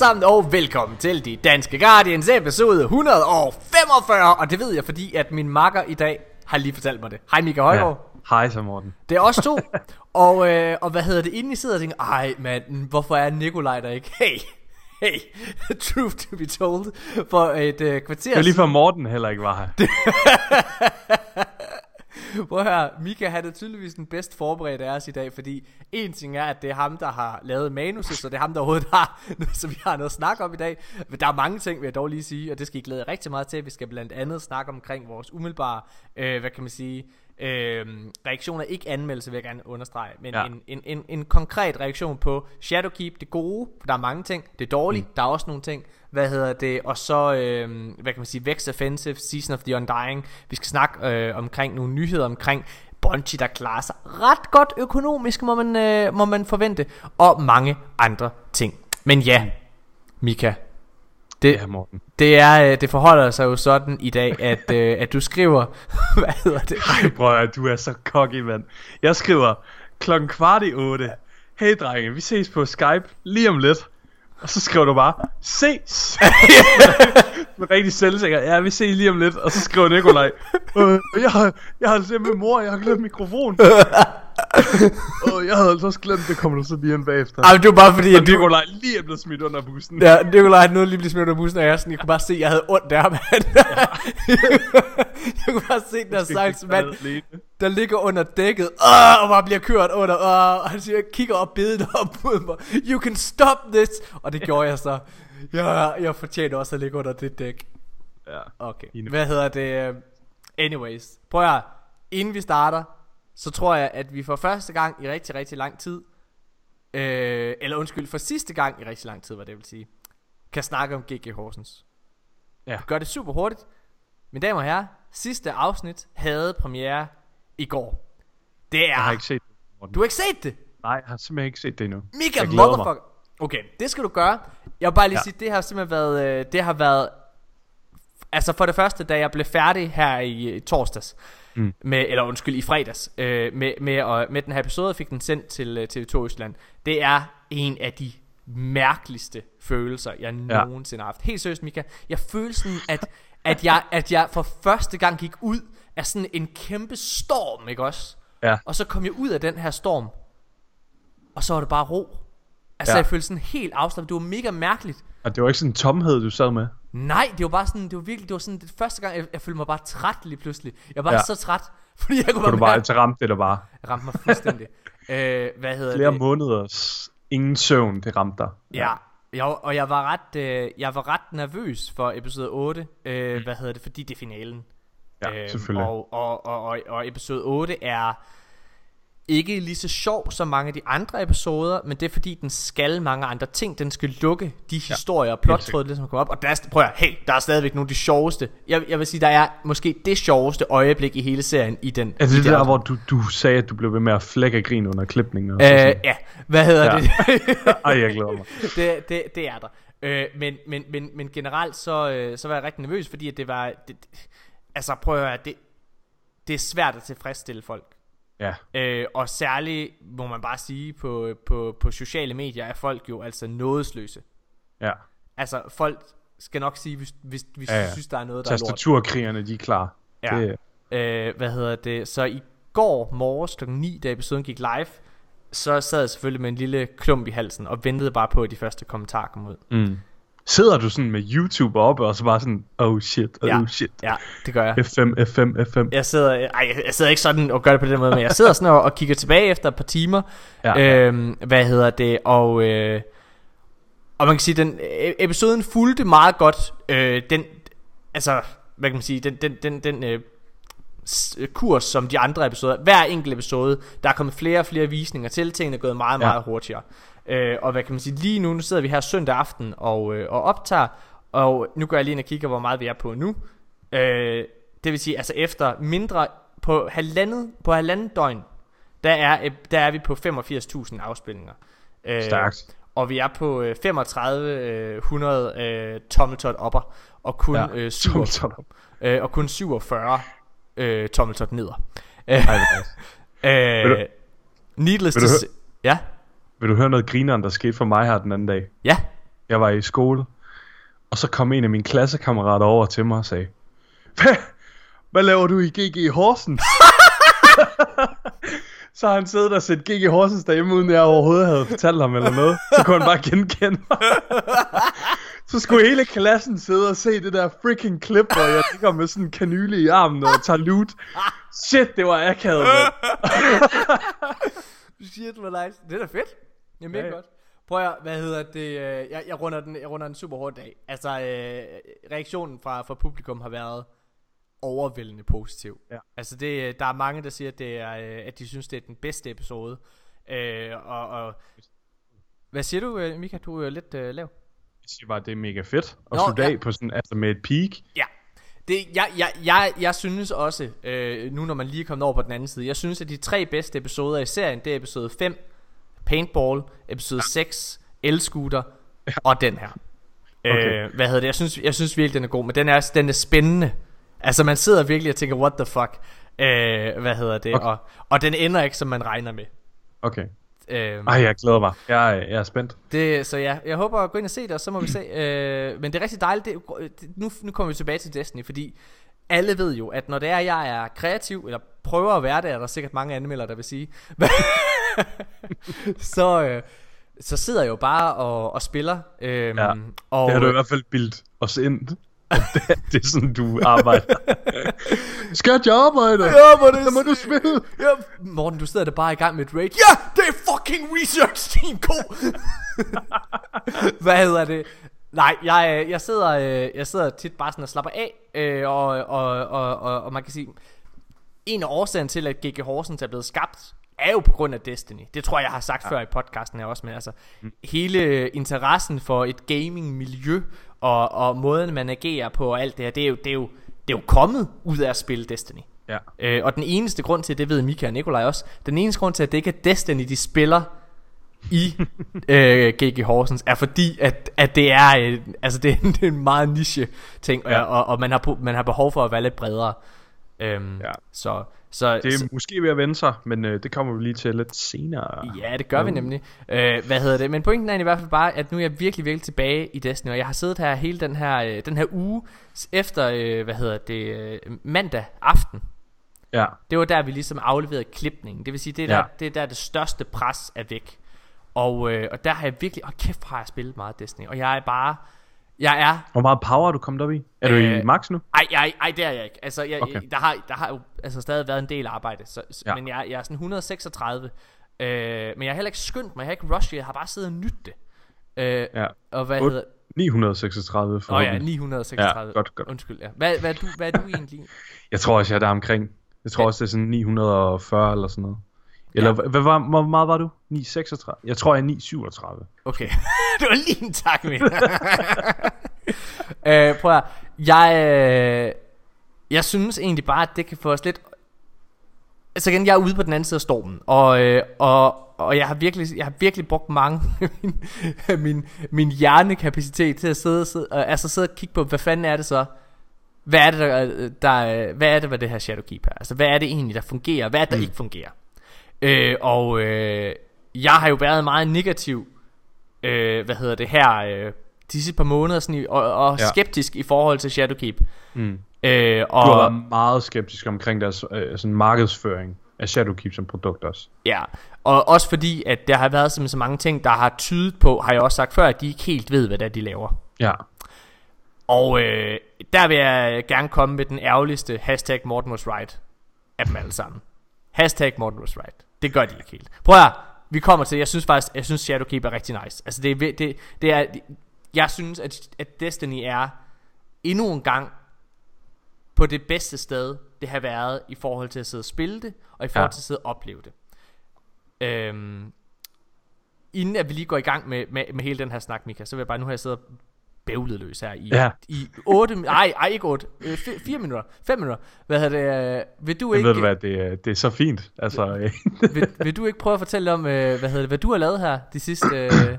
Sammen og velkommen til de Danske Guardians episode 145 Og det ved jeg fordi at min makker i dag har lige fortalt mig det Hej Mika Højgaard Ja. Hej så Morten. Det er os to og, øh, og hvad hedder det inden I sidder og tænker Ej mand hvorfor er Nikolaj der ikke Hey Hey, truth to be told For et øh, kvarter Det var lige før Morten heller ikke var her. Prøv her, Mika han er tydeligvis den bedst forberedte af os i dag, fordi en ting er, at det er ham, der har lavet manuset, så det er ham, der overhovedet har, så vi har noget at snakke om i dag. Men der er mange ting, vil jeg dog lige sige, og det skal I glæde rigtig meget til. Vi skal blandt andet snakke omkring vores umiddelbare, øh, hvad kan man sige, øh, reaktioner, ikke anmeldelse vil jeg gerne understrege, men ja. En, en, en, en konkret reaktion på Shadowkeep, det gode, for der er mange ting, det dårligt, mm. der er også nogle ting, hvad hedder det, og så, øh, hvad kan man sige, Vex Offensive, Season of the Undying, vi skal snakke øh, omkring nogle nyheder omkring Bungie, der klarer sig ret godt økonomisk, må man, øh, må man forvente, og mange andre ting. Men ja, Mika, det, Ja, Morten. det, er, øh, det forholder sig jo sådan i dag, at, øh, at du skriver, hvad hedder det? Ej, bror, du er så cocky, mand. Jeg skriver klokken kvart i otte. Hey, drenge, vi ses på Skype lige om lidt. Og så skriver du bare, ses! Med rigtig selvsikker. Ja, vi ses lige om lidt. Og så skriver Nikolaj, øh, jeg, har, jeg har simpelthen mor, jeg har glemt mikrofonen. Åh, jeg havde altså også glemt, det kommer du så lige ind bagefter. Ej, det var bare fordi, Og at Nikolaj lige er blevet smidt under bussen. Ja, Nikolaj nåede lige blive smidt under bussen, og jeg, sådan, jeg kunne bare se, at jeg havde ondt der, mand. jeg kunne bare se den der stakkels mand, der ligger under dækket, øh, og bare bliver kørt under, øh, og han siger, kigger op bedet op mod mig, you can stop this, og det gjorde jeg så. Jeg, jeg fortjener også at ligge under det dæk. Ja. Okay, hvad hedder det? Anyways, prøv at høre. inden vi starter, så tror jeg, at vi for første gang i rigtig, rigtig lang tid, øh, eller undskyld, for sidste gang i rigtig lang tid, hvad det vil sige, kan snakke om GG Horsens. Ja. Vi gør det super hurtigt. Mine damer og herrer, sidste afsnit havde premiere i går. Det er... Jeg har ikke set det. Morten. Du har ikke set det? Nej, jeg har simpelthen ikke set det endnu. Jeg glæder mig. motherfucker. Okay, det skal du gøre. Jeg vil bare lige Ja. sige, det har simpelthen været, øh, det har været, altså for det første, da jeg blev færdig her i, i torsdags, Mm. med, eller undskyld, i fredags, øh, med, med, og, med den her episode, og fik den sendt til øh, TV2 Østland. Det er en af de mærkeligste følelser, jeg Ja. nogensinde har haft. Helt seriøst, Mika. Jeg følte sådan, at, at, jeg, at jeg for første gang gik ud af sådan en kæmpe storm, ikke også? Ja. Og så kom jeg ud af den her storm, og så var det bare ro. Altså, ja. Ja. jeg følte sådan helt afslappet. Det var mega mærkeligt. Og det var ikke sådan en tomhed, du sad med. Nej, det var bare sådan, det var virkelig, det var sådan, det første gang, jeg, jeg følte mig bare træt lige pludselig. Jeg var ja. Så træt, fordi jeg kunne For bare, du bare til ramte det der bare. jeg ramte mig fuldstændig. øh, hvad hedder Flere det? måneders ingen søvn, det ramte dig. Ja, jeg, og jeg var ret, øh, jeg var ret nervøs for episode 8, øh, hvad hedder det, fordi det er finalen. Ja, selvfølgelig. Og, og, og, og, og episode 8 er ikke lige så sjov som mange af de andre episoder, men det er fordi, den skal mange andre ting. Den skal lukke de historier og plottråde, der som kommer op. Og der er, prøv at, hey, der er stadigvæk nogle af de sjoveste. Jeg, jeg vil sige, der er måske det sjoveste øjeblik i hele serien i den. Er i det den der, hvor du, du sagde, at du blev ved med at flække af grin under klipningen? Og Øh, sådan? ja, hvad hedder Ja. det? Ej, jeg glæder mig. det, det, det er der. Øh, men, men, men, men generelt så, øh, så var jeg rigtig nervøs, fordi at det var... Det, altså prøv at høre, det, det er svært at tilfredsstille folk. Ja, Øh, og særligt må man bare sige, på, på, på sociale medier er folk jo altså nådesløse. ja. Altså folk skal nok sige, hvis, hvis, hvis Ja, ja, synes, der er noget, der er lort. Tastaturkrigerne, de er klar. Ja. Det, Øh, hvad hedder det? Så i går morges kl. 9, da episoden gik live, så sad jeg selvfølgelig med en lille klump i halsen og ventede bare på, at de første kommentarer kom ud. mm. Sidder du sådan med YouTube oppe, og så bare sådan, oh shit, oh Ja. shit. Ja, det gør jeg. F5, F5, F5. Jeg sidder, ej, jeg- sidder ikke sådan og gør det på den måde, men jeg sidder sådan og, og kigger tilbage efter et par timer. Ja. Øhm, hvad hedder det? Og, øh, og man kan sige, den øh, episoden fulgte meget godt øh, den, altså, hvad kan man sige, den, den, den, den øh, s- kurs som de andre episoder. Hver enkelt episode, der er kommet flere og flere visninger til, tingene er gået meget, Ja. meget hurtigere. Øh, og hvad kan man sige, lige nu, nu sidder vi her søndag aften og, øh, og optager, og nu går jeg lige ind og kigger, hvor meget vi er på nu. Øh, det vil sige, altså efter mindre, på halvandet, på halvandet døgn, der er, øh, der er vi på 85.000 afspilninger. Øh, Stærkt. Og vi er på øh, 3500 øh, tommeltot opper, og kun, Ja, øh, 7, tommeltot op. øh, og kun 47 øh, tommeltot er nice. Øh, du- needless to say, Ja, Vil du høre noget grineren, der skete for mig her den anden dag? ja, Jeg var i skole. Og så kom en af mine klassekammerater over til mig og sagde, Hvad, hvad laver du i GG Horsens? så har han siddet og set GG Horsens derhjemme, uden jeg overhovedet havde fortalt ham eller noget. Så kunne han bare genkende mig. så skulle hele klassen sidde og se det der freaking klip, hvor jeg ligger med sådan en kanyle i armen og tager loot. Shit, det var akavet, mand. Shit, hvor nice. Det er da fedt. Det er mega Ja, ja. godt. Prøv at, hvad hedder det, øh, jeg, jeg, runder den, jeg runder den super hårdt af. Altså, øh, reaktionen fra, fra publikum har været overvældende positiv. Ja. Altså, det, der er mange, der siger, at, det er, øh, at de synes, det er den bedste episode. Øh, og, og, hvad siger du, øh, Mika? Du er jo lidt øh, lav. Jeg siger bare, det er mega fedt at Nå, slutte ja. af på sådan, altså med et peak. Ja. Det, jeg, jeg, jeg, jeg synes også, øh, nu når man lige er kommet over på den anden side, jeg synes, at de tre bedste episoder i serien, det er episode 5, Paintball, episode 6, Elscooter, og den her. Okay. Øh, hvad hedder det? Jeg synes, jeg synes virkelig, den er god, men den er, den er spændende. Altså, man sidder virkelig og tænker, what the fuck? Øh, hvad hedder det? Okay. Og, og den ender ikke, som man regner med. Okay. Øh, Ej, jeg glæder mig. Jeg, er- jeg er spændt. det, så ja, jeg håber at gå ind og se det, og så må vi se. Øh, men det er rigtig dejligt. Det, nu, nu kommer vi tilbage til Destiny, fordi alle ved jo, at når det er, jeg er kreativ, eller prøver at være det, er der sikkert mange anmeldere, der vil sige, så, øh, så sidder jeg jo bare og, og spiller. Øh, Ja, og, Det har du i hvert fald bildt os ind. at Det, det er sådan, du arbejder. Skal jeg arbejde? Ja, hvor det Så må du spille. Ja, Morten, du sidder der bare i gang med et raid. Ja, det er fucking research team, ko! Hvad hedder det? Nej, jeg, øh, jeg, sidder, øh, jeg sidder tit bare sådan og slapper af, øh, og, og, og, og, og man kan sige, en af årsagen til, at GG Horsens er blevet skabt, er jo på grund af Destiny. Det tror jeg, jeg har sagt ja. før i podcasten her også, men altså, mm. hele interessen for et gaming-miljø, og, og måden man agerer på, og alt det her, det er jo, det er jo, det er jo kommet ud af at spille Destiny. Ja. Øh, og den eneste grund til, det ved Mika og Nikolaj også, den eneste grund til, at det ikke er Destiny, de spiller i øh, GG Horsens, er fordi, at, at det er, øh, altså det, er en- det er en meget niche ting, ja. Og, og, man, har, man har behov for at være lidt bredere. Øhm, Ja. Så, så, Det så er måske ved at vende sig, men øh, det kommer vi lige til lidt senere. Ja, det gør vi nemlig. Øh, hvad hedder det? Men pointen er i hvert fald bare, at nu er jeg virkelig, virkelig tilbage i Destiny, og jeg har siddet her hele den her, øh, den her uge efter, øh, hvad hedder det, øh, mandag aften. Ja. Det var der, vi ligesom afleverede klipningen. Det vil sige, det er, der, Ja. det er der, det største pres er væk. Og, øh, og der har jeg virkelig, og kæft har jeg spillet meget Destiny, og jeg er bare, jeg er Hvor meget power er du kommet op i? Er du i Øh, max nu? ej, ej, ej, det er jeg ikke. Altså, jeg, Okay. der, har, der har jo altså, stadig været en del arbejde, så, ja. Ja. men jeg, jeg er sådan 136. Øh, men jeg har heller ikke skyndt mig, jeg har ikke rushet, jeg har bare siddet og nyttet det. Øh, Ja. Og hvad Otte- hedder... 936 for Åh oh, ja, 936. Ja, godt, godt. Undskyld, ja. Hvad, hvad, er du, hvad er du egentlig? Jeg tror også, jeg er der omkring. Jeg tror også, det er sådan 940 eller sådan noget. Eller Ja. hvad var, hvor meget var du? 936? Jeg tror, jeg er 937. Okay, det var lige en tak med. øh, prøv at, jeg, øh, jeg synes egentlig bare, at det kan få os lidt... Altså igen, jeg er ude på den anden side af stormen, og, øh, og, og jeg har virkelig, jeg har virkelig brugt mange af min, min, min hjernekapacitet til at sidde, sidde, øh, altså sidde og kigge på, hvad fanden er det så? Hvad er det, der, der, hvad er det, hvad det her Shadowkeep er? Altså, hvad er det egentlig, der fungerer? Hvad er det, der mm. ikke fungerer? Øh, og øh, jeg har jo været meget negativ, øh, hvad hedder det her, øh, de sidste par måneder, sådan og, og ja. Skeptisk i forhold til Shadowkeep. Mm. Øh, Du har og, været meget skeptisk omkring deres øh, sådan markedsføring af Shadowkeep som produkt også. ja, og også fordi, at der har været så mange ting, der har tydet på, har jeg også sagt før, at de ikke helt ved, hvad det er, de laver. Ja. Og øh, der vil jeg gerne komme med den ærgerligste hashtag Morten was right af dem alle sammen. Hashtag Morten was right. Det gør de ikke helt. Prøv at vi kommer til, jeg synes faktisk, jeg synes Shadowkeep er rigtig nice. Altså det er, det, det er jeg synes, at, at Destiny er endnu en gang på det bedste sted, det har været i forhold til at sidde og spille det, og i forhold Ja. til at sidde og opleve det. Øhm, inden at vi lige går i gang med, med, med hele den her snak, Mika, så vil jeg bare, nu har jeg siddet og bævlet løs her i, Ja. i 8, ej, ej, ikke 8, 4 minutter, 5 minutter. Hvad hedder det, øh, vil du ikke, ved du hvad, det, er- det er så fint. Altså, øh, vil, vil du ikke prøve at fortælle om, øh, hvad hedder det, hvad du har lavet her de sidste, øh,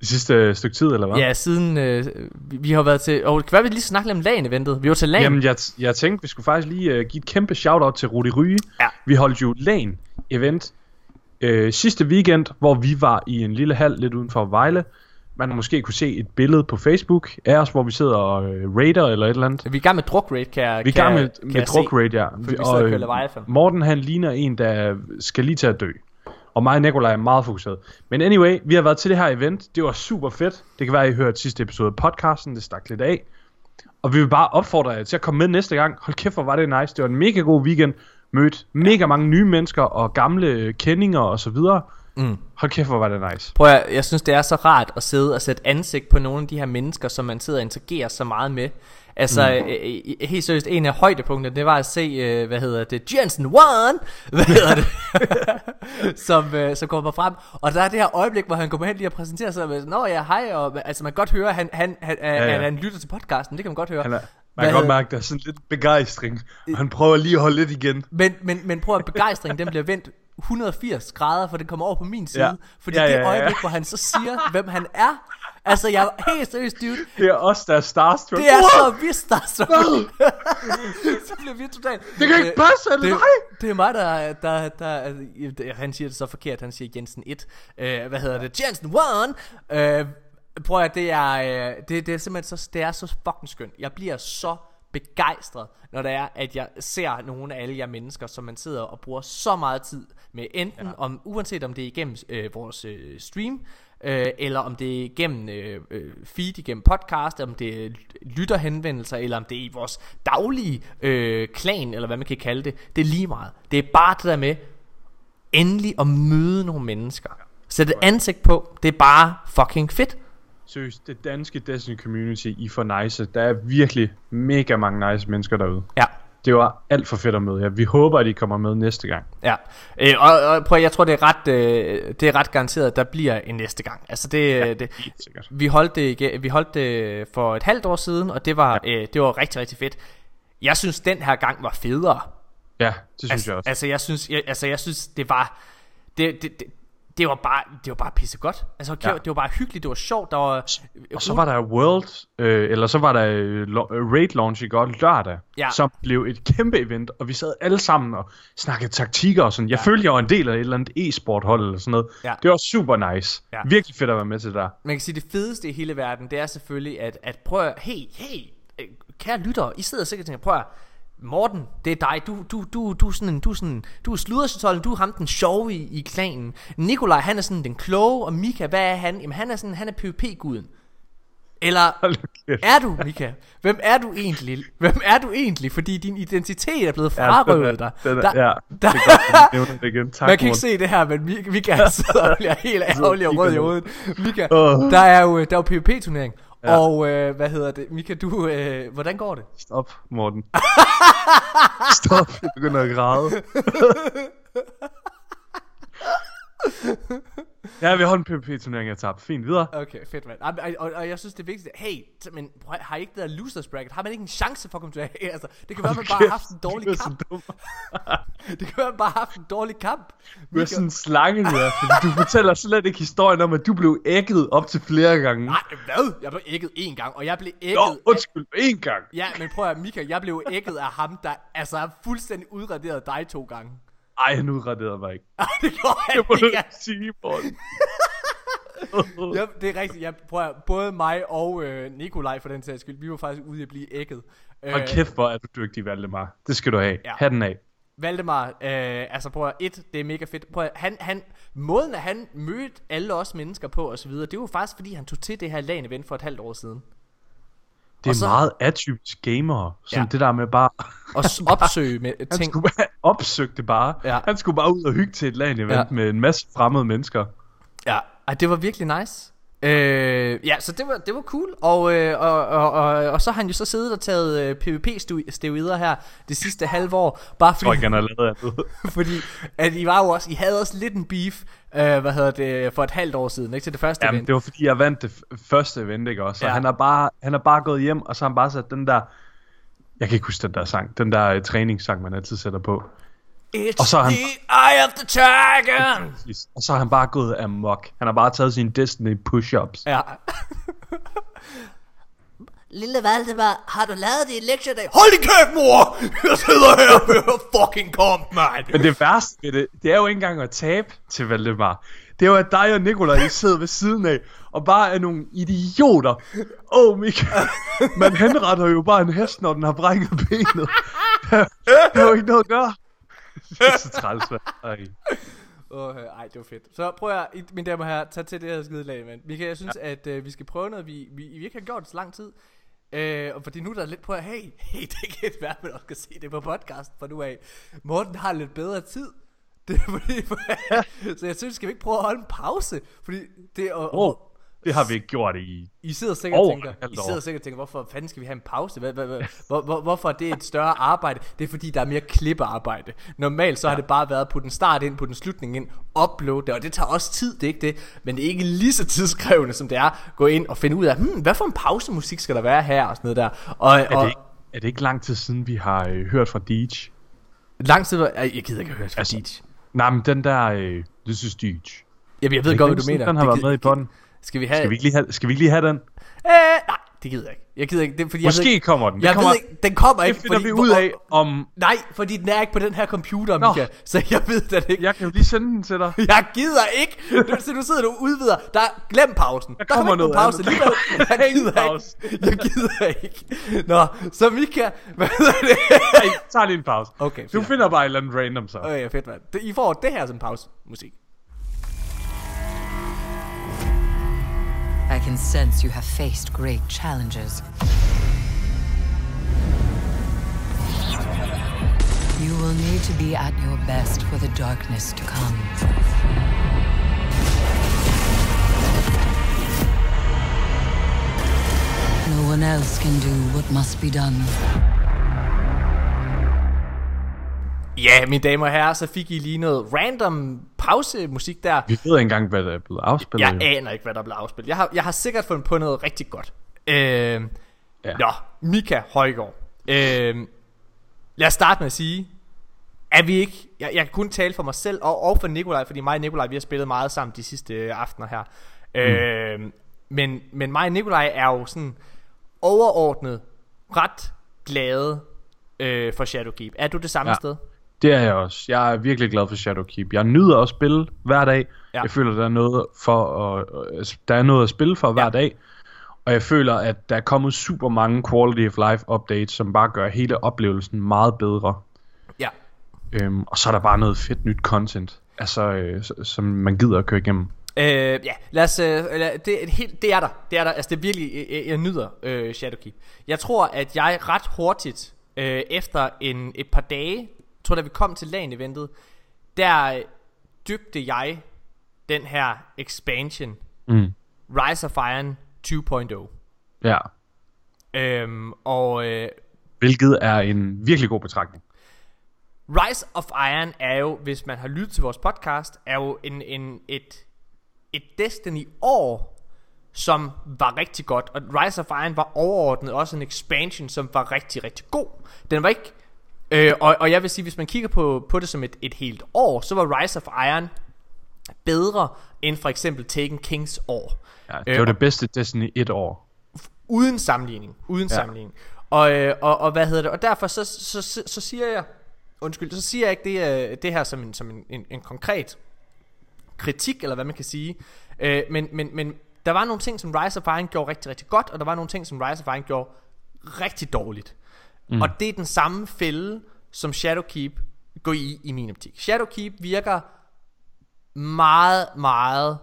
det sidste stykke tid, eller hvad? ja, siden, øh, vi, har været til, og kan være, vi lige snakke lidt om lagen eventet. Vi var til lagen. Jamen, jeg, jeg tænkte, vi skulle faktisk lige uh, give et kæmpe shout-out til Rudi Ryge. Ja. Vi holdt jo LAN event øh, sidste weekend, hvor vi var i en lille hal lidt uden for Vejle. Man måske kunne se et billede på Facebook af os, hvor vi sidder og øh, raider eller et eller andet. Vi er i gang med druk raid, kan jeg Vi er i gang med, med druk raid, ja. vi og, og øh, Leviathan. Morten han ligner en, der skal lige til at dø. Og mig og Nikolaj er meget fokuseret. Men anyway, vi har været til det her event. Det var super fedt. Det kan være, at I hørte sidste episode af podcasten. Det stak lidt af. Og vi vil bare opfordre jer til at komme med næste gang. Hold kæft, hvor var det nice. Det var en mega god weekend. Mødt mega mange nye mennesker og gamle kendinger og så videre. Mm. Hold kæft, hvor var det nice. Prøv at, jeg synes det er så rart at sidde og sætte ansigt på nogle af de her mennesker Som man sidder og interagerer så meget med Altså mm. øh, øh, helt seriøst En af højdepunkterne det var at se øh, Hvad hedder det Jensen One Hvad hedder det Som, øh, som kommer frem Og der er det her øjeblik hvor han kommer hen lige og præsenterer sig med, Nå ja hej og, Altså man kan godt høre han, han, han, ja, ja. ja. han lytter til podcasten Det kan man godt høre Han er, man kan godt mærke, der er sådan lidt begejstring. Og han prøver lige at holde lidt igen. Men, men, men prøv at begejstringen, den bliver vendt 180 grader, for den kommer over på min side. Ja. Fordi Ja, det ja, ja. øjeblik, hvor han så siger, hvem han er. Altså, jeg er helt seriøst, dude. Det er os, der er starstruck. Det er så vist, der så. bliver vi totalt. Det kan ikke passe, er det det, det er mig, der, der, der, der, han siger det så forkert, han siger Jensen 1. Øh, hvad hedder det? Jensen 1! Øh, prøv at det er, øh, det, det er simpelthen så, det er så fucking skønt. Jeg bliver så begejstret, når det er, at jeg ser nogle af alle jer mennesker, som man sidder og bruger så meget tid med, enten ja. om, uanset om det er igennem øh, vores øh, stream, øh, eller om det er igennem øh, øh, feed, igennem podcast, om det er lytterhenvendelser, eller om det er i vores daglige øh, klan, eller hvad man kan kalde det. Det er lige meget. Det er bare det der med, endelig at møde nogle mennesker. Sætte et ansigt på, det er bare fucking fedt. Seriøst, det danske Destiny community i for nice. Der er virkelig mega mange nice mennesker derude. Ja. Det var alt for fedt at møde jer. Vi håber, at I kommer med næste gang. Ja, øh, og, og prøv, jeg tror det er ret, øh, det er ret garanteret, at der bliver en næste gang. Altså det, ja, det vi holdt det, vi holdt det for et halvt år siden, og det var, øh, det var rigtig, rigtig fedt. Jeg synes den her gang var federe. Ja, det synes altså, jeg også. Altså jeg synes, jeg, altså jeg synes det var, det, det, det, det var bare, det var bare pissegodt. Altså ja. Ja. det var bare hyggeligt, det var sjovt, der var, Og så var der World, øh, eller så var der øh, øh, Raid Launch i går lørdag, Ja. som blev et kæmpe event, og vi sad alle sammen og snakkede taktikker og sådan. Jeg Ja. følte, jeg var en del af et eller andet e-sport hold eller sådan noget. Ja. Det var super nice. Ja. Virkelig fedt at være med til der. man kan sige, det fedeste i hele verden, det er selvfølgelig, at, at prøv at, hey, hey, øh, kære lyttere, I sidder sikkert og tænker, prøv at, Morten, det er dig, du, du, du, du er sådan en, du er sådan, du er sludersitollen, du er ham den sjove i, i klanen. Nikolaj, han er sådan den kloge, og Mika, hvad er han? Jamen han er sådan, han er PvP-guden. Eller er du, Mika? Hvem er du egentlig? Hvem er du egentlig? Fordi din identitet er blevet Ja, frarøvet dig. den er- Der- ja, der- det er godt, det igen. Tak, Man kan ikke se det her, men Mika, sidder og bliver helt ærgerlig og rød i hovedet. Mika, der er jo der er jo PvP-turnering. Ja. Og øh, hvad hedder det? Mika, du, øh, hvordan går det? Stop, Morten. Stop, jeg begynder at græde. ja, vi holdt en PvP-turnering, jeg tabte. Fint, videre. Okay, fedt mand. Og, og, og, jeg synes det er vigtigt. Hey, men prøv, har I ikke det der losers bracket? Har man ikke en chance for at komme tilbage? Altså, det kan være, man bare har haft en dårlig kamp. Det kan være, man bare har haft en dårlig kamp. Du er sådan en slange, du er, fordi du fortæller slet ikke historien om, at du blev ægget op til flere gange. Nej, hvad? Jeg blev ægget en gang, og jeg blev ægget... Nå, undskyld, én gang. Ja, men prøv at Mika, jeg blev ægget af ham, der altså er fuldstændig udraderet dig to gange. Ej, han udraderede mig ikke. det gjorde han Det må du ikke. sige, Morten. Ja, det er rigtigt. Jeg prøver, både mig og øh, Nikolaj for den sags skyld, vi var faktisk ude at blive ægget. Øh, Hold kæft, hvor er du dygtig, Valdemar. Det skal du have. Ja. Ja. den af. Valdemar, øh, altså prøv at, et, det er mega fedt. Prøv at, han, han, måden at han mødte alle os mennesker på og så videre, det var faktisk fordi han tog til det her LAN-event for et halvt år siden. Det er Og så- meget atypisk gamer. Sådan Ja. det der med bare... Og opsøge med Han ting. skulle bare opsøge det bare. Ja. Han skulle bare ud og hygge til et LAN-event Ja. ja. med en masse fremmede mennesker. Ja, Ej, det var virkelig nice. Øh, ja, så det var, det var cool, og, øh, og, og, og, og så har han jo så siddet og taget øh, PvP-steroider her det sidste halve år, bare fordi, ikke, han har lavet fordi at I var jo også, I havde også lidt en beef, øh, hvad hedder det, for et halvt år siden, ikke til det første Jamen, event. det var fordi, jeg vandt det f- første event, ikke også? Så Ja. ja. han, har bare, han har bare gået hjem, og så har han bare sat den der... Jeg kan ikke huske den der sang. Den der uh, træningssang, man altid sætter på. It's Og så er han- the eye of the tiger! Og så har han bare gået amok. Han har bare taget sine Destiny push-ups. Ja. Lille Valdemar, har du lavet det i lektiedag? Hold din kæft, mor! Jeg sidder her med fucking komp, man! Men det værste ved det, det er jo ikke engang at tabe til Valdemar. Det er jo, at dig og Nikolaj, I sidder ved siden af, og bare er nogle idioter. Åh, oh, Mika, man henretter jo bare en hest, når den har brækket benet. Der, der er jo ikke noget at gøre. Det er så træls. Ej. Åh, øh, ej, det var fedt. Så prøv at, mine damer og herrer, tage til det her skide lag, mand. Michael, jeg synes, ja. at øh, vi skal prøve noget, vi, vi, vi ikke har gjort det så lang tid. Øh, og fordi nu er der lidt på, at hey, hey, det kan ikke være, at man også skal se det på podcast fra nu af. Morten har lidt bedre tid. Det er fordi, så jeg synes, skal vi ikke prøve at holde en pause? Fordi det er, og, Oh, det har vi ikke gjort i... I sidder sikkert og tænker, I sidder sikkert og tænker, hvorfor fanden skal vi have en pause? Hvad, hvad, hvad, hvor, hvor, hvorfor er det et større arbejde? Det er fordi, der er mere klippearbejde. Normalt så har det bare været på den start ind, på den slutning ind, upload det, og det tager også tid, det er ikke det. Men det er ikke lige så tidskrævende, som det er at gå ind og finde ud af, hmm, hvad for en pausemusik skal der være her, og sådan noget der. Og, Er og det, ikke, er det ikke lang tid siden, vi har øh, hørt fra Deej? lang tid, jeg gider ikke at høre det Altså, altså, Nej, men den der... Øh, This is Deej. Jamen, jeg ved godt, hvad du mener. Den har Det været med i bånden. Skal vi have... Skal vi ikke lige have, skal vi ikke lige have den? Øh, nej, det gider jeg ikke. Jeg gider ikke. Det, er fordi jeg ved Måske ikke, kommer den. Det Jeg kommer, ved ikke, den kommer det ikke. finder fordi, vi ud af om... Nej, fordi den er ikke på den her computer, Nå. Mika. Så jeg ved det ikke. Jeg kan jo lige sende den til dig. Jeg gider ikke. Du, så nu sidder du og udvider. Der er, glem pausen. Der, kommer ikke nogen noget pause andet. alligevel. Jeg ingen gider pause. ikke. Jeg gider ikke. Nå, så Mika, hvad hedder det? Ej, tag lige en pause. Okay, Du finder bare et eller andet random så. Okay, fedt, mand. Det- I får det her som pause musik. Can sense you have faced great challenges. You will need to be at your best for the darkness to come. No one else can do what must be done. Ja, mine damer og herrer, så fik I lige noget random pausemusik der. Vi ved ikke engang, hvad der er blevet afspillet. Jeg jo. aner ikke, hvad der bliver afspillet. Jeg har, jeg har sikkert fundet på noget rigtig godt. Øh, ja. Nå, Mika Højgaard. Øh, lad os starte med at sige, er vi ikke... Jeg, jeg kan kun tale for mig selv og, og for Nikolaj, fordi mig og Nikolaj, vi har spillet meget sammen de sidste øh, aftener her. Øh, men, men mig og Nikolaj er jo sådan overordnet ret glade øh, for Shadowkeep. Er du det samme Ja. sted? Det er jeg også. Jeg er virkelig glad for Shadowkeep. Jeg nyder at spille hver dag. Ja. Jeg føler, der er noget for at, øh, der er noget at spille for hver Ja. dag. Og jeg føler, at der er kommet super mange quality of life updates, som bare gør hele oplevelsen meget bedre. Ja. Øhm, og så er der bare noget fedt nyt content, altså, øh, som man gider at køre igennem. Øh, ja, lad os, øh, lad, det, er helt, det er der, det er der, altså det er virkelig, jeg, jeg nyder øh, Shadowkeep. Jeg tror, at jeg ret hurtigt, øh, efter en, et par dage, tror da vi kom til LAN-eventet, der øh, dygte jeg den her expansion, Mm. Rise of Iron 2.0. Ja. Øhm, og øh, Hvilket er en virkelig god betragtning. Rise of Iron er jo, hvis man har lyttet til vores podcast, er jo en, en, et, et Destiny-år, som var rigtig godt. Og Rise of Iron var overordnet også en expansion, som var rigtig, rigtig god. Den var ikke... Øh, og, og jeg vil sige, hvis man kigger på, på det som et, et helt år, så var Rise of Iron bedre end for eksempel Taken Kings år. Ja, det Øh, var det bedste Destiny et år. Uden sammenligning. Uden ja. Ja. sammenligning. Og, øh, og, og hvad hedder det? Og derfor så, så, så, så siger jeg, undskyld, så siger jeg ikke det, øh, det her som en, som en, en, en konkret kritik, eller hvad man kan sige. Øh, men, men, men der var nogle ting, som Rise of Iron gjorde rigtig, rigtig godt, og der var nogle ting, som Rise of Iron gjorde rigtig dårligt. Mm. Og det er den samme fælde, som Shadowkeep går i, i min optik. Shadowkeep virker meget, meget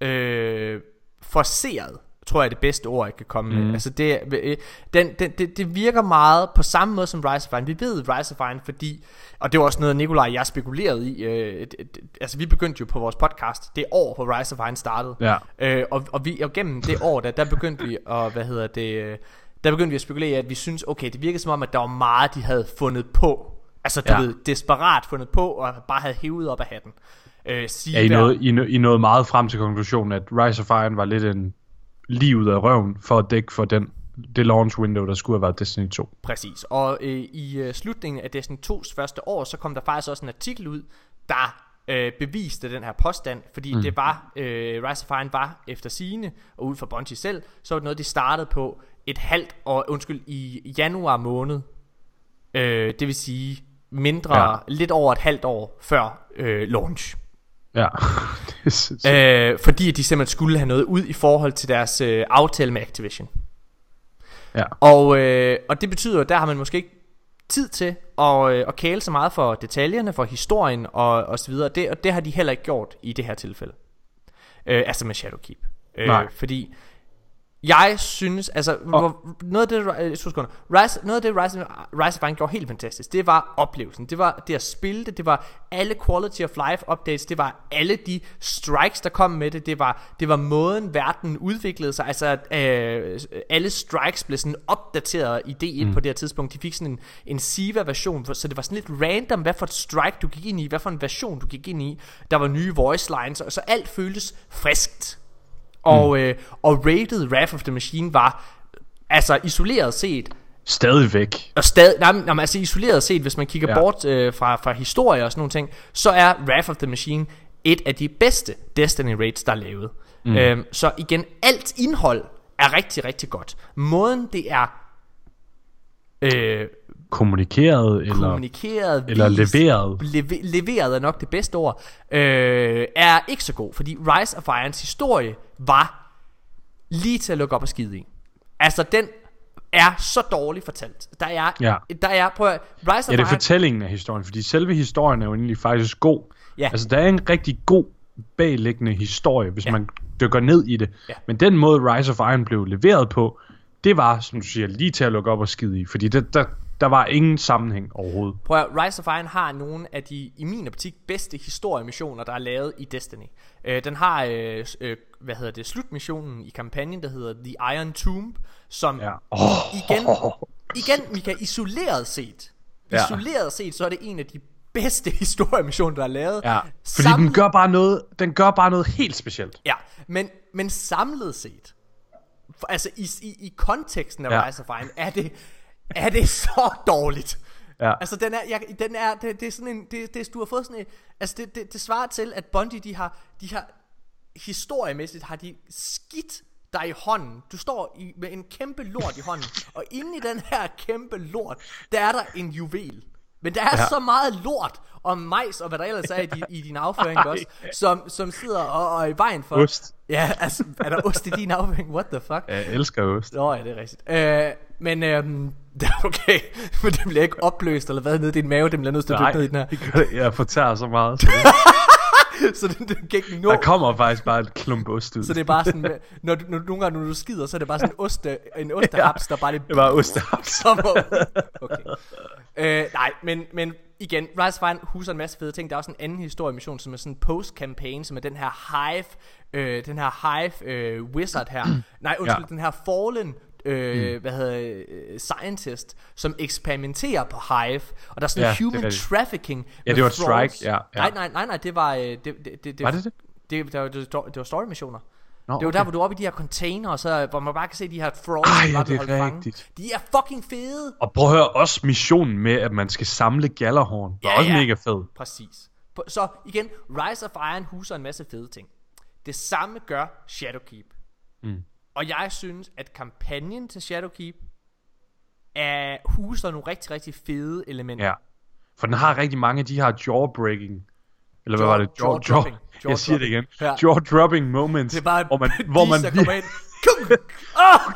øh, forceret, tror jeg er det bedste ord, jeg kan komme med. Altså det, øh, den, den, det, det virker meget på samme måde som Rise of Iron. Vi ved Rise of Iron, fordi, og det var også noget, Nikolaj og jeg spekulerede i, øh, det, det, altså vi begyndte jo på vores podcast, det år, hvor Rise of Iron startede. Ja. Øh, og, og, vi, og gennem det år, der, der begyndte vi at, hvad hedder det, øh, der begyndte vi at spekulere at vi synes, okay, det virkede som om, at der var meget, de havde fundet på. Altså, du ja. Ved, desperat fundet på, og bare havde hævet op af hatten. Øh, Ja, I, nåede, I, nåede, I nåede meget frem til konklusionen, at Rise of Iron var lidt en lige ud af røven for at dække for den, det launch window, der skulle have været Destiny 2. Præcis. Og øh, i øh, slutningen af Destiny 2's første år, så kom der faktisk også en artikel ud, der øh, beviste den her påstand, fordi mm. det var, øh, Rise of Iron var efter sigende, og ud fra Bungie selv, så var det noget, de startede på et halvt år, undskyld, i januar måned, øh, det vil sige mindre, ja. Lidt over et halvt år før øh, launch. Ja. det er. Øh, fordi de simpelthen skulle have noget ud i forhold til deres øh, aftale med Activision. ja. Og, øh, og det betyder, at der har man måske ikke tid til at, øh, at kæle så meget for detaljerne, for historien og, og så videre. Det, og det har de heller ikke gjort i det her tilfælde. Øh, altså med Shadowkeep. Øh, Nej. Fordi jeg synes, altså hvor, noget af det, øh, sekunder, Rise, noget af det Rise, Rise of Iron gjorde helt fantastisk, det var oplevelsen, det var det at spille det, det var alle quality of life updates, det var alle de strikes, der kom med det, det var, det var måden verden udviklede sig, altså øh, alle strikes blev sådan opdateret i D1 mm. på det her tidspunkt, de fik sådan en, en Siva version, så det var sådan lidt random, hvad for et strike du gik ind i, hvad for en version du gik ind i, der var nye voice lines, og så alt føltes friskt. Og, øh, og rated Wrath of the Machine var Altså isoleret set Stadigvæk. Og stadig nej, nej, men altså isoleret set Hvis man kigger. Ja. bort øh, fra, fra historie og sådan nogle ting Så er Wrath of the Machine Et af de bedste Destiny raids der er lavet mm. øhm, Så igen Alt indhold er rigtig rigtig godt Måden det er øh, Kommunikeret, eller... kommunikeret eller leveret. leve, Leveret er nok det bedste ord øh, Er ikke så god Fordi Rise of Irons historie Var lige til at lukke op og skide i Altså den er så dårligt fortalt Der er, Ja. der er prøv at, Rise Ja, of det er fortællingen af historien, fordi selve historien er jo egentlig faktisk god. Ja. Altså, der er en rigtig god bagliggende historie, hvis Ja. ja. man dykker ned i det. Ja. Men den måde Rise of Iron blev leveret på, det var, som du siger, lige til at lukke op og skide i, fordi det, der, der var ingen sammenhæng overhovedet. Prøv at, Rise of Iron har nogle af de, i min optik, bedste historiemissioner, der er lavet i Destiny. Øh, den har, øh, øh, hvad hedder det, slutmissionen i kampagnen, der hedder The Iron Tomb, som Ja. oh. igen, igen, Mika, isoleret set, Ja. isoleret set, så er det en af de bedste historiemissioner, der er lavet. Ja, fordi den gør bare noget, den gør bare noget helt specielt. Ja, men, men samlet set, for, altså i, i, i konteksten af. Ja. Rise of Iron, er det, er det så dårligt. Ja. Altså den er, jeg, den er, det, det er sådan en, det, det, du har fået sådan en, altså det, det, det svarer til, at Bungie, de har, de har, historiemæssigt har de skidt dig i hånden. Du står i, med en kæmpe lort i hånden, og inde i den her kæmpe lort, der er der en juvel. Men der er ja. Så meget lort og majs og hvad der ellers er i, di, i din afføring også, som, som sidder og, og er i vejen for... Ost. Ja, altså, er der ost i din afføring? What the fuck? Jeg elsker ost. Nå ja, det er rigtigt. Øh, men øhm, det er okay, men det bliver ikke opløst eller hvad nede i din mave, det bliver nødt til at Nej, dykke ned i den her. det. Jeg fortærer så meget. Så, så det, det kan ikke nå. der kommer faktisk bare et klump ost ud. Så det er bare sådan, når du, når, nogle gange når du skider, så er det bare sådan en, oste, en ostehaps, der bare lige Det var ostehaps. kommer Okay. Øh, nej, men, men igen, Rise Iron huser en masse fede ting. Der er også en anden historiemission, som er sådan en post-campaign, som er den her Hive, øh, den her Hive øh, wizard her. nej, undskyld, ja. Ja. den her Fallen øh, mm. hvad hedder øh, scientist, som eksperimenterer på Hive, og der er sådan Ja, det er human rigtigt. trafficking. Ja, med det var et strike, ja, ja. Nej, nej, nej, nej, det var, øh, det, det, det, det, Var det det? Det, det, var, det, var- det var story missioner. Nå, Det er jo okay. der, hvor du er oppe i de her container, og så, hvor man bare kan se de her thralls, Ej, der ja, det er rigtigt. De er fucking fede. Og prøv at høre, også missionen med, at man skal samle Gallerhorn. Det var Ja, også ja. mega fed. Præcis. Så igen, Rise of Iron huser en masse fede ting. Det samme gør Shadowkeep. Mm. Og jeg synes, at kampagnen til Shadowkeep er, huser nogle rigtig, rigtig fede elementer. Ja. For den har rigtig mange af de her jawbreaking. Eller hvad Jaw- var det? Jaw, jaw, jaw-dropping. jeg siger det igen. Ja. Jaw-dropping moments. Det er bare hvor man, hvor man vir-. Kom! Åh!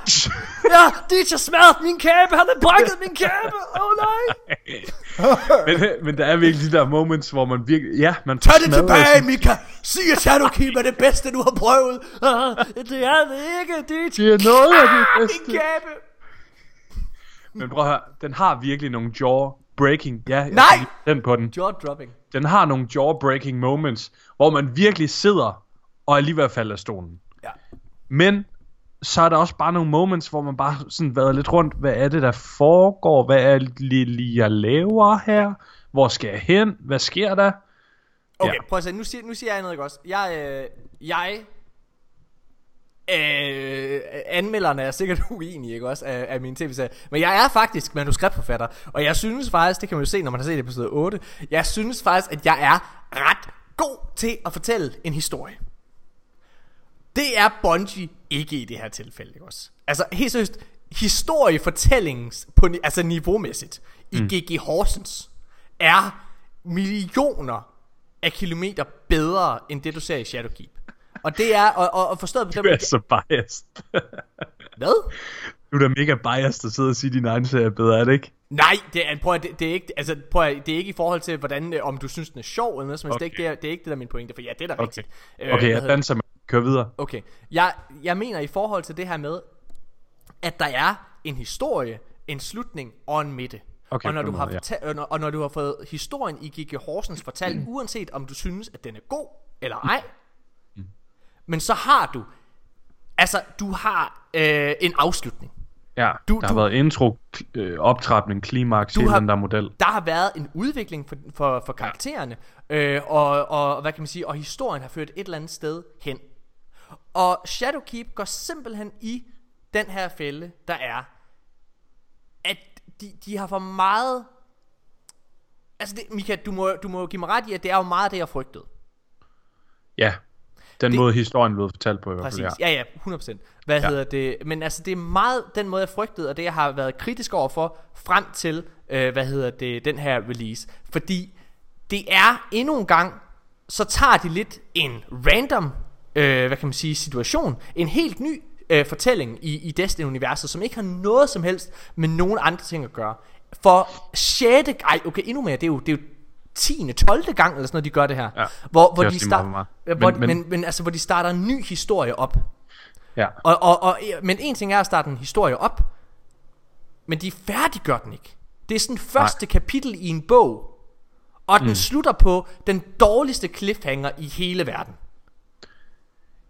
Ja, DJ smadret min kæbe! Han har brækket min kæbe! Åh oh, nej! men, men der er virkelig de der moments, hvor man virkelig... Ja, man Tag det tilbage, Mika! Sig, at Shadowkeep er det bedste, du har prøvet! Ah, det er det ikke, DJ! Det er noget af det Ah, bedste. Min kæbe! Men prøv at høre, den har virkelig nogle jaw-breaking... Ja, jeg Nej! den på den. Jaw-dropping. Den har nogle jaw-breaking moments, hvor man virkelig sidder og er lige ved at falde af stolen. Ja. Men så er der også bare nogle moments, hvor man bare sådan vader lidt rundt. Hvad er det, der foregår? Hvad er det lige, jeg laver her? Hvor skal jeg hen? Hvad sker der? Okay, Ja. prøv at se, nu siger, nu siger jeg noget, ikke også? Jeg, øh, jeg, øh, anmelderne er sikkert uenige, ikke også, af, af mine tv-serier. Men jeg er faktisk manuskriptforfatter, og jeg synes faktisk, det kan man jo se, når man har set episode 8, jeg synes faktisk, at jeg er ret god til at fortælle en historie. Det er Bungie ikke i det her tilfælde, ikke også? Altså, helt seriøst, historiefortællings på altså niveaumæssigt i mm. GG Horsens er millioner af kilometer bedre, end det du ser i Shadowkeep. Og det er, og, og, og forstået på den Du er så biased. hvad? du er da mega biased at sidde og sige, at din egen serie er bedre, er det ikke? Nej, det er, prøv at, det, det er ikke, altså, prøv at, det er ikke i forhold til, hvordan, øh, om du synes, den er sjov eller noget som helst. Okay. Det, er ikke, det, er, det er ikke det, der er min pointe, for ja, det er da Okay. rigtigt. Øh, Okay, jeg danser med. Kør videre. Okay, jeg, jeg mener i forhold til det her med, at der er en historie, en slutning og en midte. Okay, og, når du har måde, ja. fortalt, og, når, du har fået historien i Gigi Horsens fortalt, mm. uanset om du synes, at den er god eller ej, mm. men så har du, altså du har øh, en afslutning. Ja, Du- der du- har været intro, øh, optrapning, klimaks, hele har- den der model. Der har været en udvikling for, for, for karaktererne, øh, og, og hvad kan man sige, og historien har ført et eller andet sted hen. Og Shadowkeep går simpelthen i den her fælde, der er, at de, de har for meget... Altså, det, Mika, du må, du må give mig ret i, at det er jo meget det, jeg frygtede. Ja, den Det- måde historien blev fortalt på i hvert Præcis, fald, ja. ja, ja, 100%. Hvad. Ja. hedder det? Men altså, det er meget den måde, jeg frygtede, og det, jeg har været kritisk over for, frem til, øh, hvad hedder det, den her release. Fordi det er endnu en gang, så tager de lidt en random, øh, hvad kan man sige, situation, en helt ny øh, fortælling i, i Destiny-universet, som ikke har noget som helst med nogen andre ting at gøre. For 6. ej, okay, endnu mere, det er jo, det er jo 10. 12. gang eller sådan noget, de gør det her. Ja, hvor, hvor det de også lige start, meget hvor, Men- men, men- men, men, altså, hvor de starter en ny historie op. ja. Og, og, og, men en ting er at starte en historie op, men de færdiggør den ikke. Det er sådan første Nej. kapitel i en bog, og den mm. slutter på den dårligste cliffhanger i hele verden.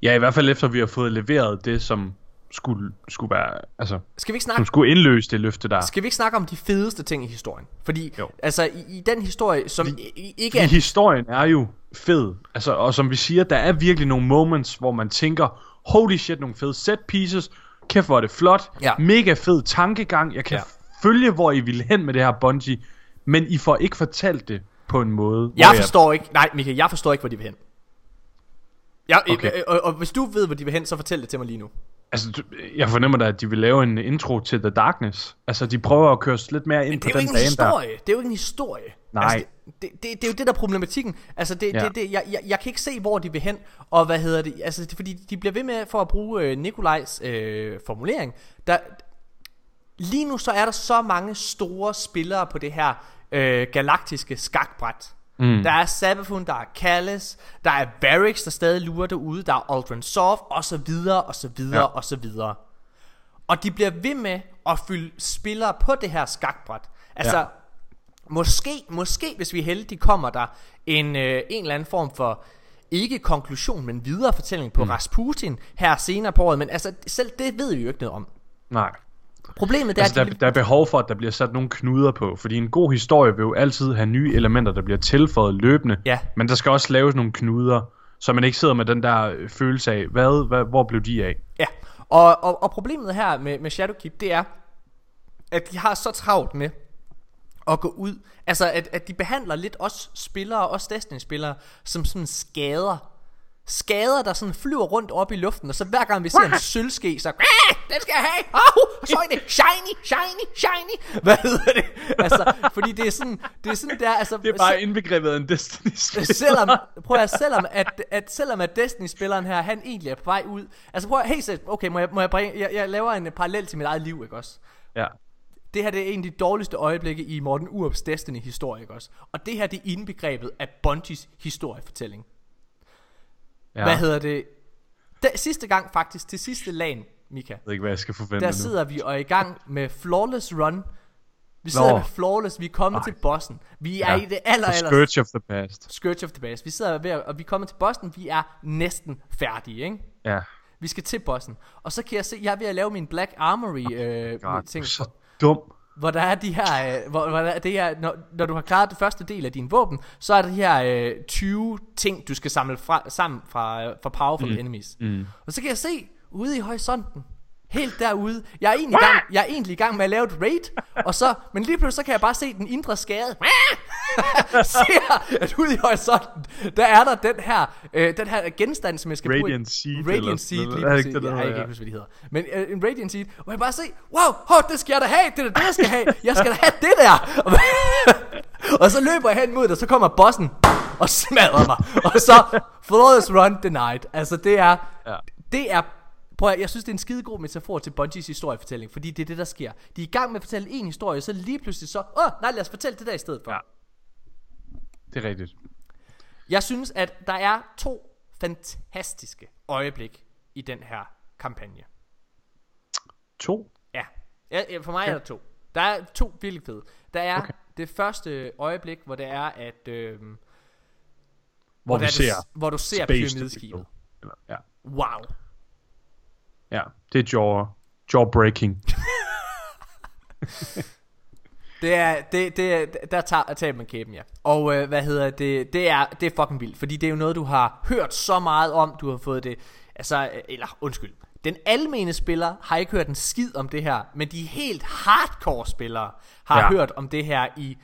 Ja, i hvert fald efter vi har fået leveret det, som skulle, skulle være, altså, Skal vi ikke som snakke, skulle indløse det løfte der. skal vi ikke snakke om de fedeste ting i historien? Fordi Jo. altså i, i den historie, som i, i- ikke er... historien er jo fed. Altså, og som vi siger, der er virkelig nogle moments, hvor man tænker, holy shit, nogle fede set pieces. Kæft, hvor er det flot. Ja. Mega fed tankegang. Jeg kan Ja. følge, hvor I vil hen med det her Bungie. Men I får ikke fortalt det på en måde. Jeg forstår ikke, nej Michael, jeg forstår ikke, hvor de vil hen. Jeg, Okay. og, og, hvis du ved, hvor de vil hen, så fortæl det til mig lige nu. Altså, jeg fornemmer da, at de vil lave en intro til The Darkness. Altså, de prøver at køre lidt mere ind på er jo den ikke en bane der. historie. Det er jo ikke en historie. Nej. Altså, det, det, det, det er jo det der er problematikken. Altså det, Ja. det, det, jeg, jeg, jeg kan ikke se hvor de vil hen Og hvad hedder det Altså det, er fordi de bliver ved med For at bruge øh, Nikolajs øh, formulering der, Lige nu så er der så mange Store spillere på det her øh, Galaktiske skakbræt mm. Der er Sabafun, der er Callis Der er Varix der stadig lurer derude Der er Aldrin Soft Og så videre og så videre Ja. og så videre Og de bliver ved med At fylde spillere på det her skakbræt Altså Ja. Måske, måske hvis vi er heldige, kommer der en, øh, en eller anden form for ikke konklusion, men videre fortælling på mm. Rasputin her senere på året. Men altså, selv det ved vi jo ikke noget om. Nej. Problemet er, Altså, der, de, der er behov for, at der bliver sat nogle knuder på. Fordi en god historie vil jo altid have nye elementer, der bliver tilføjet løbende. Ja. Men der skal også laves nogle knuder, så man ikke sidder med den der øh, følelse af, hvad, hvad, hvor blev de af? ja. og, og, og problemet her med, med Shadowkeep, det er, at de har så travlt med at gå ud. Altså, at, at de behandler lidt os spillere, os Destiny-spillere, som sådan skader. Skader, der sådan flyver rundt op i luften, og så hver gang vi ser en sølvske, så "Ah, den skal jeg have, oh, så er det shiny, shiny, shiny. Hvad hedder det? Altså, fordi det er sådan, det er sådan der, altså... Det er bare indbegrebet af en destiny selvom, prøv at, selvom at, at selvom at Destiny-spilleren her, han egentlig er på vej ud, altså prøv at, hey, seriøst, okay, må jeg, må jeg bringe, jeg, jeg laver en parallel til mit eget liv, ikke også? Ja. Det her det er en af de dårligste øjeblikke i Morten Urups Destiny-historie, ikke også? Og det her det er indbegrebet af Bungies historiefortælling. Ja. Hvad hedder det? Da, sidste gang faktisk, til sidste lag, Mika, Jeg ved ikke, hvad jeg skal forvente der nu. sidder vi og er i gang med Flawless Run. Vi sidder Nå. med Flawless, vi er kommet Ej. til bossen. Vi er Ja. i det aller, aller Scourge of the Past. Scourge of the Base. Vi sidder ved, og vi er kommet til bossen, vi er næsten færdige, ikke? Ja. Vi skal til bossen. Og så kan jeg se, jeg er ved at lave min Black Armory øh, God, ting, så dum. Hvor der er de her, øh, hvor, hvor der er det her, når, når du har klaret det første del af din våben, så er der de her øh, 20 ting, du skal samle fra, sammen fra, øh, fra powerful mm. enemies. Mm. Og så kan jeg se, ude i horisonten, helt derude, jeg er egentlig i gang, jeg er egentlig i gang med at lave et raid, og så, men lige pludselig så kan jeg bare se den indre skade. ser, at ude i horisonten, der er der den her, øh, den her genstand, som jeg skal bruge. Radiant Seed Radiant Seed, lige præcis. Jeg kan hedder, ikke huske, hvad de hedder. Men øh, en Radiant Seed, hvor jeg bare se, wow, hov, det skal jeg da have, det er det, jeg skal have. Jeg skal da have det der. og så løber jeg hen mod det, og så kommer bossen. og smadrer mig. Og så, flawless run denied. Altså, det er, Ja. det er, prøv at, jeg synes, det er en skide god metafor til Bungies historiefortælling, fordi det er det, der sker. De er i gang med at fortælle en historie, så lige pludselig så, åh, nej, lad os fortælle det der i stedet for. Ja. Det er rigtigt. Jeg synes, at der er to fantastiske øjeblik i den her kampagne. To. Ja, ja for mig er der to. Der er to virkelig fede. Der er okay. det første øjeblik, hvor det er, at... Øh, Hvor vi er ser det, hvor du ser pyramideskibet. Ja. Wow. Ja, det er jaw, breaking. Det er, det, det er, der tager, tager man kæben, ja. Og øh, hvad hedder det, det er, det er fucking vildt, fordi det er jo noget, du har hørt så meget om, du har fået det, altså, øh, eller undskyld, den almene spiller har ikke hørt en skid om det her, men de helt hardcore spillere har. Ja. hørt om det her i,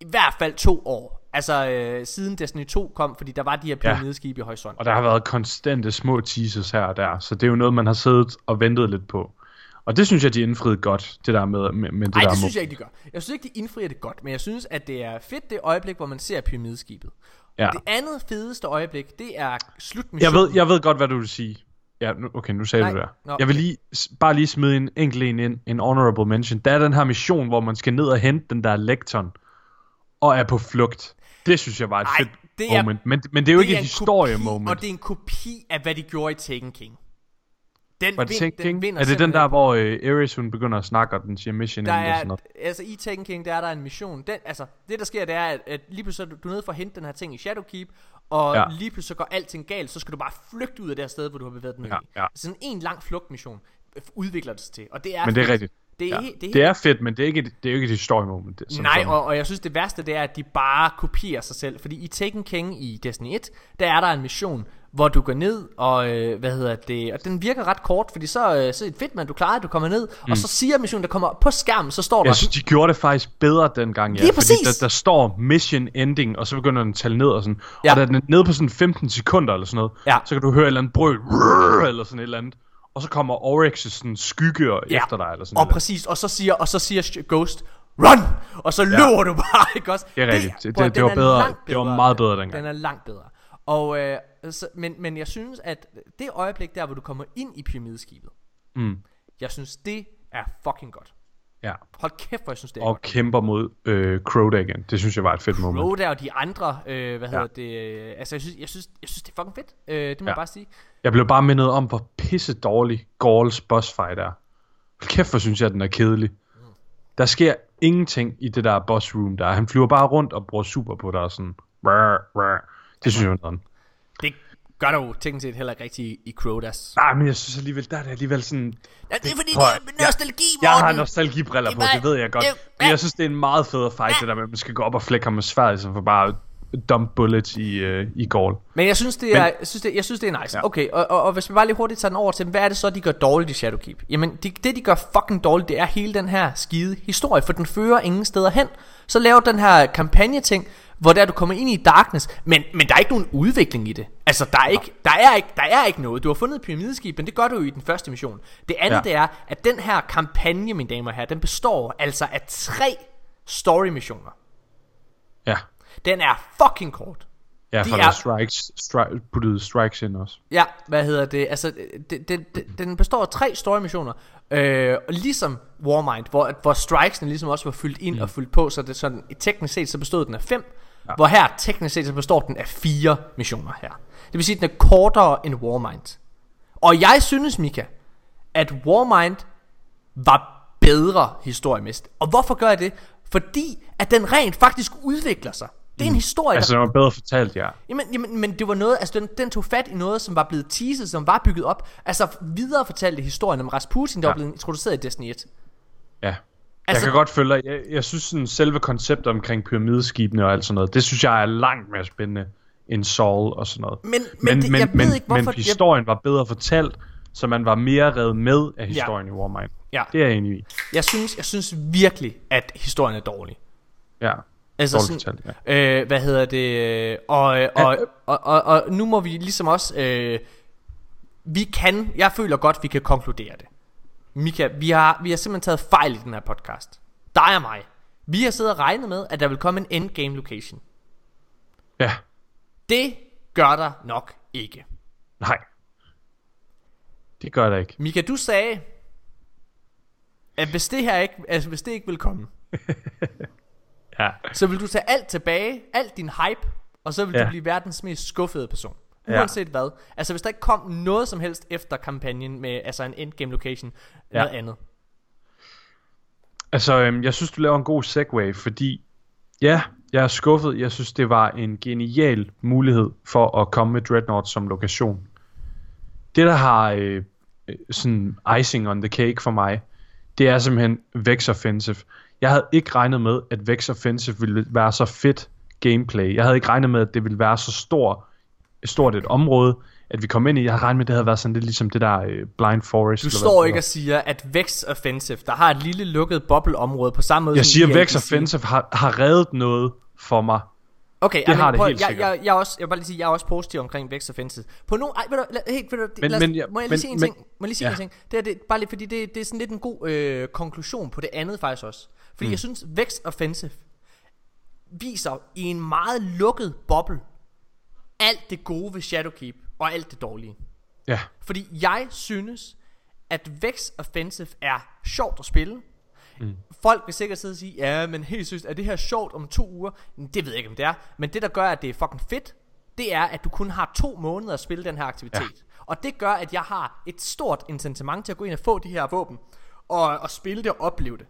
i hvert fald to år. Altså øh, siden Destiny 2 kom, fordi der var de her pyramideskibe i horisonten. Og der har været konstante små teasers her og der, så det er jo noget, man har siddet og ventet lidt på. Og det synes jeg, de indfriede godt, det der med, med, med det Nej, der det synes jeg ikke, de gør. Jeg synes ikke, de indfrier det godt, men jeg synes, at det er fedt det øjeblik, hvor man ser pyramideskibet. Ja. Det andet fedeste øjeblik, det er Jeg slutmissionen. ved, jeg ved godt, hvad du vil sige. Ja, nu, okay, nu sagde Nej, du det. nå, Jeg vil lige, bare lige smide en enkelt en ind, en honorable mention. Der er den her mission, hvor man skal ned og hente den der lekton, og er på flugt. Det synes jeg var et Ej, fedt det er- moment. Men, men det er jo ikke er et en historie-moment. Og det er en kopi af, hvad de gjorde i Taken King. Den, Var det vin- Taken King? Er det den der, hvor øh, Ares hun begynder at snakke, og den siger mission Der end og er, sådan noget? altså i Taken King, der er der en mission. Den, altså, det der sker, det er, at, at lige pludselig er du, du er nede for at hente den her ting i Shadowkeep, og ja. Lige pludselig så går alting galt, så skal du bare flygte ud af det her sted, hvor du har bevæget den Ja, ja. Sådan en lang flugtmission udvikler det sig til, og det er Men det er rigtigt. Det er, Ja. det er, Det er fedt, men det er ikke et, det er ikke et historie-moment. som Nej, sådan. og, og jeg synes det værste det er At de bare kopierer sig selv Fordi i Taken King i Destiny 1 Der er der en mission Hvor du går ned og øh, hvad hedder det Og den virker ret kort Fordi så, øh, så er det fedt man du klarer du kommer ned mm. Og så siger missionen der kommer på skærmen Så står der Jeg synes, de gjorde det faktisk bedre dengang, ja. Lige fordi præcis. Der, der står mission ending, og så begynder den at tælle ned og sådan. Ja. Og da den er nede på sådan 15 sekunder eller sådan noget, Ja. så kan du høre et eller andet brøl, eller sådan et eller andet. Og så kommer Oryx sådan skygge og efter dig, eller sådan og noget. præcis Og så siger, og så siger Ghost Run Og så løber du bare ikke også Det er rigtigt. Det- det- det den var bedre- langt det var meget bedre dengang. Den er langt bedre og, øh, så, men, men jeg synes at Det øjeblik der hvor du kommer ind i pyramideskibet Mm. Jeg synes det er fucking godt Ja. Hold kæft hvor jeg synes det er Og godt kæmper mod øh, Crowder igen. Det synes jeg var et fedt moment. Rhoda og de andre, øh, hvad Ja. hedder det, øh, altså jeg synes, jeg synes, jeg synes det er fucking fedt, øh, det må Ja. jeg bare sige. Jeg blev bare mindet om, hvor pisse dårlig Gauls boss fight er. Hold Kæft, hvor synes jeg, den er kedelig. Der sker ingenting i det der boss room der. Han flyver bare rundt og bruger super på dig og sådan. Rrr, rrr. Det synes jeg var noget. Det gør der jo teknisk set heller ikke rigtigt i, Crowdas. Nej, men jeg synes alligevel, der er det alligevel sådan... Ja, det er fordi, det er nostalgi, Jeg har Morten. nostalgibriller på, det ved jeg godt. Men jeg synes, det er en meget federe fight, det der med, at man skal gå op og flække ham med sværet, som for bare dump bullets i, øh, i Gaul. Men jeg synes, det er, jeg synes, det, jeg synes, det er nice. Ja. Okay, og, og, og hvis vi bare lige hurtigt tager den over til, hvad er det så, de gør dårligt i Shadowkeep? Jamen, de, det de gør fucking dårligt, det er hele den her skide historie, for den fører ingen steder hen. Så laver den her kampagne-ting, hvor der du kommer ind i Darkness, men, men der er ikke nogen udvikling i det. Altså, der er, ikke, der, er ikke, der er ikke noget. Du har fundet et pyramideskib, men det gør du jo i den første mission. Det andet, Ja. det er, at den her kampagne, mine damer og herrer, den består altså af tre story-missioner. Ja. Den er fucking kort. Ja, De for er- strikes, stri- puttede strikes ind også. Ja, hvad hedder det? Altså, det, det, det, den består af tre story missioner. Øh, og ligesom Warmind, hvor, hvor strikesene ligesom også var fyldt ind mm. og fyldt på, så det sådan, teknisk set så bestod den af fem. Ja. Hvor her teknisk set så består den af fire missioner her. Det vil sige, at den er kortere end Warmind. Og jeg synes, Mika, at Warmind var bedre historiemæssigt. Og hvorfor gør jeg det? Fordi at den rent faktisk udvikler sig. Det er en historie, Altså, der det var bedre fortalt, ja. Jamen, jamen, men det var noget, altså den, den tog fat i noget, som var blevet teaset, som var bygget op. Altså videre fortalte historien om Rasputin, der. Ja. var blevet introduceret i Destiny 1. Ja. Altså, jeg kan godt følge dig. Jeg, jeg synes sådan selve konceptet omkring pyramideskibene og alt sådan noget, det synes jeg er langt mere spændende end Saul og sådan noget. Men- men det- men, jeg ved men, ikke, hvorfor- men historien var bedre fortalt, så man var mere revet med af historien Ja. i Warmind. Ja. Det er jeg enig i. Jeg synes, jeg synes virkelig, at historien er dårlig. Ja. Altså sådan, fortalt, øh, hvad hedder det, og, øh, og, og, og, og nu må vi ligesom også, øh, vi kan, jeg føler godt, vi kan konkludere det. Mika, vi har, vi har simpelthen taget fejl i den her podcast. Dig og mig. Vi har siddet og regnet med, at der vil komme en endgame location. Ja. Det gør der nok ikke. Nej. Det gør der ikke. Mika, du sagde, at hvis det her ikke, altså hvis det ikke vil komme, Ja. så vil du tage alt tilbage, alt din hype, og så vil ja. Du blive verdens mest skuffede person. Ja. Uanset hvad. Altså hvis der ikke kom noget som helst efter kampagnen med altså en endgame location, ja. Ja. noget andet. Altså, øhm, jeg synes, du laver en god segue, fordi ja, jeg er skuffet. Jeg synes, det var en genial mulighed for at komme med Dreadnought som lokation. Det, der har øh, øh, sådan icing on the cake for mig, det er simpelthen Vex Offensive. Jeg havde ikke regnet med, at Vex Offensive ville være så fedt gameplay. Jeg havde ikke regnet med, at det ville være så stor, stort et område, at vi kom ind i. Jeg havde regnet med, at det havde været sådan lidt ligesom det der øh, Blind Forest. Du står ikke og siger, at Vex Offensive, der har et lille lukket bobleområde på samme måde Jeg siger, EA Vex. Offensive har, har reddet noget for mig. Okay, Det men har det prøv, helt jeg, jeg, jeg, er også, jeg vil bare lige sige, jeg er også positiv omkring Vex Offensive. På nogle, ej, ved du, lad, helt, ved du, Men- lad, men men, jeg- må jeg lige men- sige en men- ting? Må jeg lige sige ja. en ting? Det er det, bare lige, fordi det, det er sådan lidt en god øh, konklusion på det andet faktisk også. Fordi mm. jeg synes, Vex Offensive viser i en meget lukket boble alt det gode ved Shadowkeep og alt det dårlige. Ja. Fordi jeg synes, at Vex Offensive er sjovt at spille. Mm. Folk vil sikkert sidde og sige, ja, men helt seriøst, er det her sjovt om to uger? Det ved jeg ikke, om det er. Men det, der gør, at det er fucking fedt, det er, at du kun har to måneder at spille den her aktivitet. Ja. Og det gør, at jeg har et stort incitament til at gå ind og få de her våben, og, og spille det og opleve det.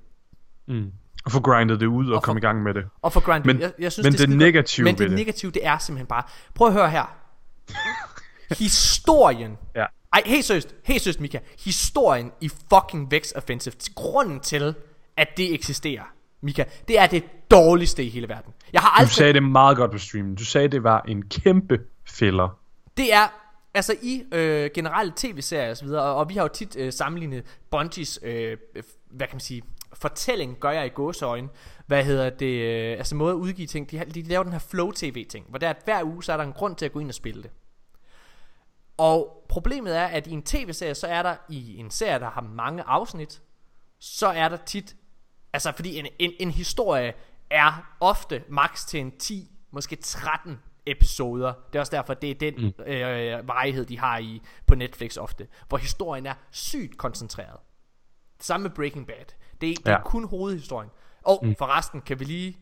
Og få grindet det ud og, Og få- komme i gang med det. Og for granted, Men- jeg, jeg synes, men det, det negative. Men det det. negative, det er simpelthen bare... Prøv at høre her. Historien Ja. Ej, helt seriøst, helt seriøst, Mika. Historien i fucking Vex Offensive, til grunden til, at det eksisterer, Mika, det er det dårligste i hele verden. Jeg har Du aldrig... sagde det meget godt på streamen. Du sagde, det var en kæmpe fælder. Det er, altså i øh, generelle tv-serier og så videre, og, og vi har jo tit øh, sammenlignet Bungies, øh, hvad kan man sige, fortælling, gør jeg i gåseøjne, hvad hedder det, øh, altså måde at udgive ting, de, de laver den her flow-tv-ting, hvor der er, at hver uge, så er der en grund til at gå ind og spille det. Og problemet er, at i en tv-serie, så er der i en serie, der har mange afsnit, så er der tit, altså fordi en, en, en historie er ofte max til en 10, måske 13 episoder. Det er også derfor, det er den mm. øh, varighed, de har i på Netflix ofte, hvor historien er sygt koncentreret. Det samme med Breaking Bad. Det er, det er Ja. kun hovedhistorien. Og mm. forresten kan vi lige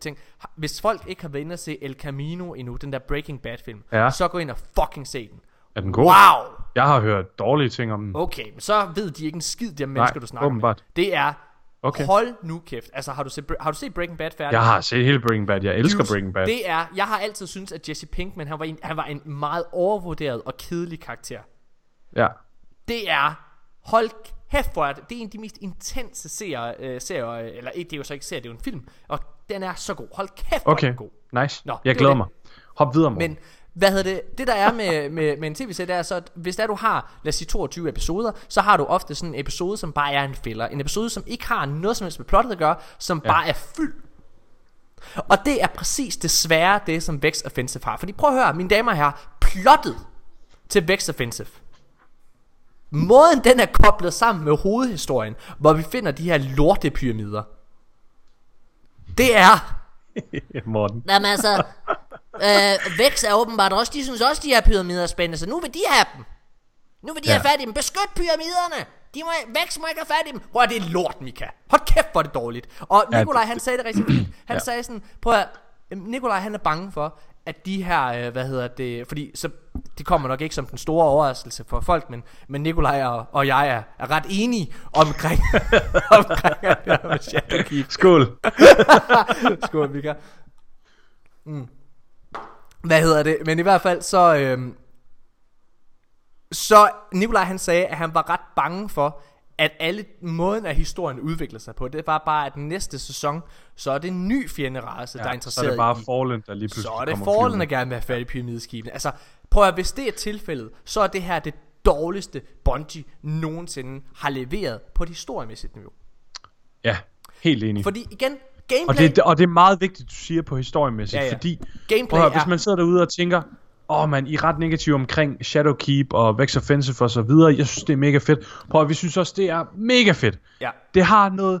tænke, hvis folk ikke har været inde og se El Camino endnu, den der Breaking Bad film, Ja. så gå ind og fucking se den. Er den god? Wow! Jeg har hørt dårlige ting om den. Okay, men så ved de ikke en skid, de mennesker, du snakker åbenbart. med. Det er, Okay. hold nu kæft. Altså, har du set, har du set Breaking Bad færdig? Jeg har set hele Breaking Bad. Jeg elsker Dude, Breaking Bad. Det er, jeg har altid syntes, at Jesse Pinkman, han var en, han var en meget overvurderet og kedelig karakter. Ja. Det er, hold kæft for det. Det er en af de mest intense serier, øh, serier eller ikke, det er jo så ikke serier, det er jo en film. Og den er så god. Hold kæft, hvor er Okay. den god. Nice. Nå, jeg glæder mig. Hop videre, Morten. Men hvad hedder det? Det der er med, med, med en tv-serie, det er så, at hvis der du har, lad os sige 22 episoder, så har du ofte sådan en episode, som bare er en filler. En episode, som ikke har noget som helst med plottet at gøre, som ja. bare er fyld. Og det er præcis desværre det, som Vex Offensive har. Fordi prøv at høre, mine damer og herrer, plottet til Vex Offensive. Måden den er koblet sammen med hovedhistorien, hvor vi finder de her lortepyramider. Det er Morten. Jamen altså, øh, Vex er åbenbart også, de synes også, de her pyramider er spændende, så nu vil de have dem. Nu vil de ja. Ja. have fat i dem. Beskyt pyramiderne. De må, Vex må ikke have fat i dem. Prøv at det er lort, Mika. Hold kæft, hvor er det dårligt. Og Ja, Nikolaj, det- han sagde det rigtig fint. Han ja. Ja. sagde sådan, prøv at, Nikolaj, han er bange for, at de her, øh, hvad hedder det, fordi så, det kommer nok ikke som den store overraskelse for folk, men, men Nikolaj og, og jeg er, er ret enige omkring, omkring at det med Shadowkeep. Skål. Skål, Mika. Mm. Hvad hedder det? Men i hvert fald så... Øhm, så Nikolaj han sagde, at han var ret bange for, at alle måden af historien udvikler sig på, det var bare, at næste sæson, så er det en ny fjenderace, ja, der er så interesseret er det bare i. Fallen, der lige pludselig Så er det Fallen, der gerne vil have fat i pyramideskibene. Altså, prøv at hvis det er tilfældet, så er det her det dårligste Bungie nogensinde har leveret på et historiemæssigt niveau. Ja, helt enig. Fordi igen, gameplay... Og det, og det er meget vigtigt, du siger på historiemæssigt, Ja, ja. fordi Gameplay prøv at, hvis man sidder derude og tænker, åh oh, man, I er ret negativ omkring Shadowkeep og Vex Offensive og så videre, jeg synes, det er mega fedt. Prøv at, vi synes også, det er mega fedt. Ja. Det har noget,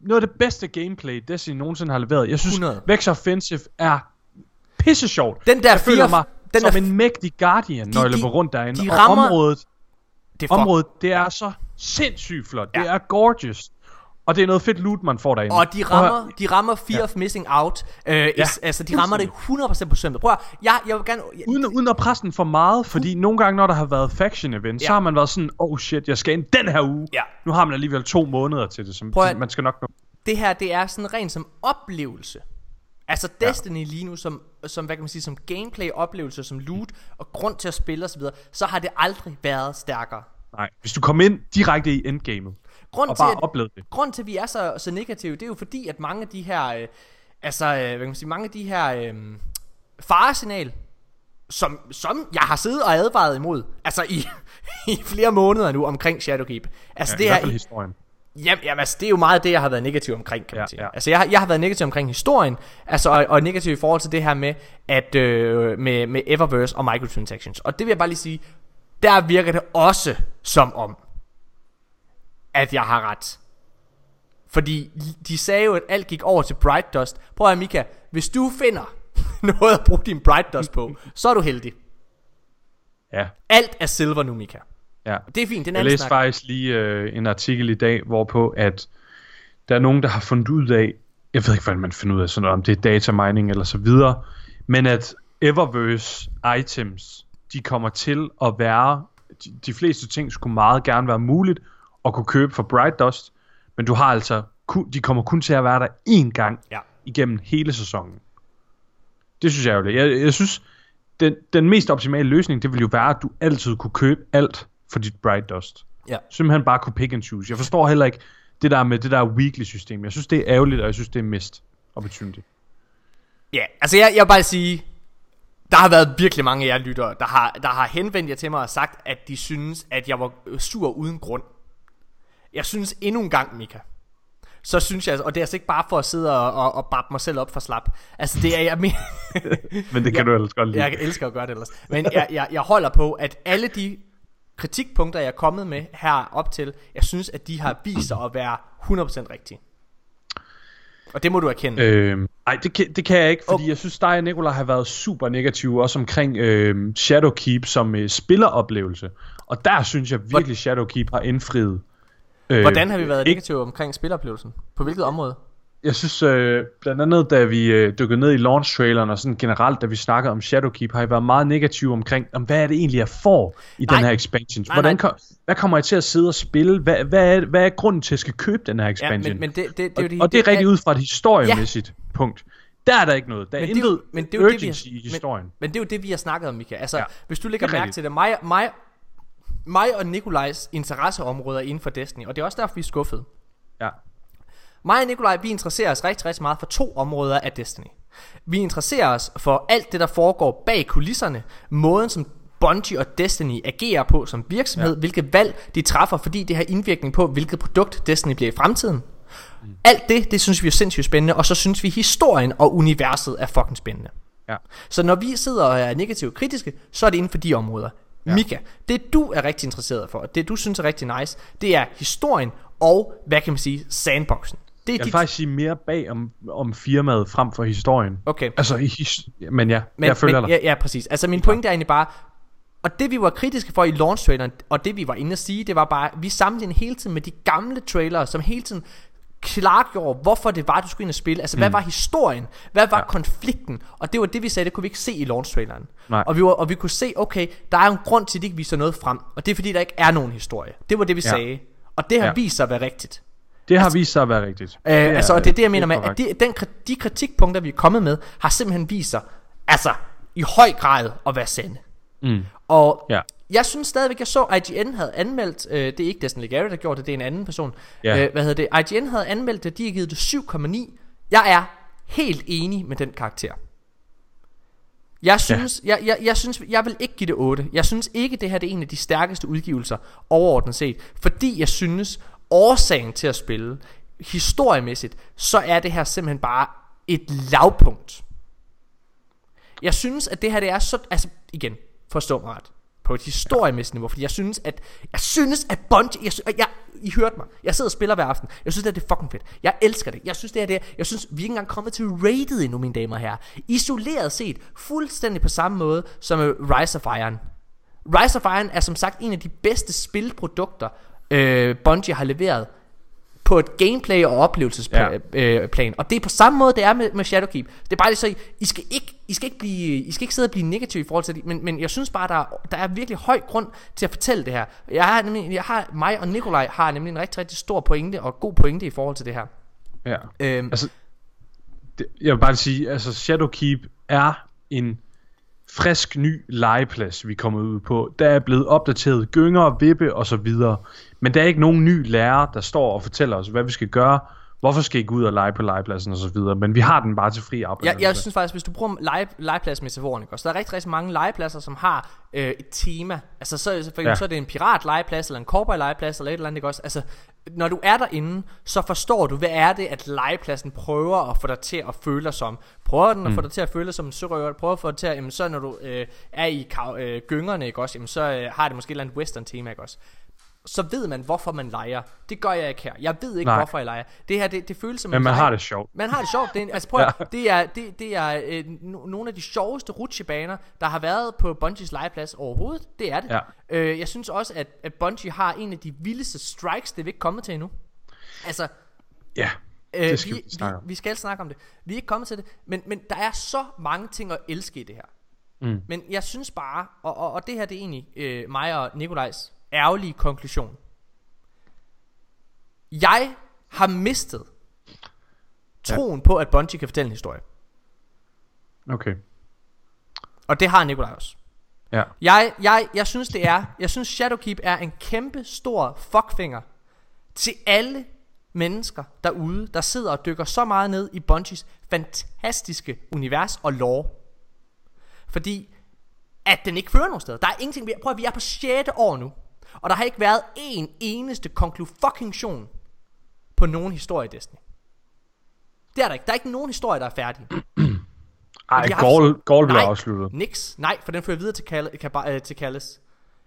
noget af det bedste gameplay, Destiny nogensinde har leveret. Jeg synes, 100. Vex Offensive er pisse sjovt. Den der jeg føler mig den som der- en mægtig guardian, når De- jeg de- løber rundt derinde. de og rammer- området, Det er området, det er så sindssygt flot. Ja. Det er gorgeous. Og det er noget fedt loot, man får derinde. Og de Prøv at rammer, de rammer Fear Ja. of Missing Out. Øh, ja. Ja. Altså, de rammer det 100% på sømmet. Prøv at, jeg, jeg vil gerne... Jeg, Uden, uden at presse den for meget, fordi nogle gange, når der har været faction event, ja. så Ja. har man været sådan, oh shit, jeg skal ind den her uge. Ja. Nu har man alligevel to måneder til det, som Prøv at- man skal nok nå. det her, det er sådan rent som oplevelse. Altså Destiny lige nu, som, som, hvad kan man sige, som gameplay-oplevelse, som loot og grund til at spille osv., så har det aldrig været stærkere. Nej, hvis du kommer ind direkte i endgamet, Grund og til, bare at, oplevede det. grund til, at vi er så, så negative, det er jo fordi, at mange af de her, øh, altså, øh, hvad kan man sige, mange af de her øh, faresignal, som, som jeg har siddet og advaret imod, altså i, i flere måneder nu omkring Shadowkeep. Altså Ja, det I her, hvert fald historien. Jamen, jamen altså, det er jo meget det, jeg har været negativ omkring, kan man Ja, sige. ja. Altså, jeg, har- jeg har været negativ omkring historien, altså, og, og negativ i forhold til det her med, at, øh, med, med Eververse og microtransactions. Og det vil jeg bare lige sige, der virker det også som om, at jeg har ret. Fordi de sagde jo, at alt gik over til Bright Dust. Prøv at høre, Mika, hvis du finder noget at bruge din Bright Dust på, så er du heldig. Ja, Alt er silver nu, Mika. ja. Det er fint, den Jeg anden læste snak. faktisk lige øh, en artikel i dag, hvorpå at der er nogen, der har fundet ud af, jeg ved ikke, hvordan man finder ud af sådan noget, om det er data mining eller så videre, men at Eververse items, de kommer til at være, de, de fleste ting skulle meget gerne være muligt at kunne købe for Bright Dust, men du har altså, de kommer kun til at være der én gang Ja. igennem hele sæsonen. Det synes jeg jo. Jeg, jeg synes, den, den mest optimale løsning, det vil jo være, at du altid kunne købe alt for dit Bright Dust. Ja. Simpelthen bare kunne pick and choose. Jeg forstår heller ikke det der med det der weekly system. Jeg synes, det er ærgerligt, og jeg synes, det er mist opportunity. Ja, altså jeg, jeg vil bare sige, der har været virkelig mange af jer lyttere, der har, der har henvendt jer til mig og sagt, at de synes, at jeg var sur uden grund. Jeg synes endnu en gang, Mika, så synes jeg, og det er altså ikke bare for at sidde og, og, og babbe mig selv op for slap. Altså det er, jeg mener, Men det kan du ellers godt lide. jeg elsker at gøre det ellers. Men jeg, jeg, jeg holder på, at alle de kritikpunkter, jeg er kommet med her op til, jeg synes, at de har vist sig at være 100% rigtige. Og det må du erkende. Øhm, ej, det kan, det kan jeg ikke, fordi Oh. jeg synes, dig og Nicolaj har været super negative, også omkring øhm, Shadowkeep som øh, spilleroplevelse. Og der synes jeg virkelig, Shadowkeep har indfriet. Øh, Hvordan har vi været ikke- negative omkring spiloplevelsen? På hvilket område? Jeg synes øh, blandt andet, da vi øh, dykkede ned i launch-traileren, og sådan generelt, da vi snakkede om Shadowkeep, har I været meget negative omkring, om hvad er det egentlig, jeg får i Nej. den her expansion? Nej, Hvordan nej. Hvad kommer jeg til at sidde og spille? Hvad, hvad, er, hvad er grunden til, at jeg skal købe den her Ja, expansion? men, men det, det, det, og, det, og det er rigtig ud fra et historiemæssigt ja. punkt. Der er der ikke noget. Der er Men det intet men det er jo det, vi urgency har- i historien. Men, men det er jo det, vi har snakket om, Mika. Altså, Ja, ja, hvis du lægger det er mærke rigtigt. til det, mig, mig, mig og Nikolajs interesseområder inden for Destiny, og det er også derfor, vi er skuffede. Ja. Mig og Nikolaj, vi interesserer os rigtig, rigtig meget for to områder af Destiny. Vi interesserer os for alt det, der foregår bag kulisserne, måden som Bungie og Destiny agerer på som virksomhed, ja. hvilke valg de træffer, fordi det har indvirkning på, hvilket produkt Destiny bliver i fremtiden. Mm. Alt det, det synes vi er sindssygt spændende, og så synes vi historien og universet er fucking spændende. Ja. Så når vi sidder og er negativt kritiske, så er det inden for de områder. Ja. Mika, det du er rigtig interesseret for, og det du synes er rigtig nice, det er historien og, hvad kan man sige, sandboxen. Det er Jeg vil dit... faktisk sige mere bag om, om firmaet frem for historien. Okay. Altså, his, men ja, Men, jeg følger men, dig. ja, ja, præcis. Altså min pointe er egentlig bare, og det vi var kritiske for i launch traileren, og det vi var inde at sige, det var bare, vi sammenlignede hele tiden med de gamle trailere, som hele tiden klargjorde, hvorfor det var, du skulle ind og spille. Altså, mm. hvad var historien? Hvad var Ja. konflikten? Og det var det, vi sagde, det kunne vi ikke se i launch traileren. Nej. Og vi, var, og vi kunne se, okay, der er jo en grund til, at de ikke viser noget frem. Og det er fordi, der ikke er nogen historie. Det var det, vi Ja. sagde. Og det har Ja. vist sig at være rigtigt. Det har vist sig at være rigtigt. Øh, altså, og det er det, jeg mener med, at de, den, de kritikpunkter, vi er kommet med, har simpelthen vist sig, altså, i høj grad at være sande. Mm. Og Ja. Jeg synes stadigvæk, jeg så, IGN havde anmeldt, øh, det er ikke Destiny Legary, der gjorde det, det er en anden person. Ja. Øh, hvad hedder det? IGN havde anmeldt det, de har givet det 7,9. Jeg er helt enig med den karakter. Jeg synes, ja. jeg, jeg, jeg synes, jeg vil ikke give det 8. Jeg synes ikke, det her det er en af de stærkeste udgivelser overordnet set. Fordi jeg synes, årsagen til at spille, historiemæssigt, så er det her simpelthen bare et lavpunkt. Jeg synes, at det her det er så... Altså, igen, forstå mig ret. På et historiemæssigt niveau. Fordi jeg synes, at... Jeg synes, at Bungie... Jeg, jeg, I hørte mig. Jeg sidder og spiller hver aften. Jeg synes, det er, det er fucking fedt. Jeg elsker det. Jeg synes, det er det. Jeg synes, vi er ikke engang kommet til rated endnu, mine damer og herrer. Isoleret set, fuldstændig på samme måde som øh, Rise of Iron. Rise of Iron er som sagt en af de bedste spilprodukter, øh, Bungie har leveret på et gameplay og oplevelsesplan. Ja. Øh, plan. og det er på samme måde det er med, med Shadowkeep. Det er bare lige så I skal ikke I skal ikke blive I skal ikke sidde og blive negativ i forhold til det, men, men jeg synes bare der er, der er virkelig høj grund til at fortælle det her. Jeg har nemlig jeg har mig og Nikolaj har nemlig en rigtig rigtig stor pointe og god pointe i forhold til det her. Ja. Øhm, Altså, det, jeg vil bare sige, altså Shadowkeep er en frisk ny legeplads, vi er kommet ud på. Der er blevet opdateret gynger, vippe og så videre. Men der er ikke nogen ny lærer, der står og fortæller os, hvad vi skal gøre. Hvorfor skal I gå ud og lege på legepladsen og så videre. Men vi har den bare til fri Jeg, jeg synes faktisk, hvis du bruger lege, legepladsmetaforen, ikke også? Der er rigtig, rigtig mange legepladser, som har øh, et tema. Altså, så, for eksempel, Ja. så er det en pirat legeplads, eller en cowboy legeplads, eller et eller andet, ikke også? Altså, når du er derinde, så forstår du, hvad er det, at legepladsen prøver at få dig til at føle dig som. Prøver den at få dig til at føle dig som en sørøver, prøver at få dig til at, jamen, så når du øh, er i øh, gyngerne, ikke også? Jamen, så øh, har det måske et eller andet western tema, ikke også? Så ved man, hvorfor man leger. Det gør jeg ikke her. Jeg ved ikke, Nej. hvorfor jeg leger. Det her, det, det føles som Men en man leg. har det sjovt. Man har det sjovt. Det er, en- altså prøv, ja. det er, det, det er øh, no, nogle af de sjoveste rutsjebaner, der har været på Bungies legeplads overhovedet. Det er det. Ja. Øh, jeg synes også, at, at Bungie har en af de vildeste strikes, det er vi ikke kommet til endnu. Altså, Ja, øh, det skal vi, vi snakke om. vi, vi skal snakke om det. Vi er ikke kommet til det, men, men der er så mange ting at elske i det her. Mm. Men jeg synes bare, og, og, og det her det er egentlig øh, mig og Nikolajs ærgerlige konklusion. Jeg har mistet troen på, at Bungie kan fortælle en historie. Okay. Og det har Nikolaj også. Ja. Jeg, jeg, jeg synes det er Jeg synes Shadowkeep er en kæmpe stor fuckfinger Til alle mennesker derude Der sidder og dykker så meget ned i Bungies Fantastiske univers og lore Fordi At den ikke fører nogen sted Der er ingenting vi, Prøv at vi er på 6. år nu Og der har ikke været en eneste konklusion På nogen historie i Destiny Det er der ikke Der er ikke nogen historie der er færdig Ej, de har Gaul, Gaul blev afsluttet. Niks. Nej, for den fører videre til, Kal- Kaba- øh, til Kalles.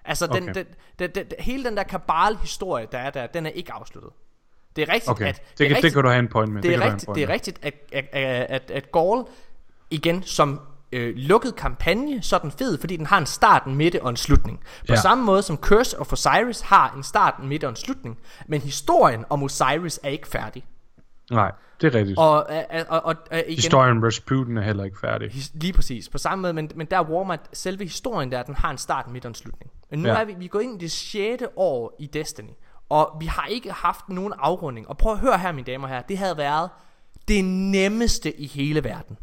Altså, den, Okay. den, den, den, den, hele den der kabal-historie, der er der, den er ikke afsluttet. Det er rigtigt, Okay, at... det, kan, det rigtigt, kan du have en point med. det, kan er rigtigt, det er rigtigt, at, at, at, at, at Gaul, igen, som øh, lukket kampagne, så er den fed, fordi den har en start, en midte og en slutning. På Ja. samme måde som Curse of Osiris har en start, en midte og en slutning. Men historien om Osiris er ikke færdig. Nej, det er rigtigt. Og, og, og, og, og igen, Historien med Rasputin er heller ikke færdig. His- Lige præcis. På samme måde, men, men der er Warmind, selve historien der, den har en start, en midt og en slutning. Men nu Ja. ja. er vi, vi er gået ind i det 6. år i Destiny. Og vi har ikke haft nogen afrunding. Og prøv at høre her, mine damer og herrer. Det havde været det nemmeste i hele verden.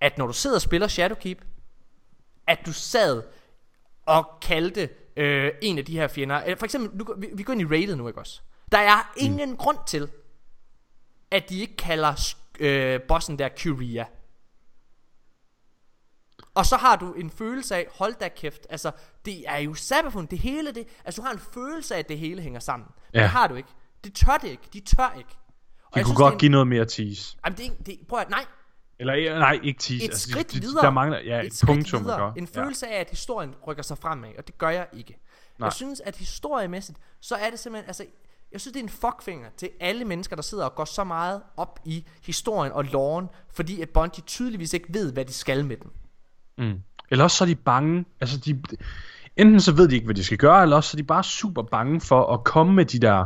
At når du sidder og spiller Shadowkeep, at du sad og kaldte øh, en af de her fjender. Eller For eksempel, nu, vi, vi går ind i rated nu, ikke også? Der er ingen mm. grund til, at de ikke kalder øh, bossen der Curia. Og så har du en følelse af, hold da kæft, altså, det er jo Sabafun, det hele det, altså du har en følelse af, at det hele hænger sammen. Men Ja. det har du ikke. Det tør det ikke, de tør ikke. Og De jeg kunne synes, godt er give noget mere tease. en, jamen, det er, det, prøv at, nej, Eller nej, ikke tease. et altså, de- skridt de- videre. Der mangler ja, et et punktum. videre. En følelse af, at historien rykker sig fremad, og det gør jeg ikke. Nej. Jeg synes, at historiemæssigt, så er det simpelthen, altså, jeg synes, det er en fuckfinger til alle mennesker, der sidder og går så meget op i historien og loven, fordi at Bungie tydeligvis ikke ved, hvad de skal med den. Ja. Mm. Eller også så er de bange. Altså, de, enten så ved de ikke, hvad de skal gøre, eller også så er de bare super bange for at komme med de der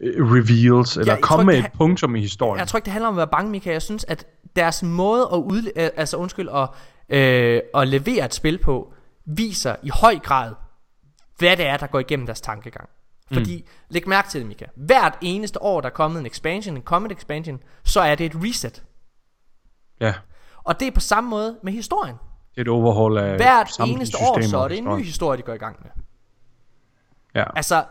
øh, reveals, eller jeg komme med et punktum i historien. Jeg tror ikke, det handler om at være bange, Mika. Jeg synes, at deres måde at, øh, altså, undskyld, at, øh, at levere et spil på, viser i høj grad, hvad det er, der går igennem deres tankegang. Fordi, mm. læg mærke til det, Mika. Hvert eneste år, der er kommet en expansion, en comet expansion, så er det et reset. Ja, Og det er på samme måde med historien. det er et overhaul af Hvert eneste år, så er det en ny historie, de går i gang med. Ja. Altså,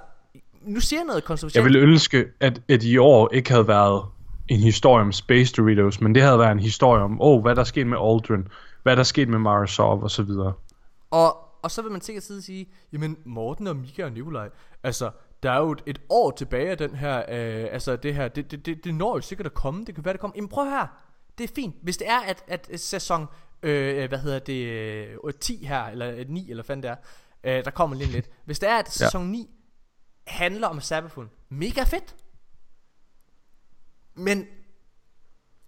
nu siger jeg noget Jeg kontroversielt. ville ønske, at, at i år ikke havde været en historie om Space Doritos, men det havde været en historie om, åh, oh, hvad der er sket med Aldrin, hvad der er sket med Marasov og så videre. Og, og så vil man sikkert sidde og sige, jamen Morten og Mika og Nikolaj, altså der er jo et, et år tilbage af den her, øh, altså det her, det, det, det, det når jo sikkert at komme, det kan være det kommer. Jamen prøv her, det er fint, hvis det er at, at sæson, øh, hvad hedder det, øh, 10 her, eller øh, 9 eller hvad fanden det er, øh, der kommer lige lidt. Hvis det er at sæson 9 handler om Sabafun. Mega fedt. Men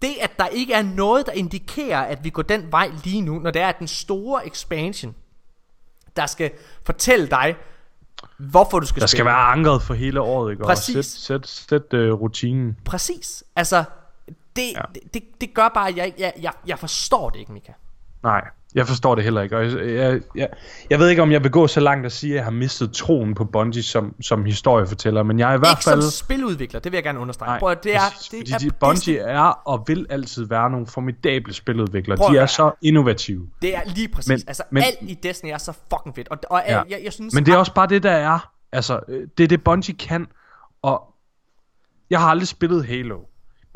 det, at der ikke er noget, der indikerer, at vi går den vej lige nu, når det er den store expansion, der skal fortælle dig, hvorfor du skal Der spille. skal være ankeret for hele året, ikke? Præcis. Og sæt, sæt, sæt uh, rutinen. Præcis. Altså, det. Ja. det, det, det gør bare, at jeg, jeg, jeg, jeg forstår det ikke, Mika. Nej, jeg forstår det heller ikke. Og jeg, jeg, jeg, jeg ved ikke, om jeg vil gå så langt at sige, at jeg har mistet troen på Bungie som, som historiefortæller, men jeg er i hvert Ikke fald... som spiludvikler, det vil jeg gerne understrege. Nej, Prøv, det er, præcis, det er, de, Bungie er og vil altid være nogle formidable spiludviklere. Prøv de er så innovative. Det er lige præcis. Men- altså, men- alt i Destiny er så fucking fedt. Og, og Ja. ja. jeg, jeg synes... Men det er også bare det, der er. Altså, øh, det er det, Bungie kan. Og jeg har aldrig spillet Halo.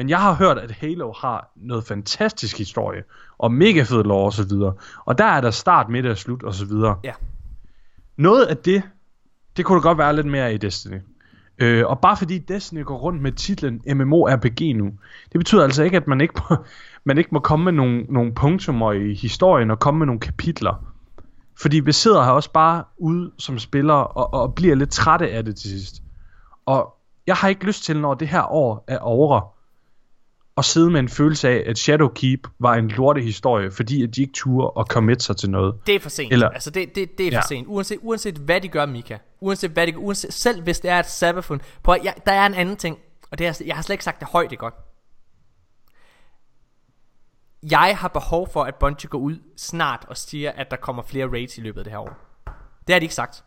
Men jeg har hørt, at Halo har noget fantastisk historie. Og mega fed lore og så videre. Og der er der start, midt og slut og så videre. Ja. Noget af det, det kunne da godt være lidt mere i Destiny. Øh, og bare fordi Destiny går rundt med titlen MMORPG nu, det betyder altså ikke, at man ikke må, man ikke må komme med nogle, nogle punktummer i historien og komme med nogle kapitler. Fordi vi sidder her også bare ude som spillere og, og bliver lidt trætte af det til sidst. Og jeg har ikke lyst til, når det her år er over, at sidde med en følelse af, at Shadowkeep var en lortehistorie, fordi at de ikke turde at commit sig til noget. Det er for sent. Eller- altså, det, det, det er for Ja. sent. Uanset, uanset hvad de gør, Mika. Uanset hvad de gør. Uanset, selv hvis det er et sabafund. Prøv, jeg, der er en anden ting. Og det er, jeg har slet ikke sagt det højt, det godt. Jeg har behov for, at Bungie går ud snart og siger, at der kommer flere raids i løbet af det her år. Det har de ikke sagt.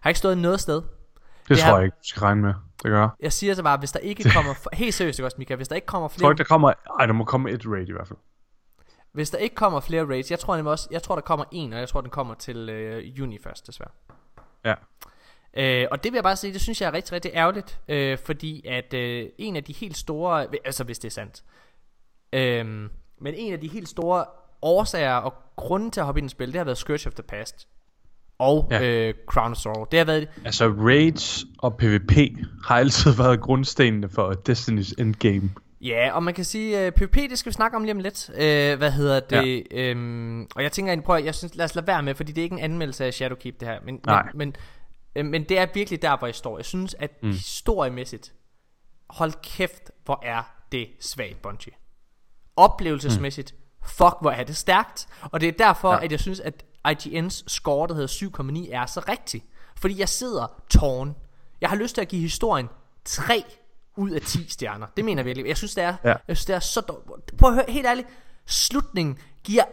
Har ikke stået noget sted. Det, det tror jeg ikke, du skal regne med. Det gør. Jeg Jeg siger så bare, hvis der ikke kommer... Helt seriøst, også, Mika? Hvis der ikke kommer tror flere ikke, der kommer... Ej, der må komme et raid i hvert fald. Hvis der ikke kommer flere raids, jeg tror nemlig også, jeg tror der kommer en, og jeg tror den kommer til øh, juni først, desværre. Ja. Øh, og det vil jeg bare sige, det synes jeg er rigtig, rigtig ærgerligt, øh, fordi at øh, en af de helt store, altså hvis det er sandt, øh, men en af de helt store årsager og grunden til at hoppe ind i spil, det har været Scourge of the Past og Ja. øh, Crown of Sorrow. Det har været, Altså, raids og PvP har altid været grundstenene for Destiny's endgame. Ja, og man kan sige, uh, PvP, det skal vi snakke om lige om lidt. Uh, hvad hedder det? Ja. Um, og jeg tænker egentlig, prøv at, jeg synes, lad os lade være med, fordi det er ikke en anmeldelse af Shadowkeep, det her. Men, Nej. men, men, øh, men det er virkelig der, hvor jeg står. Jeg synes, at mm. historiemæssigt, hold kæft, hvor er det svagt, Bungie. Oplevelsesmæssigt, mm. fuck, hvor er det stærkt. Og det er derfor, ja. at jeg synes, at IGN's score, der hedder 7,9, er så rigtig. Fordi jeg sidder tårn. Jeg har lyst til at give historien 3 ud af 10 stjerner. Det mener jeg virkelig. Jeg synes, det er, Ja. jeg synes, det er så dårligt. Prøv at høre, helt ærligt. Slutningen giver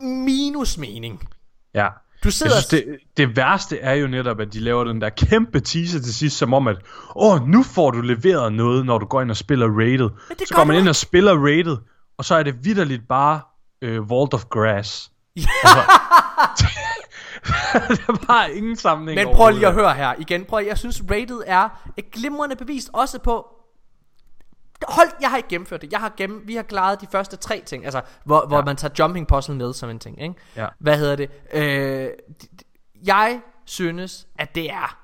minus mening. Ja. Du sidder- Jeg synes, det, det værste er jo netop, at de laver den der kæmpe teaser til sidst, som om at, åh, nu får du leveret noget, når du går ind og spiller rated. Så går man ind og spiller rated, og så er det vidderligt bare øh, Vault of Grass. der er bare ingen sammenhæng Men prøv lige at høre her igen. Prøv, jeg synes Rated er et glimrende bevis også på Hold, jeg har ikke gennemført det. Jeg har gennem, vi har klaret de første tre ting, altså hvor, hvor Ja. man tager jumping puzzle med som en ting, ikke? Ja. Hvad hedder det? Øh, jeg synes, at det er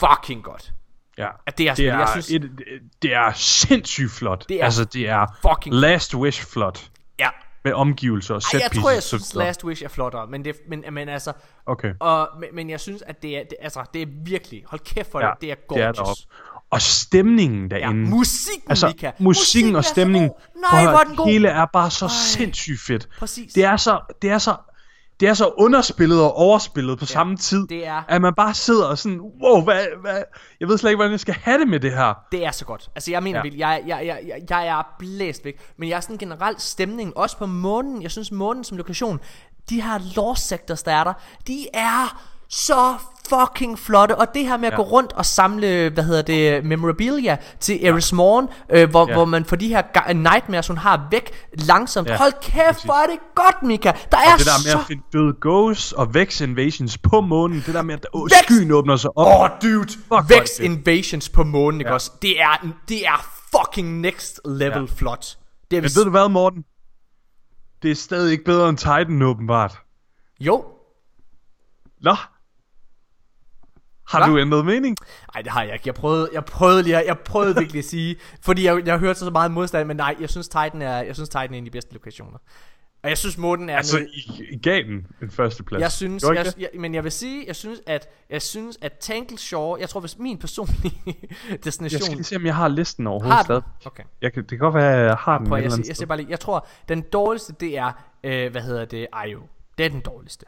fucking godt. Ja. At det er, Det jeg er, synes, et, det er sindssygt flot. Det er altså, det er fucking- last wish flot. Ja. Med omgivelser og set Ej, jeg tror, jeg synes. Last Wish er flottere, men, det, men, men altså, Okay. og, men, men jeg synes, at det er, det, altså, det er virkelig, hold kæft for Ja, det, det er gorgeous. deroppe. Og stemningen Ja, derinde. musikken, altså, Mika. musikken og er så stemningen. Nej, hvor er den god. Hele er bare så sindssygt fedt. Præcis. Det er så, det er så, det er så underspillet og overspillet på samme tid. det er- At man bare sidder og sådan, wow, hvad, hvad, jeg ved slet ikke, hvordan jeg skal have det med det her. Det er så godt. Altså jeg mener Ja. ja. virkelig, jeg, jeg, jeg, jeg, jeg er blæst væk. Men jeg er sådan generelt stemning, også på månen. Jeg synes månen som lokation, de her lost sectors, der er der, de er så fucking flotte. Og det her med at Ja. gå rundt og samle, hvad hedder det, memorabilia til Eris Morn, øh, hvor, Ja. hvor man får de her ga- nightmares, hun har væk langsomt. Ja, Hold kæft, præcis. hvor er det godt, Mika. Der er Og det der med så... at finde døde ghosts og Vex invasions på månen, det der med at åh, Vex! skyen åbner sig op. Åh, oh, dude. er Vex det. Invasions på månen, ikke Ja. også? Det er, det er fucking next level Ja. flot. Det er Men ved du hvad, Morten? Det er stadig ikke bedre end Titan, åbenbart. Jo, Nå. Har Hva? du ændret mening? Nej, det har jeg ikke. Jeg prøvede, jeg prøvede lige, at- jeg prøvede virkelig at sige, fordi jeg, jeg hørte så meget modstand, men nej, jeg synes Titan er, jeg synes Titan er en af de bedste lokationer. Og jeg synes, månen er Altså, I, I gav den en førsteplads. Jeg synes, jeg, jeg, men jeg vil sige, jeg synes, at jeg synes, at Tangle Shore, jeg tror, hvis min personlige Jeg skal destination lige se, om jeg har listen overhovedet har stadig. Okay. Jeg kan, det kan godt være, jeg har den Prøv, jeg, jeg sted. siger bare lige, jeg tror, den dårligste, det er, øh, hvad hedder det, Io. Det er den dårligste.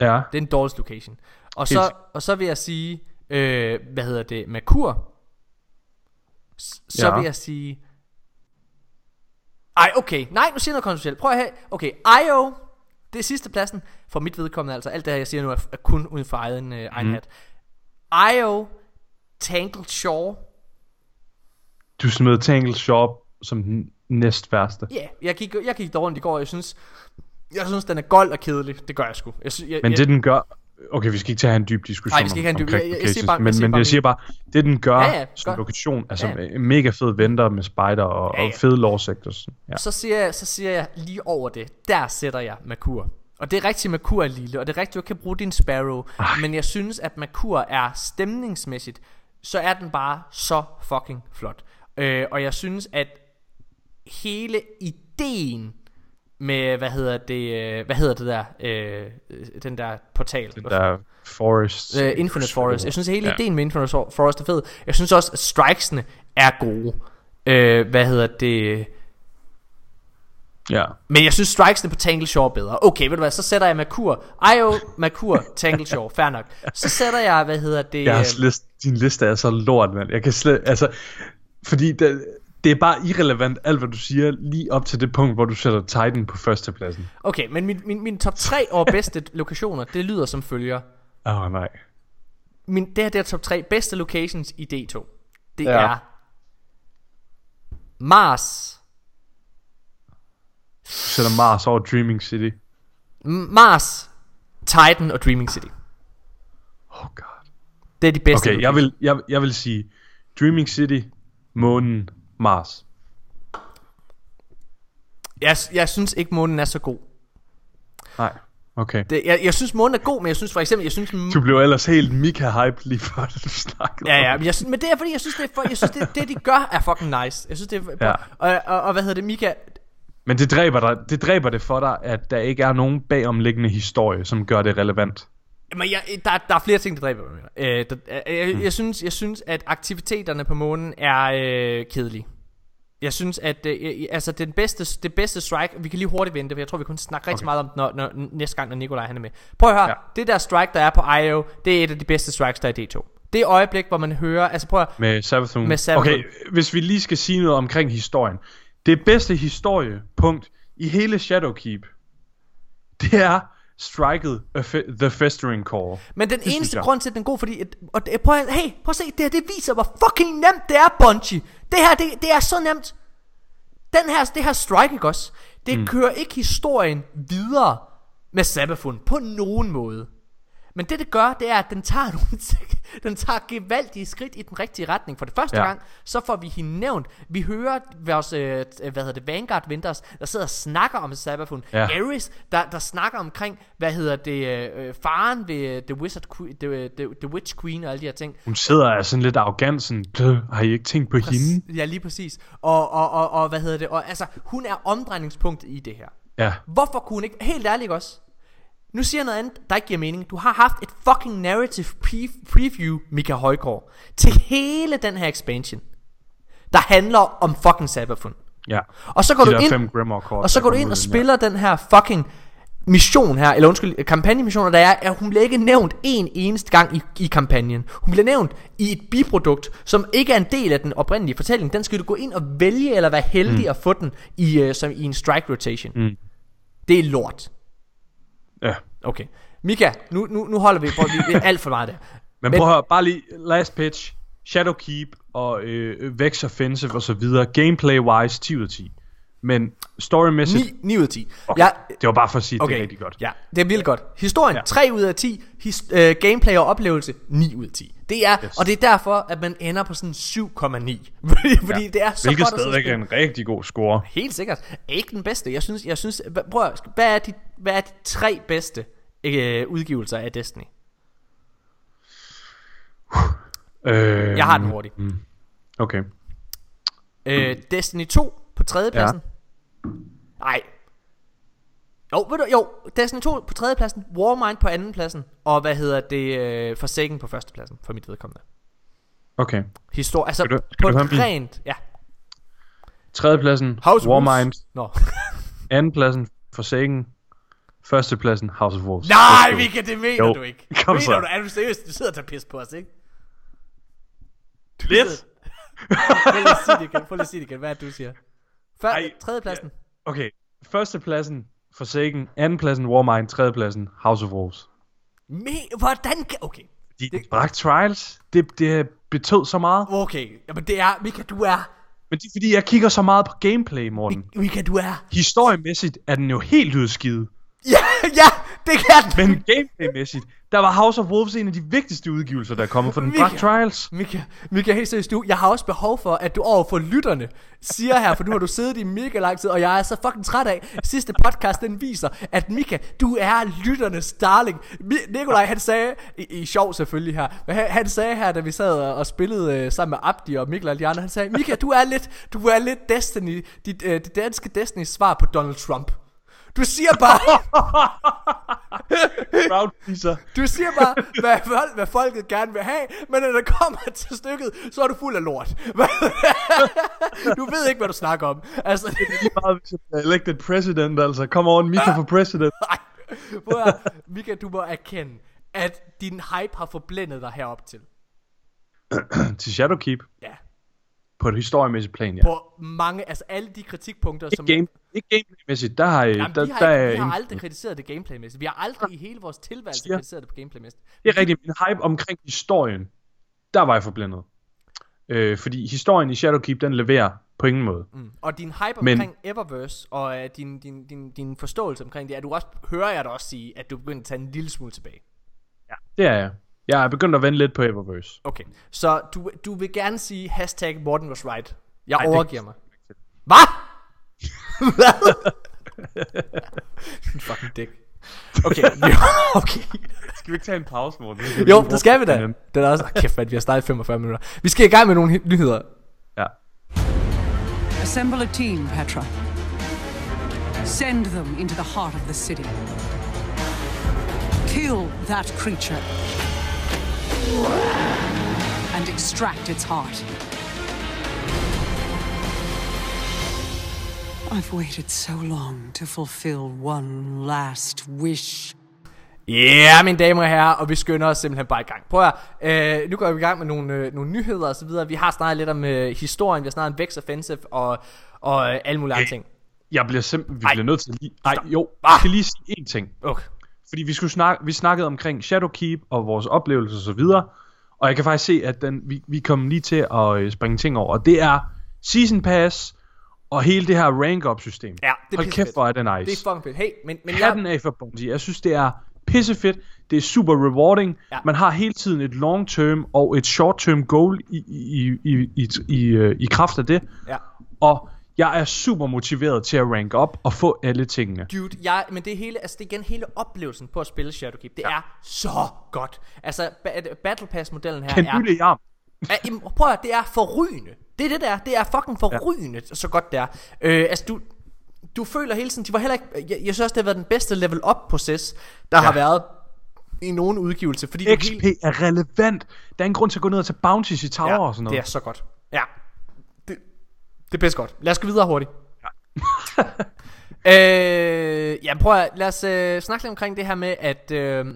Ja, Det er den dårligste location. Og så, og så vil jeg sige, øh, hvad hedder det, Merkur. S- Så Ja. vil jeg sige... Ej, okay. Nej, nu siger jeg noget kontroversielt. Prøv at have... Okay, Io, det er sidste pladsen. For mit vedkommende altså. Alt det her, jeg siger nu, er, er kun uden for egen, øh, egen Mhm. hat. Io, Tangled Shore. du smed Tangle Shop som den næst værste. Ja, yeah, jeg gik, jeg gik rundt i går, og jeg synes... Jeg synes, den er gold og kedelig. Det gør jeg sgu. Jeg, sy- jeg, Men jeg, det den gør... Okay, vi skal ikke tage en dyb diskussion Nej, vi skal ikke have en dyb- om jeg- jeg- jeg siger bare- jeg men, siger men bare jeg siger bare, det den gør Ja, ja, som gør. lokation, altså Ja, ja. mega fed venter med spider og, Ja, ja, og fede sectors. Ja. Så siger, jeg, så siger jeg lige over det, der sætter jeg Merkur. Og det er rigtigt, Merkur er lille, og det er rigtigt, du kan bruge din Sparrow. Ej. Men jeg synes, at Merkur er stemningsmæssigt, så er den bare så fucking flot. Øh, og jeg synes, at hele ideen med, hvad hedder det, øh, hvad hedder det der, øh, den der portal. Den der forest. Uh, Infinite Forest. Jeg synes, hele ja. Ideen med Infinite Forest er fed. Jeg synes også, at strikesene er gode. Uh, hvad hedder det? Ja. Men jeg synes strikesene på Tangle Shore er bedre Okay ved du hvad Så sætter jeg Merkur Io Merkur Tangle Shore Fair nok Så sætter jeg Hvad hedder det Jeg har øh, list, din liste er så lort, mand. Jeg kan slet, altså, fordi det, det er bare irrelevant alt, hvad du siger, lige op til det punkt, hvor du sætter Titan på førstepladsen. Okay men min, min, min top 3 over bedste lokationer Det lyder som følger Åh, oh, nej. min, Det her det er top 3 bedste locations i D2 Det Ja. er Mars Du sætter Mars over Dreaming City. M- Mars Titan og Dreaming City Oh god. Det er de bedste Okay, jeg vil, jeg, jeg vil sige Dreaming City, Månen, Mars. jeg, jeg synes ikke månen er så god Nej, okay. det, jeg, jeg synes månen er god Men jeg synes for eksempel Jeg synes Du blev ellers helt Mika-hype lige før, du snakkede Ja, ja, men, jeg, synes- men det er fordi, jeg synes, det, er for, jeg synes det, det, de gør, er fucking nice. Jeg synes, det er... Ja. Og, og, og, hvad hedder det, Mika? Men det dræber, dig, det dræber det for dig, at der ikke er nogen bagomliggende historie, som gør det relevant. Men jeg, der, der er flere ting, der dræber mig. Øh, der, jeg, jeg, synes, jeg synes, at aktiviteterne på månen er øh, kedelige. Jeg synes, at øh, altså den bedste, det bedste strike, vi kan lige hurtigt vente, for jeg tror, vi kunne snakke rigtig Okay. meget om når, når, næste gang, når Nikolaj han er med. Prøv at høre, ja. Det der strike, der er på IO, det er et af de bedste strikes, der er i D2. Det øjeblik, hvor man hører, altså prøv at, Med Savathun. Med Savathun. Okay, hvis vi lige skal sige noget omkring historien. Det bedste historiepunkt i hele Shadowkeep, det er striket The Festering Core. Men den Det eneste grund til, at den er god, fordi... At, og det, prøv, hey, prøv at se, det her, det viser, hvor fucking nemt det er, Bungie. Det her, det, det er så nemt. Den her, det her strike, ikke også? Det mm. kører ikke historien videre med Sabafun på nogen måde. Men det det gør, det er, at den tager, nogle, den tager gevaldige skridt i den rigtige retning. For det første ja. Gang, så får vi hende nævnt. Vi hører vores, øh, hvad hedder det, Vanguard Vendors, der sidder og snakker om Sabafun. Ja. Ares, der, der snakker omkring, hvad hedder det, øh, faren ved øh, The Wizard Queen, the, the, the Witch Queen og alle de her ting. Hun sidder af sådan lidt arrogant, sådan, "Dø, har I ikke tænkt på hende? Ja, lige præcis. Og, og, og, og hvad hedder det, og altså, hun er omdrejningspunktet i det her. Ja, Hvorfor kunne hun ikke, helt ærligt også? Nu siger jeg noget andet, der ikke giver mening. Du har haft et fucking narrative pre- preview, Mika Højgaard, til hele den her expansion, der handler om fucking Sabafun. ja. Og så går De du ind, kort, og så går du ind og spiller den her fucking mission her, eller undskyld, kampagnemission, og der er, at hun bliver ikke nævnt en eneste gang i, i kampagnen. Hun bliver nævnt i et biprodukt, som ikke er en del af den oprindelige fortælling. Den skal du gå ind og vælge, eller være heldig mm. at få den i, uh, som i en strike rotation. Mm. Det er lort. Okay. Mika, nu, nu, nu holder vi på vi, alt for meget der. Men, Men- prøv at høre, bare lige last pitch. Shadowkeep og øh, Vex Offensive og så videre. Gameplay-wise 10 ud af 10. Men storymæssigt... 9, 9 ud af 10. Okay. Jeg, Det var bare for at sige, at det okay, er rigtig godt. Ja, det er virkelig godt. Historien, ja. Ja. 3 ud af 10. His, øh, gameplay og oplevelse, 9 ud af 10. Det er, yes. Og det er derfor, at man ender på sådan 7,9. fordi Ja. det er så Hvilket godt stadigvæk er en rigtig god score. Helt sikkert. Ikke den bedste. Jeg synes, jeg synes hva- prøv at, hvad er de, hvad er de tre bedste øh, udgivelser af Destiny? Øh, Jeg har den hurtigt. Okay. Øh, Destiny 2 på tredjepladsen. Nej. Jo, ved du, jo, Destiny 2 på tredje pladsen, Warmind på anden pladsen, og hvad hedder det, øh, Forsaken på første pladsen, for mit vedkommende. Okay. Histor altså, Skal du- skal på du et rent, ja. Tredjepladsen, House Warmind. Nå. Andenpladsen, Forsaken. Førstepladsen, House of Wolves. Nej, go. Mika, det mener Jo. du ikke. Kom mener så. du, er du seriøs? Du sidder og tager pis på os, ikke? Du Lidt. sidder- Prøv lige at sige det igen. Prøv lige at sige det igen. Hvad er det, du siger? Før, Ej, tredje pladsen. Okay. Førstepladsen, Forsaken. Andenpladsen, Warmind. Tredjepladsen, House of Wolves. Me, hvordan kan... Okay. De Det- drak Trials. Det, det betød så meget. Okay. Jamen det er... Mika, du er... Men det er fordi, jeg kigger så meget på gameplay, Morten. Mika, du er... Historiemæssigt er den jo helt udskidet. Ja, ja, det kan den. Men gameplaymæssigt, der var House of Wolves en af de vigtigste udgivelser, der er kommet for den Mika. Trials. Mika, Mika, helt seriøst, du, jeg har også behov for, at du over for lytterne siger her, for nu har du siddet i mega lang tid, og jeg er så fucking træt af, sidste podcast, den viser, at Mika, du er lytternes darling. Nikolaj, han sagde, i, i sjov selvfølgelig her, men han, han sagde her, da vi sad og, spillede øh, sammen med Abdi og Mikkel og de andre, han sagde, Mika, du er lidt, du er lidt Destiny, dit, øh, det danske Destiny svar på Donald Trump. Du siger bare, Crowd pleaser. Du siger bare, hvad, folk, hvad folket gerne vil have, men når det kommer til stykket, så er du fuld af lort. du ved ikke, hvad du snakker om. Altså, Lige meget, hvis jeg elected president, altså. Come on, Mika for president. nej. Mika, du må erkende, at din hype har forblændet dig herop til. Til Shadowkeep. Ja. På et historiemæssigt plan, ja. På mange, altså alle de kritikpunkter, som... Ikke, game, ikke gameplaymæssigt, der har, Jamen, der, vi har, der ikke, er vi har aldrig kritiseret det gameplaymæssigt. Vi har aldrig i hele vores tilværelse Siger. kritiseret det på gameplaymæssigt. Det er rigtigt, min hype omkring historien, der var jeg forblændet. Øh, fordi historien i Shadowkeep, den leverer på ingen måde. Mm. Og din hype Men- omkring Eververse, og uh, din, din, din, din forståelse omkring det, er du også, hører jeg dig også sige, at du begynder at tage en lille smule tilbage. Ja. Det er jeg. Jeg er begyndt at vende lidt på Eververse. Okay, så du, du vil gerne sige hashtag Morten was right. Jeg Ej, det- overgiver mig. Hvad? Hvad? fucking dick. Okay, okay. Skal vi ikke tage en pause, Morten? Jo, det skal vi da. Det er også, oh, kæft, at vi har startet i 45 minutter. Vi skal i gang med nogle nyheder. Ja. Assemble a team, Petra. Send them into the heart of the city. Kill that creature. And extract its heart. I've waited so long to fulfill one last wish. Ja, yeah, mine damer og herrer, og vi skynder os simpelthen bare i gang. Prøv at øh, nu går vi i gang med nogle, øh, nogle nyheder og så videre. Vi har snakket lidt om øh, historien, vi har snakket om Vex Offensive og, og øh, alle mulige andre ting. Jeg bliver simpelthen, vi Ej. bliver nødt til lige... Ej, jo, Ah. jeg skal lige sige én ting. Okay. Fordi vi, skulle snakke, vi snakkede omkring Shadowkeep og vores oplevelser og så videre. Og jeg kan faktisk se, at den, vi, vi kom lige til at øh, springe ting over. Og det er Season Pass og hele det her rank-up system. Ja, det er Hold kæft, hvor er det nice. Det er fucking fedt. Hey, men, men Hatten jeg, af for Bungie. Jeg synes, det er pissefedt. Det er super rewarding. Ja. Man har hele tiden et long-term og et short-term goal i, i, i, i, i, i, øh, i kraft af det. ja. Og jeg er super motiveret til at rank op og få alle tingene. Dude, jeg, men det er hele, altså det er igen hele oplevelsen på at spille Shadowkeep. Det ja. er så godt. Altså, ba- Battle Pass-modellen her Kan er... i arm. Ja, prøv at høre, det er forrygende. Det er det der. Det er fucking forrygende, ja. så godt det er. Øh, altså, du, du føler hele tiden, de var heller ikke, jeg, jeg synes også, det har været den bedste level up proces, der ja. har været i nogen udgivelse, fordi XP hele, er relevant. Der er en grund til at gå ned og tage bounties i tower ja, og sådan noget. det er så godt. Ja, det, det er bedst godt. Lad os gå videre hurtigt. øh, ja, prøv at, lad os øh, snakke lidt omkring det her med, at øh,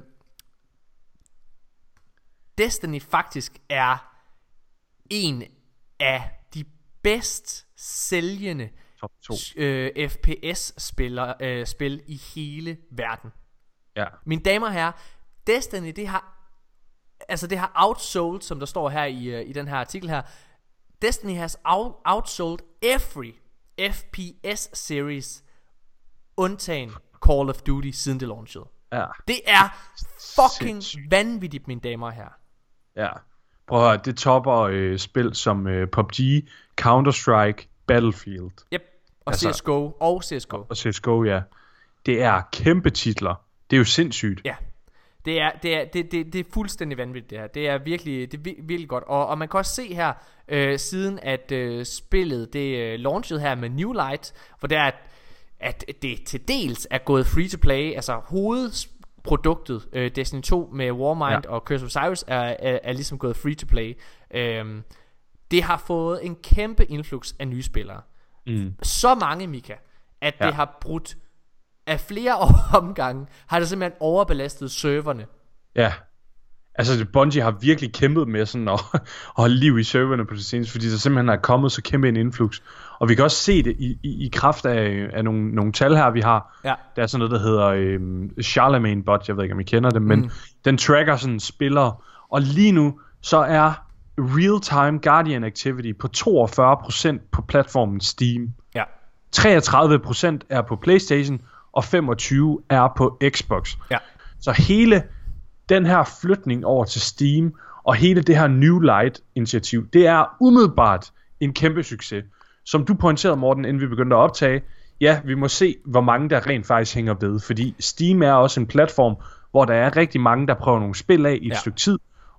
Destiny faktisk er en af de bedst sælgende Top 2. øh, FPS-spil øh, spil i hele verden. Ja. Mine damer og herrer, Destiny, det har altså det har outsold, som der står her i, øh, i den her artikel her. Destiny has out, outsold every FPS series undtagen Call of Duty siden det launchede. Ja. Det er fucking Sindssygt. vanvittigt, mine damer og herrer. Ja. Prøv at høre, det topper øh, spil som øh, PUBG, Counter-Strike, Battlefield Yep. Og Altså- CSGO og CSGO. og CSGO, ja. Det er kæmpe titler. Det er jo sindssygt. Ja. Det er, det, er, det, det, det er fuldstændig vanvittigt det her. Det er virkelig, det er vir- virkelig godt. Og, og man kan også se her, øh, siden at øh, spillet det øh, launchede her med New Light, hvor der er at det til dels er gået free to play, altså hovedproduktet øh, Destiny 2 med Warmind ja. og Curse of Cyrus er, er, er ligesom gået free to play. Øhm, det har fået en kæmpe influx af nye spillere. Mm. Så mange, Mika, at ja. det har brudt af flere omgange, har det simpelthen overbelastet serverne. Ja. Altså, Bungie har virkelig kæmpet med sådan at, at holde liv i serverne på det seneste, fordi der simpelthen er kommet så kæmpe en influx. Og vi kan også se det i, i, i kraft af, af nogle, nogle tal her, vi har. Ja. Der er sådan noget, der hedder øhm, Charlemagne bot, jeg ved ikke, om I kender det, men mm. den tracker sådan spillere. Og lige nu, så er real-time Guardian activity på 42% på platformen Steam. Ja. 33% er på PlayStation, og 25 er på Xbox. Ja. Så hele den her flytning over til Steam, og hele det her New Light initiativ, det er umiddelbart en kæmpe succes. Som du pointerede, Morten, inden vi begyndte at optage, ja, vi må se, hvor mange der rent faktisk hænger ved, fordi Steam er også en platform, hvor der er rigtig mange, der prøver nogle spil af i et ja. stykke tid,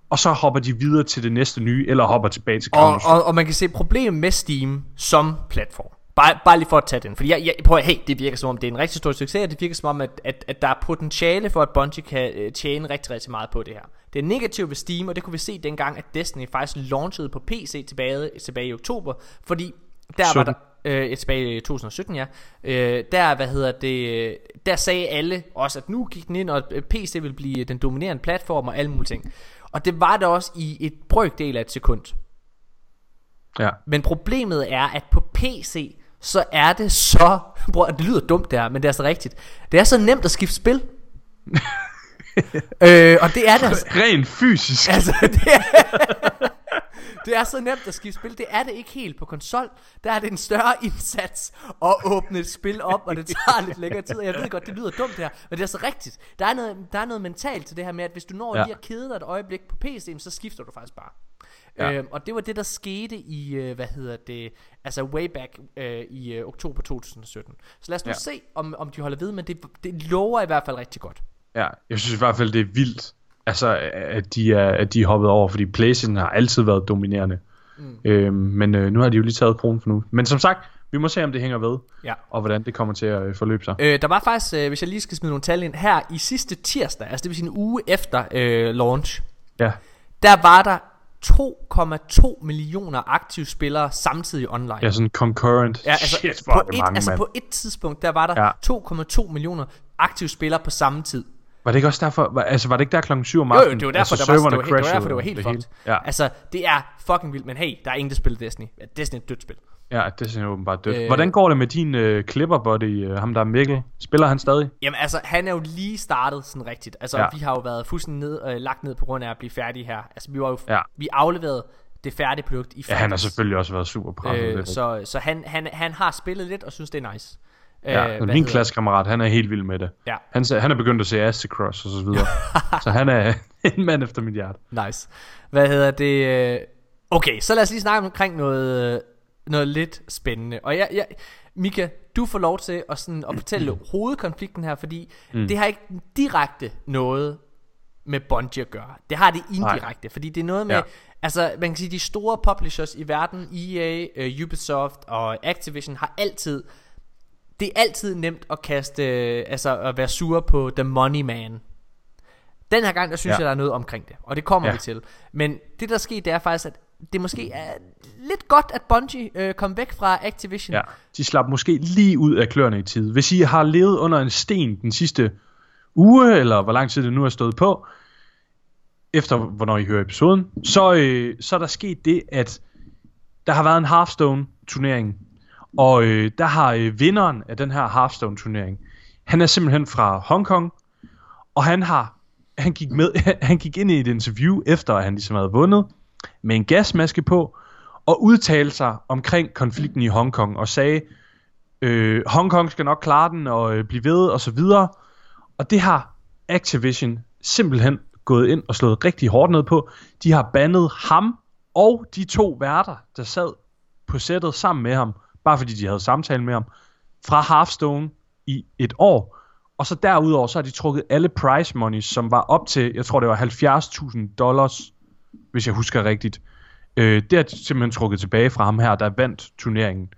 og så hopper de videre til det næste nye, eller hopper tilbage til og, og, og man kan se problemet med Steam som platform. Bare, bare lige for at tage den. Fordi jeg, jeg prøver, hey, det virker som om, det er en rigtig stor succes, og det virker som om, at, at, at der er potentiale for, at Bungie kan øh, tjene rigtig, rigtig meget på det her. Det er negativt ved Steam, og det kunne vi se dengang, at Destiny faktisk launchede på PC tilbage, tilbage i oktober, fordi der 17. var der, øh, tilbage i 2017, ja. Øh, der, hvad hedder det, der sagde alle også, at nu gik den ind, og PC vil blive den dominerende platform og alle mulige ting. Og det var det også i et brøkdel af et sekund. Ja. Men problemet er, at på PC, så er det så... Bror, det lyder dumt der, men det er så rigtigt. Det er så nemt at skifte spil. øh, og det er det altså. Rent fysisk. Altså, det er, det er så nemt at skifte spil. Det er det ikke helt på konsol. Der er det en større indsats at åbne et spil op, og det tager lidt længere tid. Jeg ved godt, det lyder dumt her, men det er så rigtigt. Der er noget, der er noget mentalt til det her med, at hvis du når ja. lige at kede dig et øjeblik på PC'en, så skifter du faktisk bare. Ja. Øhm, og det var det der skete i øh, hvad hedder det altså way back øh, i øh, oktober 2017. Så lad os nu ja. se om om de holder ved, men det det lover i hvert fald rigtig godt. Ja, jeg synes i hvert fald det er vildt altså at de er at de er hoppet over, fordi PlayStation har altid været dominerende. Mm. Øhm, men øh, nu har de jo lige taget kronen for nu. Men som sagt, vi må se om det hænger ved, ja. og hvordan det kommer til at øh, forløbe sig. Øh, der var faktisk, øh, hvis jeg lige skal smide nogle tal ind, her i sidste tirsdag, altså det vil sige en uge efter øh, launch, ja. der var der 2,2 millioner aktive spillere samtidig online. Ja, sådan concurrent. Ja, altså, Shit, på, et, mange, altså på et tidspunkt, der var der ja. 2,2 millioner aktive spillere på samme tid. Var det ikke også derfor, var, altså var det ikke der klokken 7 om aftenen? Jo, jo, det var derfor, altså, der var, det var, det var derfor, det var helt fucked. Ja. Altså, det er fucking vildt, men hey, der er ingen, der spiller Destiny. Destiny er et dødt spil. Ja, Destiny er åbenbart dødt. Øh, Hvordan går det med din øh, clipper buddy, øh, ham der er Mikkel? Spiller han stadig? Jamen altså, han er jo lige startet sådan rigtigt. Altså, ja. vi har jo været fuldstændig ned, øh, lagt ned på grund af at blive færdige her. Altså, vi var jo, ja. vi afleverede det færdige produkt i Ja, han har selvfølgelig også været super presset. Øh, så så han, han, han har spillet lidt og synes, det er nice. Ja, øh, min klassekammerat, han er helt vild med det. Ja. Han, han er begyndt at se Astacross og så videre. så han er en mand efter mit hjerte. Nice. Hvad hedder det? Øh, okay, så lad os lige snakke omkring noget, noget lidt spændende. Og jeg, jeg, Mika, du får lov til at, sådan, at fortælle hovedkonflikten her, fordi mm. det har ikke direkte noget med Bungie at gøre. Det har det indirekte, Nej. fordi det er noget med, ja. altså man kan sige, de store publishers i verden, EA, uh, øh, Ubisoft og Activision, har altid det er altid nemt at kaste, altså at være sur på The Money Man. Den her gang, der synes ja. jeg, der er noget omkring det, og det kommer ja. vi til. Men det, der sker, det er faktisk, at det måske er lidt godt, at Bungie øh, kom væk fra Activision. Ja, de slap måske lige ud af kløerne i tid. Hvis I har levet under en sten den sidste uge, eller hvor lang tid det nu er stået på, efter hvornår I hører episoden, så, øh, så er der sket det, at der har været en Hearthstone turnering og øh, der har øh, vinderen af den her Hearthstone turnering, han er simpelthen fra Hongkong, og han har han gik med han gik ind i et interview efter at han ligesom havde vundet med en gasmaske på og udtalte sig omkring konflikten i Hongkong og sagde øh, Hongkong skal nok klare den og øh, blive ved og så videre. Og det har Activision simpelthen gået ind og slået rigtig hårdt ned på. De har bandet ham og de to værter, der sad på sættet sammen med ham bare fordi de havde samtale med ham, fra Hearthstone i et år. Og så derudover, så har de trukket alle prize monies, som var op til, jeg tror det var 70.000 dollars, hvis jeg husker rigtigt. Øh, det er simpelthen trukket tilbage fra ham her, der vandt turneringen.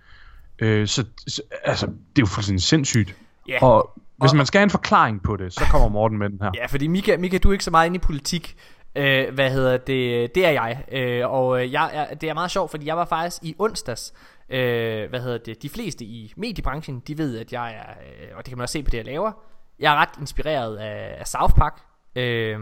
Øh, så, så, altså, det er jo fuldstændig sindssygt. Ja. Og hvis man skal have en forklaring på det, så kommer Morten med den her. Ja, fordi Mika, Mika, du er ikke så meget inde i politik. Øh, hvad hedder det? Det er jeg. Øh, og øh, jeg er, det er meget sjovt, fordi jeg var faktisk i onsdags. Øh, hvad hedder det? De fleste i mediebranchen, de ved, at jeg er, øh, og det kan man også se på det, jeg laver. Jeg er ret inspireret af, af South Park. Øh,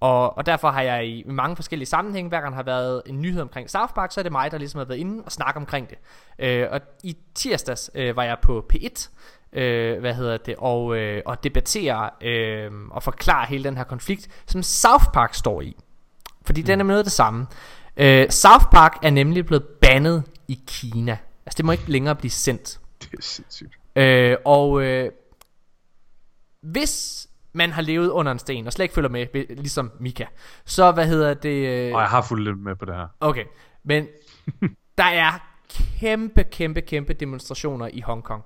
og, og derfor har jeg i, mange forskellige sammenhænge, hver gang har været en nyhed omkring South Park, så er det mig, der ligesom har været inde og snakke omkring det. Øh, og i tirsdags øh, var jeg på P1, øh, hvad hedder det, og, øh, og debattere øh, og forklare hele den her konflikt, som South Park står i. Fordi mm. den er noget af det samme. Øh, South Park er nemlig blevet bandet i Kina. Altså det må ikke længere blive sendt. Det er sindssygt. Øh, og øh, hvis man har levet under en sten og slet ikke følger med, ligesom Mika, så hvad hedder det... Øh, Og jeg har fulgt lidt med på det her. Okay, men der er kæmpe, kæmpe, kæmpe demonstrationer i Hongkong.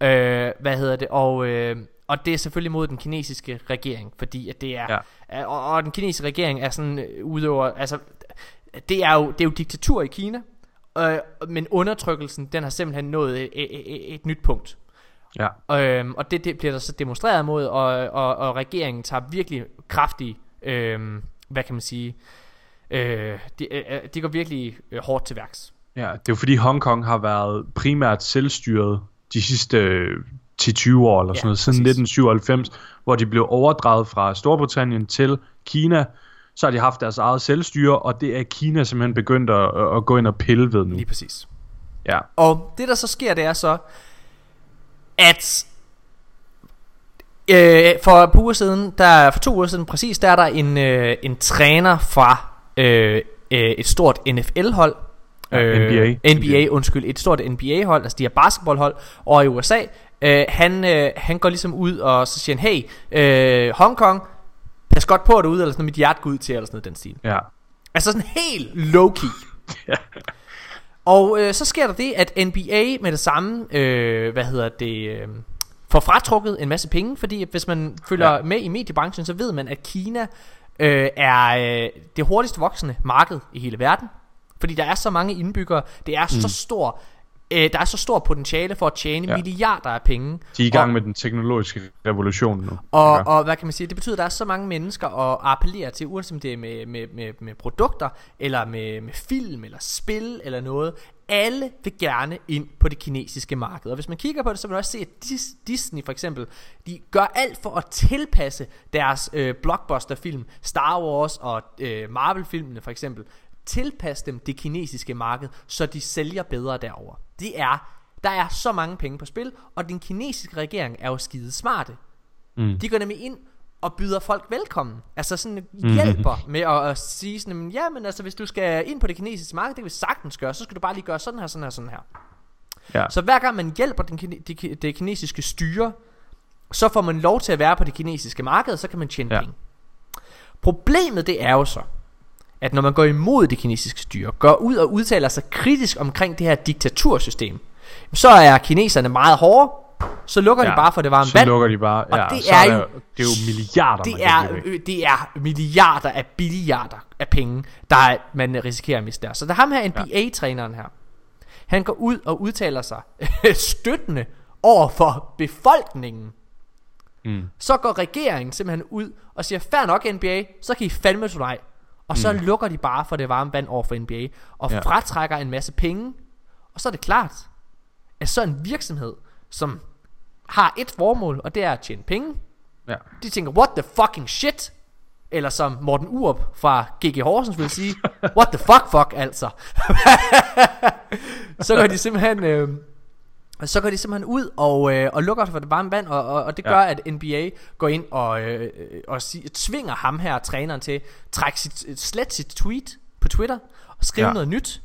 Ja. Øh, hvad hedder det? Og, øh, og det er selvfølgelig mod den kinesiske regering, fordi at det er... Ja. Ja. Og, og den kinesiske regering er sådan øh, udover... Altså, det er jo, det er jo diktatur i Kina, øh, men undertrykkelsen, den har simpelthen nået et, et, et, et nyt punkt. Ja. Øhm, og det, det bliver der så demonstreret mod, og, og, og regeringen tager virkelig kraftige, øhm, hvad kan man sige, øh, de, øh, de går virkelig øh, hårdt til værks. ja, det er jo fordi Hongkong har været primært selvstyret de sidste øh, 10-20 år eller Ja, sådan noget, siden præcis. 1997, hvor de blev overdraget fra Storbritannien til Kina. Så har de haft deres eget selvstyre, og det er Kina simpelthen begyndt at, at gå ind og pille ved nu. Lige præcis. Ja, Og det der så sker, det er så, at øh, for et par uger siden, der, for to uger siden præcis, der er der en, øh, en træner fra øh, øh, et stort NFL-hold. Ja, NBA. NBA, undskyld, et stort NBA-hold, altså de her basketballhold over i USA. Øh, han, øh, han går ligesom ud, og så siger han, hey, øh, Hongkong, pas godt på derude, eller sådan mit hjerte går ud til, eller sådan noget den stil. ja, Altså sådan helt low-key. Og øh, så sker der det, at NBA med det samme, øh, hvad hedder det, øh, får fratrukket en masse penge, fordi hvis man følger ja. med i mediebranchen, så ved man, at Kina øh, er øh, det hurtigst voksende marked i hele verden. Fordi der er så mange indbyggere, det er mm. så stor, øh, der er så stor potentiale for at tjene Ja. milliarder af penge. de er i gang og, med den teknologiske revolution nu. og, Ja. og hvad kan man sige, det betyder, at der er så mange mennesker at appellere til, uanset om det er med, med, med, med produkter, eller med, med film, eller spil, eller noget. Alle vil gerne ind på det kinesiske marked. Og hvis man kigger på det, så vil man også se, at Dis- Disney for eksempel, de gør alt for at tilpasse deres øh, blockbuster-film, Star Wars og øh, Marvel-filmene for eksempel, tilpasse dem det kinesiske marked, så de sælger bedre derover. Det er, der er så mange penge på spil, og den kinesiske regering er jo skide smarte. Mm. De går nemlig ind og byder folk velkommen. Altså sådan hjælper med at, at sige sådan, "Jamen, ja, men altså hvis du skal ind på det kinesiske marked, det kan vi sagtens gøre, så skal du bare lige gøre sådan her, sådan her, sådan her. Ja. Så hver gang man hjælper den, det, det kinesiske styre, så får man lov til at være på det kinesiske marked, og så kan man tjene ja. penge. Problemet det er jo så, at når man går imod det kinesiske styre, går ud og udtaler sig kritisk omkring det her diktatursystem, så er kineserne meget hårde, så lukker ja, de bare for det varme så vand. lukker de bare. Og ja, det så er jo- det er jo milliarder, det er, øh, det er milliarder af billiarder af penge, der er, man risikerer at miste der. Så der er ham her, NBA-træneren her. Han går ud og udtaler sig støttende over for befolkningen. Mm. Så går regeringen simpelthen ud og siger, fair nok NBA, så kan I fandme dig. Og så mm. lukker de bare for det varme vand over for NBA, og Ja. fratrækker en masse penge. Og så er det klart, at så en virksomhed, som har et formål, og det er at tjene penge, Ja. de tænker, what the fucking shit? Eller som Morten Urup fra GG Horsens vil sige, what the fuck fuck altså. så går de simpelthen... Øh, så går de simpelthen ud og, øh, og lukker for det varme vand, og, og, og det Ja. gør, at NBA går ind og, øh, øh, og sig, tvinger ham her, træneren, til at trække sit, slet sit tweet på Twitter, og skrive Ja. noget nyt,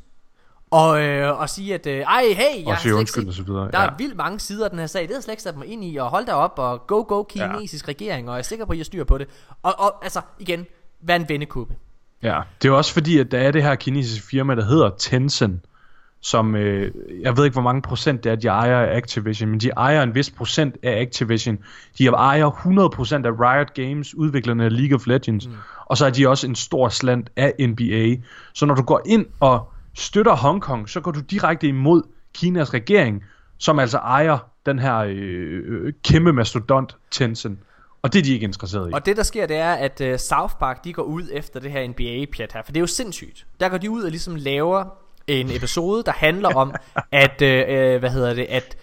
og, øh, og sige, at øh, ej, hey, jeg Og sige undskyld og så videre. der ja. er vildt mange sider af den her sag, det har jeg slet ikke sat mig ind i, og hold da op, og go, go, kinesisk ja. regering, og jeg er sikker på, at I har styr på det. Og, og altså, igen, vær en vendekubbe. Ja, det er også fordi, at der er det her kinesiske firma, der hedder Tencent, som, øh, jeg ved ikke, hvor mange procent det er, de ejer af Activision, men de ejer en vis procent af Activision. De ejer 100% af Riot Games, udviklerne af League of Legends, mm. og så er de også en stor slant af NBA. Så når du går ind og støtter Hongkong, så går du direkte imod Kinas regering, som altså ejer den her øh, kæmpe mastodont Tencent. Og det er de ikke interesseret i. Og det der sker, det er, at uh, South Park, de går ud efter det her NBA-pjat her, for det er jo sindssygt. Der går de ud og ligesom laver en episode, der handler om, at, uh, hvad hedder det, at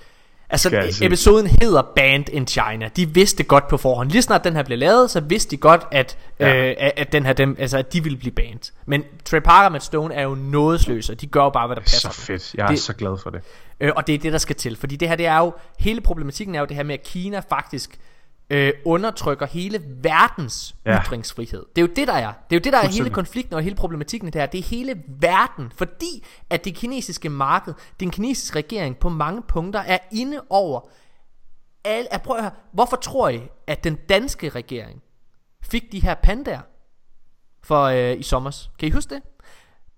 Altså episoden hedder Band in China De vidste godt på forhånd Lige snart den her blev lavet Så vidste de godt at, Ja. øh, at, at, den her, dem, altså, at de ville blive banned Men Trey Parker og Matt Stone er jo nådesløse Og de gør jo bare hvad der passer så fedt. Jeg er Det- så glad for det. Øh, og det er det, der skal til. Fordi det her, det er jo, hele problematikken er jo det her med, at Kina faktisk øh, undertrykker hele verdens Ja. ytringsfrihed. Det er jo det, der er. Det er jo det, der er hele konflikten og hele problematikken her. Det er hele verden. Fordi at det kinesiske marked, den kinesiske regering på mange punkter er inde over alle, at prøv at høre, hvorfor tror I, at den danske regering fik de her pandaer for øh, i sommer? Kan I huske det?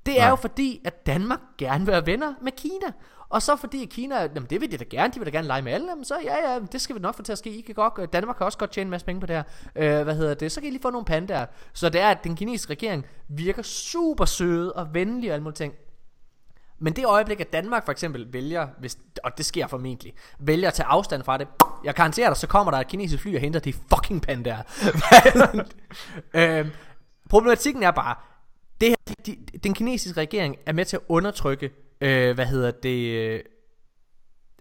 Det er Nej. jo fordi, at Danmark gerne vil være venner med Kina. Og så fordi at Kina, jamen det vil de da gerne, de vil da gerne lege med alle, jamen så ja, ja, det skal vi nok få til at ske. I kan godt, Danmark kan også godt tjene en masse penge på det her. Øh, hvad hedder det? Så kan I lige få nogle pandaer. Så det er, at den kinesiske regering virker super søde og venlige og alle mulige ting. Men det øjeblik, at Danmark for eksempel vælger, hvis, og det sker formentlig, vælger at tage afstand fra det, jeg garanterer dig, så kommer der et kinesisk fly og henter de fucking pandaer. øhm, problematikken er bare, det her, de, de, den kinesiske regering er med til at undertrykke, øh, hvad hedder det, øh,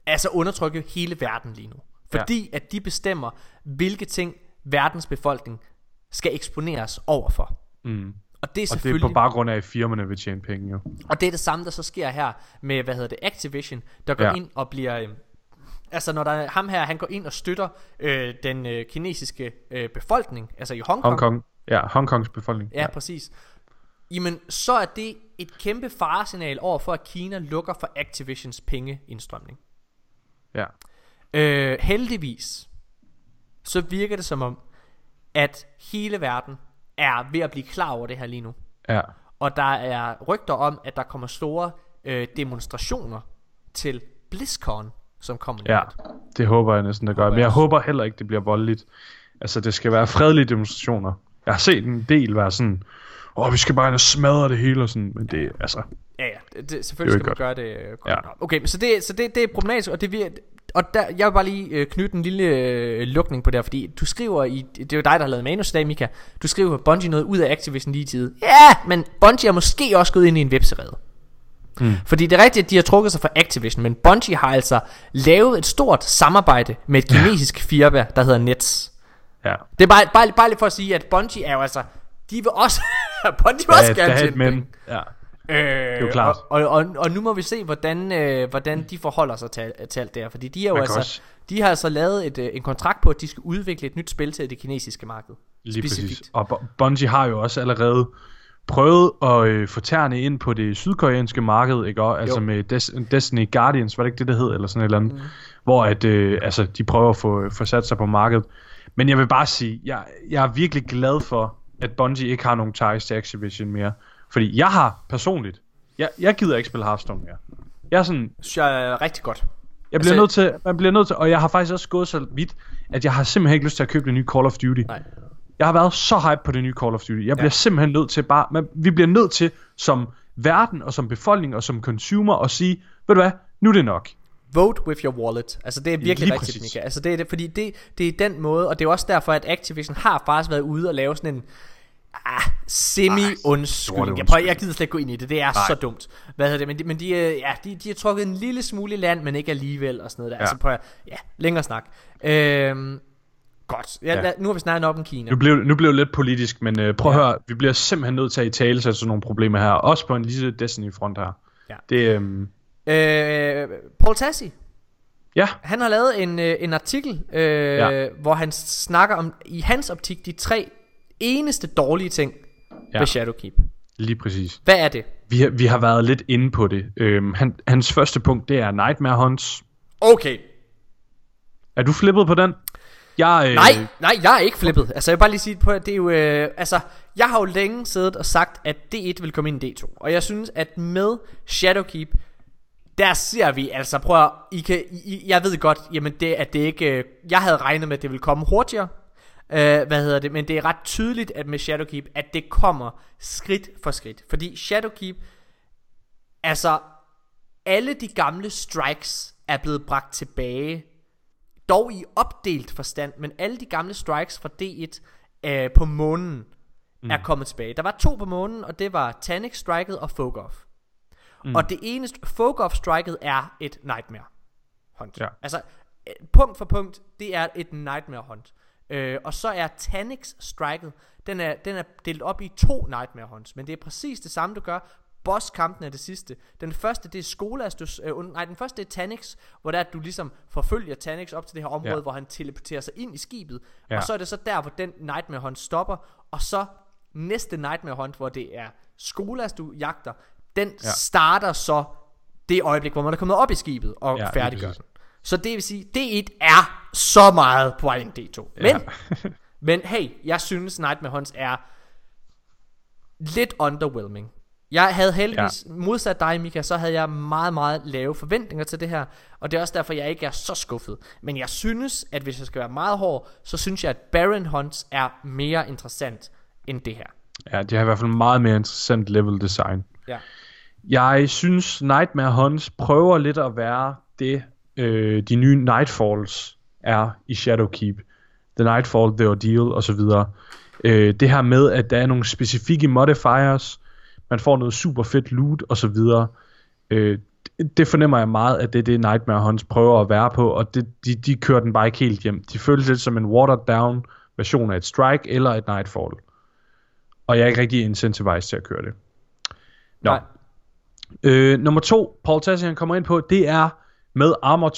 altså undertrykke hele verden lige nu. Fordi ja. at de bestemmer, hvilke ting verdens befolkning skal eksponeres overfor. Mm. Og det er Og det er selvfølgelig... på baggrund af, at firmaerne vil tjene penge, jo. Og det er det samme, der så sker her med, hvad hedder det, Activision, der går Ja. ja. ind og bliver... Øh, altså når der er ham her, han går ind og støtter øh, den øh, kinesiske øh, befolkning, altså i Hongkong. Hongkong. Ja, Hongkongs befolkning. Ja, præcis. Jamen, så er det et kæmpe faresignal over for, at Kina lukker for Activisions pengeindstrømning. ja. Øh, heldigvis, så virker det som om, at hele verden er ved at blive klar over det her lige nu. ja. Og der er rygter om, at der kommer store øh, demonstrationer til BlizzCon, som kommer Ja, lidt. det håber jeg næsten, det gør. Men jeg håber heller ikke, det bliver voldeligt. Altså, det skal være fredelige demonstrationer. Jeg har set en del være sådan, åh, vi skal bare ind og smadre det hele og sådan, men det, altså, Ja, ja, det, det, Det selvfølgelig er skal man gøre det øh, godt. Ja. Ja. Okay, men så det, så det, det er problematisk, og det vir- og der, jeg vil bare lige øh, knytte en lille øh, lukning på det her, fordi du skriver i, det er jo dig, der har lavet manus i dag, Mika, du skriver Bungie noget ud af Activision lige i tide. Ja, men Bungie er måske også gået ind i en webserede. Mm. Fordi det er rigtigt, at de har trukket sig fra Activision, men Bungie har altså lavet et stort samarbejde med et kinesisk firma, der hedder Nets. ja. Det er bare, bare, bare lige for at sige, at Bungie er jo altså, de vil også, Bungie vil også Der er- gerne der er tjene penge. Ja. Øh, det jo klart. Og, og, og, nu må vi se, hvordan, øh, hvordan de forholder sig til, til alt det her. Fordi de, er jo altså, også- de har altså lavet et, øh, en kontrakt på, at de skal udvikle et nyt spil til det kinesiske marked. Lige Specifikt. præcis. Og Bu- Bungie har jo også allerede prøvet at øh, få tæerne ind på det sydkoreanske marked, ikke? Og, altså Jo. med Des- Destiny Guardians, var det ikke det, det hed, eller sådan et eller andet, mm. hvor at, øh, altså, de prøver at få, få sat sig på markedet. Men jeg vil bare sige, jeg, jeg er virkelig glad for, at Bungie ikke har nogen ties til Activision mere. Fordi jeg har personligt, jeg, jeg gider ikke spille Hearthstone mere. Jeg er sådan, synes jeg er rigtig godt. jeg bliver Altså- nødt til, man bliver nødt til, og jeg har faktisk også gået så vidt, at jeg har simpelthen ikke lyst til at købe det nye Call of Duty. Nej. Jeg har været så hype på det nye Call of Duty. Jeg bliver simpelthen nødt til bare, man, vi bliver nødt til som verden og som befolkning og som consumer at sige, ved du hvad, nu er det nok. Vote with your wallet. Altså det er virkelig Lige rigtigt, præcis. Mika. Altså det er det, fordi det, det er den måde, og det er også derfor, at Activision har faktisk været ude og lave sådan en ah, semi-undskyldning. Jeg, prøver, jeg gider slet ikke gå ind i det, det er Nej. så dumt. Hvad hedder det? Men de, men de, øh, ja, de, de har trukket en lille smule i land, men ikke alligevel og sådan noget der. Ja. Altså prøv at, ja, længere snak. Øhm, godt. Ja, Ja. ja. Nu har vi snakket op om Kina. Nu blev, nu blev det lidt politisk, men øh, prøv at høre, vi bliver simpelthen nødt til at i tale sætte sådan nogle problemer her. Også på en lille Destiny-front her. Ja. Det, øhm, Øh, Paul Tassi, ja, Han har lavet en, øh, en artikel, øh, Ja. ja. hvor han snakker om, i hans optik, de tre eneste dårlige ting Ja. ved Shadowkeep. lige præcis. Hvad er det? Vi har, vi har været lidt inde på det. Øhm, han, hans første punkt, det er Nightmare Hunts. Okay. Er du flippet på den? Jeg, øh, Nej, nej, jeg er ikke flippet. Altså, jeg vil bare lige sige på, at det er jo... Øh, altså, jeg har jo længe siddet og sagt, at D1 vil komme ind i D2. Og jeg synes, at med Shadowkeep, der ser vi, altså prøv at, I kan, I, jeg ved godt, jamen det, at det ikke, øh, jeg havde regnet med, at det ville komme hurtigere, øh, hvad hedder det, men det er ret tydeligt, at med Shadowkeep, at det kommer skridt for skridt, fordi Shadowkeep, altså, alle de gamle strikes er blevet bragt tilbage. Dog i opdelt forstand, men alle de gamle strikes fra D1 øh, på månen mm. er kommet tilbage. Der var to på månen, og det var Tannic striket og Fogoff. Mm. Og det eneste, Fogoff striket er et Nightmare Hunt. Ja. Altså, øh, punkt for punkt, det er et Nightmare Hunt. Øh, og så er Tanix striket, den er, den er delt op i to Nightmare Hunts, men det er præcis det samme, du gør. Bosskampen er det sidste. Den første, det er Skolas, du, øh, nej, den første det er Tanix, hvor der du ligesom forfølger Tanix op til det her område, Ja. hvor han teleporterer sig ind i skibet. Ja. Og så er det så der, hvor den Nightmare Hunt stopper, og så næste Nightmare Hunt, hvor det er Skolas, du jagter, den Ja. starter så det øjeblik, hvor man er kommet op i skibet og Ja, færdiggør den. Så det vil sige, D1 er så meget på vej ind i D2. Men, Ja. men hey, jeg synes Nightmare Hunts er lidt underwhelming. Jeg havde heldigvis, ja. modsat dig Mika, så havde jeg meget, meget lave forventninger til det her, og det er også derfor, jeg ikke er så skuffet. Men jeg synes, at hvis jeg skal være meget hård, så synes jeg, at Baron Hunts er mere interessant end det her. Ja, det har i hvert fald meget mere interessant level design. Ja. Jeg synes, Nightmare Hunts prøver lidt at være det, øh, de nye Nightfalls er i Shadowkeep. The Nightfall, The Ordeal osv. Øh, det her med, at der er nogle specifikke modifiers, man får noget super fedt loot osv. Øh, det- fornemmer jeg meget, at det er det Nightmare Hunts prøver at være på, og det, de, de kører den bare ikke helt hjem. De føles lidt som en watered down version af et Strike eller et Nightfall. Og jeg er ikke rigtig incentivized til at køre det. Nå. Nej. Øh, nummer to, Paul Tassi han kommer ind på, det er med Armor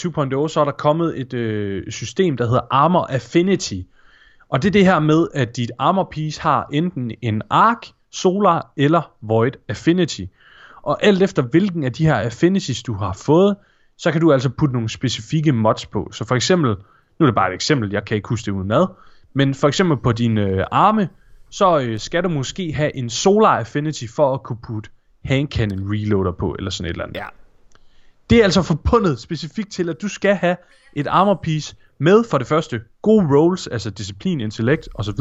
2.0, så er der kommet et øh, system, der hedder Armor Affinity. Og det er det her med, at dit armor piece har enten en arc, solar eller void affinity. Og alt efter hvilken af de her affinities du har fået, så kan du altså putte nogle specifikke mods på. Så for eksempel, nu er det bare et eksempel, jeg kan ikke huske det udenad, men for eksempel på dine øh, arme, så øh, skal du måske have en solar affinity for at kunne putte hand cannon reloader på, eller sådan et eller andet. Ja. Det er altså forbundet specifikt til, at du skal have et armor piece med for det første gode rolls, altså disciplin, intellekt osv.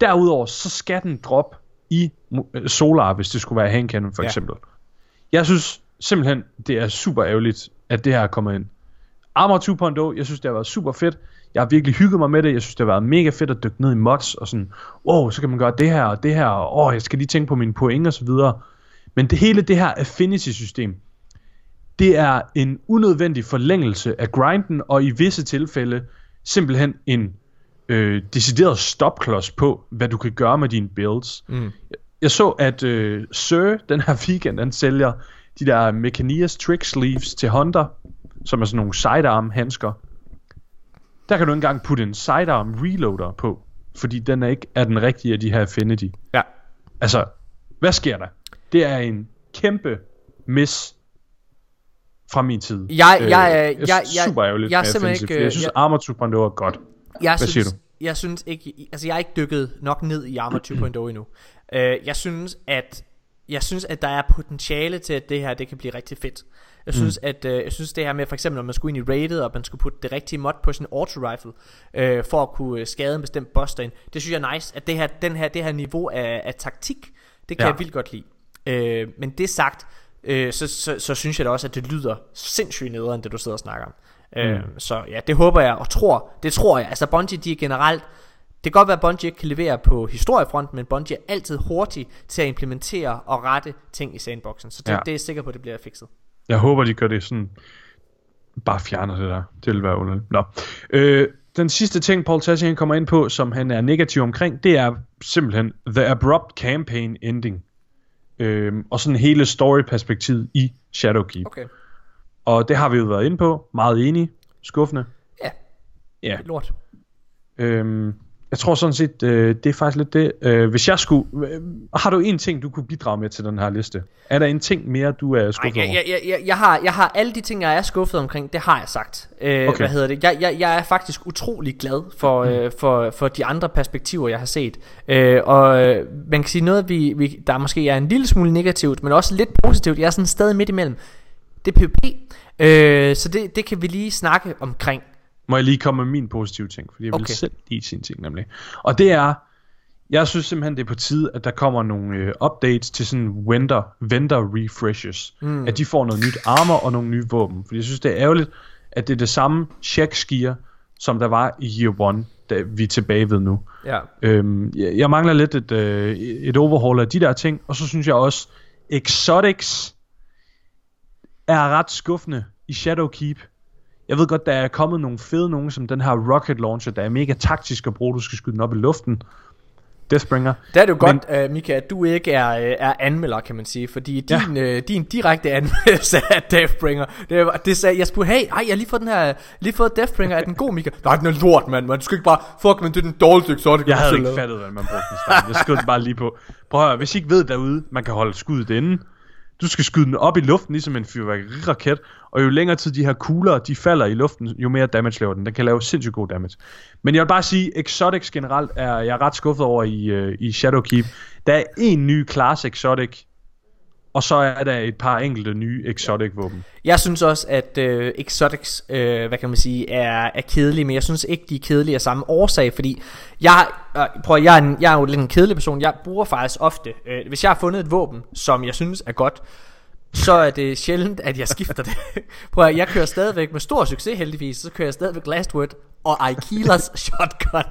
Derudover så skal den droppe i øh, Solar, hvis det skulle være hand cannon for Ja. eksempel. Jeg synes simpelthen, det er super ærgerligt, at det her er kommet ind. Armor 2.0, jeg synes det har været super fedt. Jeg har virkelig hygget mig med det. Jeg synes det har været mega fedt at dykke ned i mods og sådan, wow, så kan man gøre det her og det her, og åh, jeg skal lige tænke på mine point og så videre. Men det hele det her affinity system, det er en unødvendig forlængelse af grinden, og i visse tilfælde simpelthen en øh, decideret stopklods på, hvad du kan gøre med dine builds. Mm. Jeg så, at øh, Sir, den her weekend, han sælger de der Mechanias Trick Sleeves til Hunter, som er sådan nogle sidearm handsker. Der kan du ikke engang putte en sidearm reloader på, fordi den er ikke er den rigtige af de her Affinity. Ja. Altså, hvad sker der? Det er en kæmpe miss fra min tid. Jeg- Øh, jeg er- jeg, jeg- synes jeg- super ærgerligt jeg simpelthen Offensive, ikke, jeg øh, synes, jeg- Armor 2.0 er godt. Jeg Hvad synes, siger du? Jeg synes ikke, altså jeg er ikke dykket nok ned i Armor 2.0 endnu. Uh, jeg synes, at jeg synes, at der er potentiale til, at det her det kan blive rigtig fedt. Jeg synes, mm. at uh, jeg synes det her med for eksempel, når man skulle ind i raided, og man skulle putte det rigtige mod på sin auto rifle, uh, for at kunne øh, skade en bestemt boss derinde. Det synes jeg er nice, at det her, den her, det her niveau af, af taktik, det kan Ja. jeg vildt godt lide. Uh, men det sagt, uh, så, så, så synes jeg da også, at det lyder sindssygt nederen, det du sidder og snakker om. Mm. så ja, det håber jeg og tror, det tror jeg. Altså Bungie, de er generelt, det kan godt være, at Bungie ikke kan levere på historiefronten, men Bungie er altid hurtig til at implementere og rette ting i sandboxen. Så det, Ja. det er jeg sikker på, at det bliver fikset. Jeg håber, de gør det sådan... Bare fjerner det der. Det vil være underligt. Nå. Øh, den sidste ting, Paul Tassi kommer ind på, som han er negativ omkring, det er simpelthen The Abrupt Campaign Ending. Øh, og sådan hele story-perspektivet i Shadowkeep. Okay. Og det har vi jo været inde på. Meget enige. Skuffende. Ja, Ja. lort. Øhm, jeg tror sådan set, øh, det er faktisk lidt det. Øh, hvis jeg skulle... Øh, har du en ting, du kunne bidrage med til den her liste? Er der en ting mere, du er Ej, skuffet jeg, over? jeg, jeg, jeg, jeg, har, jeg har alle de ting, jeg er skuffet omkring, det har jeg sagt. Øh, Okay. Hvad hedder det? Jeg, jeg, jeg er faktisk utrolig glad for, mm. øh, for, for de andre perspektiver, jeg har set. Øh, og øh, man kan sige noget, vi, vi, der måske er en lille smule negativt, men også lidt positivt. Jeg er sådan stadig midt imellem. Det er PvP. Øh, så det, det kan vi lige snakke omkring. Må jeg lige komme med min positive ting, fordi jeg vil Okay. selv lige sin ting nemlig. Og det er, Jeg synes simpelthen, det er på tide, at der kommer nogle øh, updates til sådan winter, vendor refreshes. Mm. At de får noget nyt armor og nogle nye våben. Fordi jeg synes, det er ærgerligt, at det er det samme check gear, som der var i Year 1, da vi er tilbage ved nu. Ja. Øhm, jeg, jeg mangler lidt et, øh, et overhaul af de der ting, og så synes jeg også, Exotics er ret skuffende i Shadowkeep. Jeg ved godt, der er kommet nogle fede nogen, som den her rocket launcher, der er mega taktisk at bruge, du skal skyde den op i luften. Deathbringer. Der er det jo godt, uh, Mika, at du ikke er, uh, er anmelder, kan man sige, fordi din, ja. uh, din direkte anmeldelse af Deathbringer, det, var, det sagde, jeg spurgte, hey, ej, jeg har lige fået den her, lige fået Deathbringer, er den god, Mika? Nej, den er lort, mand, man. Du skal ikke bare, fuck, men det er den dårligste exotic, Jeg havde ikke fattet, hvad man brugte den starten. Jeg skød den bare lige på. Prøv at høre, hvis I ikke ved derude, man kan holde skuddet inde. Du skal skyde den op i luften, ligesom en fyrværkeriraket. Og jo længere tid de her kugler, de falder i luften, jo mere damage laver den. Den kan lave sindssygt god damage. Men jeg vil bare sige, Exotics generelt er jeg er ret skuffet over i, øh, i Shadowkeep. Der er en ny class Exotic, og så er der et par enkelte nye Exotic våben. Jeg synes også, at øh, Exotics, øh, hvad kan man sige, er, er kedelige, men jeg synes ikke, de er kedelige af samme årsag, fordi jeg, øh, prøv, jeg, er en, jeg er jo lidt en kedelig person, jeg bruger faktisk ofte, øh, hvis jeg har fundet et våben, som jeg synes er godt, så er det sjældent, at jeg skifter det. Prøv at, jeg kører stadigvæk med stor succes heldigvis, så kører jeg stadigvæk Last Word og Aikilas shotgun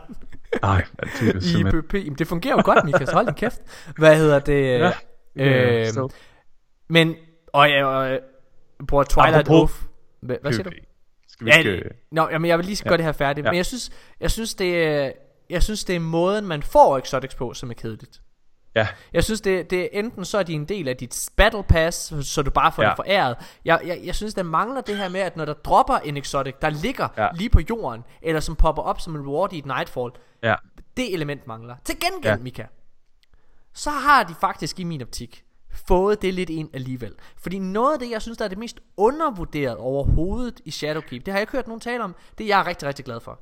Nej, det er i simpelthen... PvP. Jamen, det fungerer jo godt, Mikas, hold din kæft. Hvad hedder det? Ja, øh, øh, så- men, og jeg og, bruger Twilight Oath. Hvad, hvad siger du? Skal vi Ja, skal... Nå, jamen, jeg vil lige gøre det her færdigt. Ja. Men jeg synes, jeg synes, det er, jeg synes, det er måden, man får exotics på, som er kedeligt. Ja, Jeg synes, det, det er enten så er de en del af dit battle pass, så du bare får ja. Det foræret. Jeg, jeg, jeg synes, der mangler det her med, at når der dropper en exotic, der ligger ja. Lige på jorden, eller som popper op som en reward i et Nightfall, ja. det element mangler. Til gengæld. Ja. Mika, så har de faktisk i min optik fået det lidt ind alligevel. Fordi noget af det, jeg synes, der er det mest undervurderet overhovedet i Shadowkeep, det har jeg ikke hørt nogen tale om, det er jeg rigtig, rigtig glad for.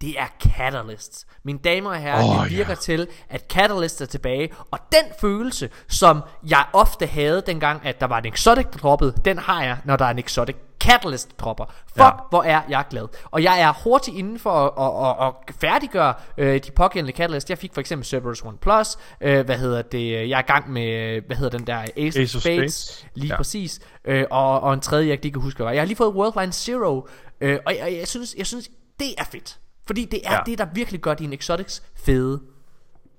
Det er Catalysts. Mine damer og herrer, oh, det virker ja. til, at Catalyst er tilbage. Og den følelse, som jeg ofte havde dengang, at der var en exotic, der droppede, den har jeg, når der er en exotic Catalyst dropper. Fuck, ja. Hvor er jeg glad. Og jeg er hurtigt inden for at, at, at, at færdiggøre øh, de pågældende Catalyst. Jeg fik for eksempel Cerberus One Plus. Øh, hvad hedder det? Jeg er i gang med, hvad hedder den der? Ace, Ace of Spades. Spades. Lige ja. Præcis. Øh, og, og en tredje, jeg ikke lige kan huske, hvad. Jeg har lige fået Worldline Zero. Øh, og jeg, jeg, synes, jeg synes, det er fedt. Fordi det er ja. Det, der virkelig gør dine exotics fede.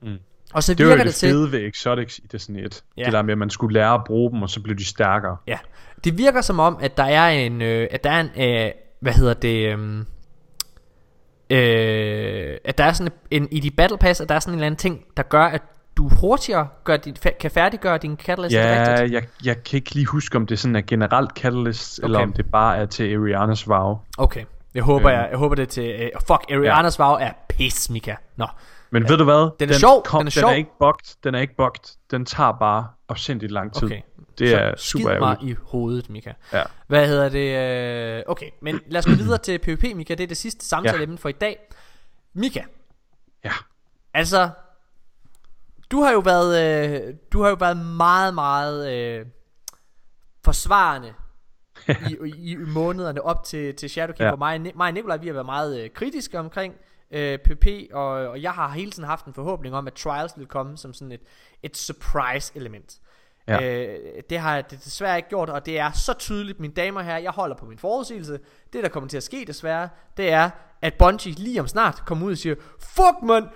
Mm. Og så Det virker jo det, det til... fede ved Exotics i Destiny 1. Ja. Det der med, at man skulle lære at bruge dem, og så blev de stærkere. Ja, det virker som om, at der er en, øh, at der er en, øh, hvad hedder det, øh, øh, at der er sådan en, i de battle pass, at der er sådan en eller anden ting, der gør, at du hurtigere gør din, kan færdiggøre din catalyst Ja, rigtigt. jeg, jeg kan ikke lige huske, om det sådan er generelt Catalyst, okay. eller om det bare er til Arianas Vow. Okay, jeg håber, Øhm. jeg, jeg håber det til, øh, fuck, Arianas ja. Vow er pis, Mika. Nå, Men ved du hvad? den er sjov, den er den sjov. er ikke bugged. Den er ikke bugged. Den tager bare afsindigt lang tid. okay. Det Så er skid super mig ærgerligt. i hovedet, Mika. Ja. Hvad hedder det? Øh, okay, men lad os gå videre til PvP, Mika. Det er det sidste samtale ja. for i dag. Mika, ja. Altså, du har jo været, øh, du har jo været meget, meget øh, forsvarende i, i, i månederne op til, til Shadowkeep. Ja. Mig, og Ni- mig og Nikolaj, vi har været meget øh, kritiske omkring øh, PP, og, og jeg har hele tiden haft en forhåbning om, at Trials ville komme som sådan et, et surprise element. Ja. Øh, det har det desværre ikke gjort, og det er så tydeligt, mine damer herrer, jeg holder på min forudsigelse. Det, der kommer til at ske desværre, det er, at Bungie lige om snart kommer ud og siger, Fuck man,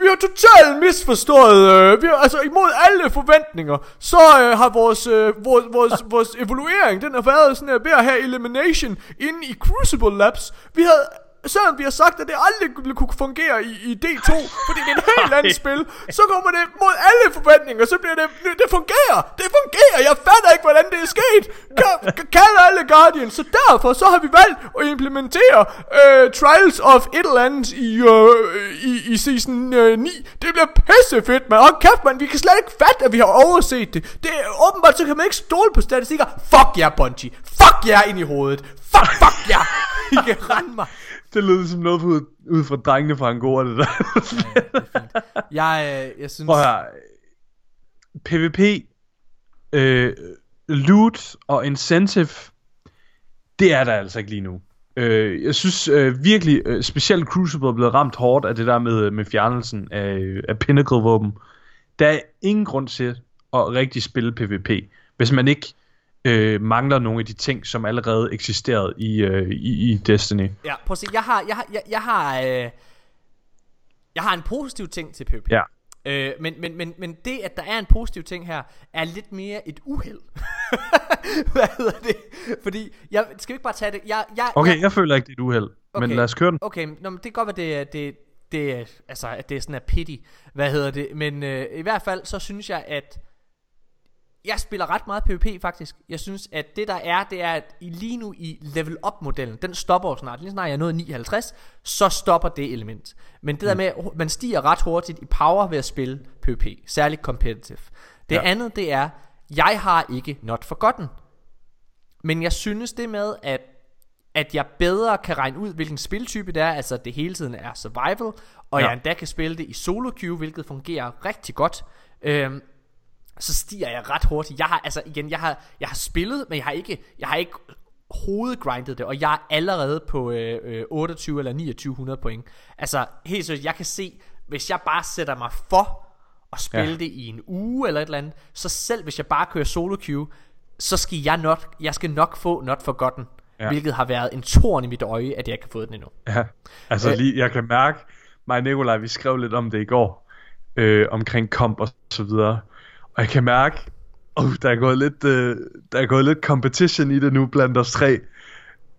vi har totalt misforstået, øh, vi har, altså imod alle forventninger, så øh, har vores, øh, vores, vores, vores evaluering, den har været sådan her, ved at have elimination inde i Crucible Labs. Vi havde, selvom vi har sagt, at det aldrig kunne fungere i, i D2, fordi det er et helt andet spil, så kommer det mod alle forventninger, så bliver det, det, fungerer, det fungerer, jeg fatter ikke, hvordan det er sket, Ka- ka- kald alle Guardians, så derfor så har vi valgt at implementere øh, Trials of et eller andet i, øh, i, i season øh, 9, det bliver pissefedt, man, og kæft man, vi kan slet ikke fatte, at vi har overset det, det er åbenbart, så kan man ikke stole på statistikker, fuck jer Bungie, fuck jer ind i hovedet, fuck, fuck jer, I kan rende mig. Det lyder som noget ud, ud fra drengene fra Angora, det der. Jeg, øh, jeg synes... Prøv. PvP, øh, loot og incentive, det er der altså ikke lige nu. Øh, jeg synes øh, virkelig, øh, specielt Crucible er blevet ramt hårdt af det der med, med fjernelsen af, af Pinnacle-våben. Der er ingen grund til at rigtig spille PvP, hvis man ikke øh, mangler nogle af de ting, som allerede eksisterede i, øh, i, i Destiny. Ja, prøv at se, jeg har, jeg har, jeg, jeg har, øh, jeg har en positiv ting til PvP. Ja. Øh, men, men, men, men det, at der er en positiv ting her, er lidt mere et uheld. Hvad hedder det? Fordi, jeg, skal vi ikke bare tage det? Jeg, jeg, Okay, jeg, jeg føler ikke, det er et uheld, okay. men lad os køre den. Okay, nå, men det kan godt være, det, er- det, det, er- altså, at det er sådan en pity. Hvad hedder det? Men øh, i hvert fald, så synes jeg, at jeg spiller ret meget PvP faktisk. Jeg synes, at det der er, det er, at i lige nu i level up modellen, den stopper jo snart. Lige snart jeg er nået 59, så stopper det element. Men det der med, at man stiger ret hurtigt i power ved at spille PvP, særligt competitive. Det Ja. andet, det er, jeg har ikke not forgotten. Men jeg synes det med, at at jeg bedre kan regne ud, hvilken spiltype det er, altså at det hele tiden er survival, og ja. jeg endda kan spille det i solo queue, hvilket fungerer rigtig godt. Øhm, så stiger jeg ret hurtigt. Jeg har altså igen, jeg har jeg har spillet, men jeg har ikke jeg har ikke hovedgrindet det, og jeg er allerede på øh, øh, 28 eller 2900 point. Altså helt seriøst, jeg kan se, hvis jeg bare sætter mig for at spille Ja. det i en uge eller et eller andet, så selv hvis jeg bare kører solo queue, så skal jeg nok jeg skal nok få not forgotten, ja. hvilket har været en torn i mit øje, at jeg ikke har fået den endnu. Ja, altså Øh. lige, jeg kan mærke, mig og Nikolaj, vi skrev lidt om det i går, øh, omkring komp og så videre, og jeg kan mærke, uh, der er gået lidt, øh, der er gået lidt competition i det nu blandt os tre.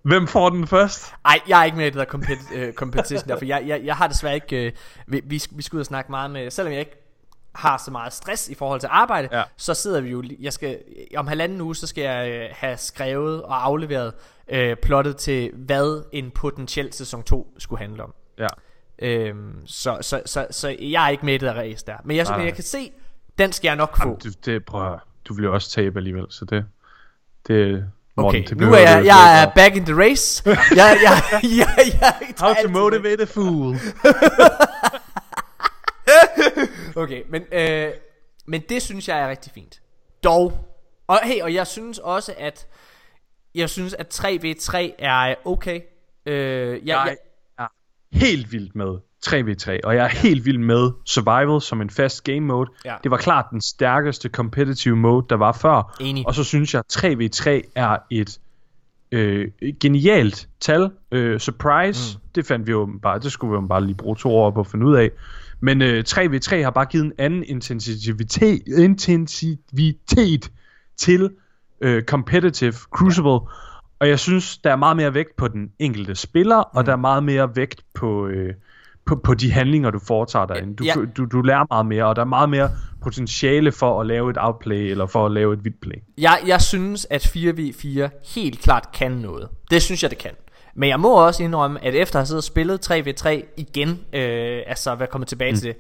Hvem får den først? Ej, jeg er ikke med i det der compet- øh, competition der, for jeg, jeg, jeg har desværre ikke... Øh, vi, vi, vi skal ud og snakke meget med... Selvom jeg ikke har så meget stress i forhold til arbejde, Ja. så sidder vi jo... Jeg skal, om halvanden uge, så skal jeg have skrevet og afleveret øh, plottet til, hvad en potentiel sæson 2 skulle handle om. Ja. Øhm, så, så, så, så jeg er ikke med i det der race der. Men jeg, Nej, men nej. jeg kan se, den skal jeg nok få. Jamen, du, det, prøv du vil jo også tabe alligevel, så det... det Morten, Okay, det nu er jeg, jeg er back in the race. jeg, jeg, jeg, jeg, jeg, How to motivate a fool. Okay, men, øh, men det synes jeg er rigtig fint. Dog. Og hey, og jeg synes også, at jeg synes, at 3v3 er okay. Øh, jeg, Jeg jeg, er helt vild med 3v3, og jeg er helt vild med Survival som en fast game mode. Ja. Det var klart den stærkeste competitive mode, der var før. Enig. Og så synes jeg, at 3v3 er et øh, genialt tal. Øh, surprise, mm. det fandt vi jo bare, det skulle vi jo bare lige bruge to år på at finde ud af. Men øh, 3v3 har bare givet en anden intensivitet, intensivitet til øh, competitive Crucible. Og jeg synes, der er meget mere vægt på den enkelte spiller, mm. og der er meget mere vægt på, øh, på, på de handlinger, du foretager derinde. Du, Ja. du, du lærer meget mere, og der er meget mere potentiale for at lave et outplay, eller for at lave et vidplay. jeg, jeg synes, at 4v4 helt klart kan noget. Det synes jeg, det kan. Men jeg må også indrømme, at efter at have siddet og spillet 3v3 igen, øh, altså hvad kommer tilbage mm. til det,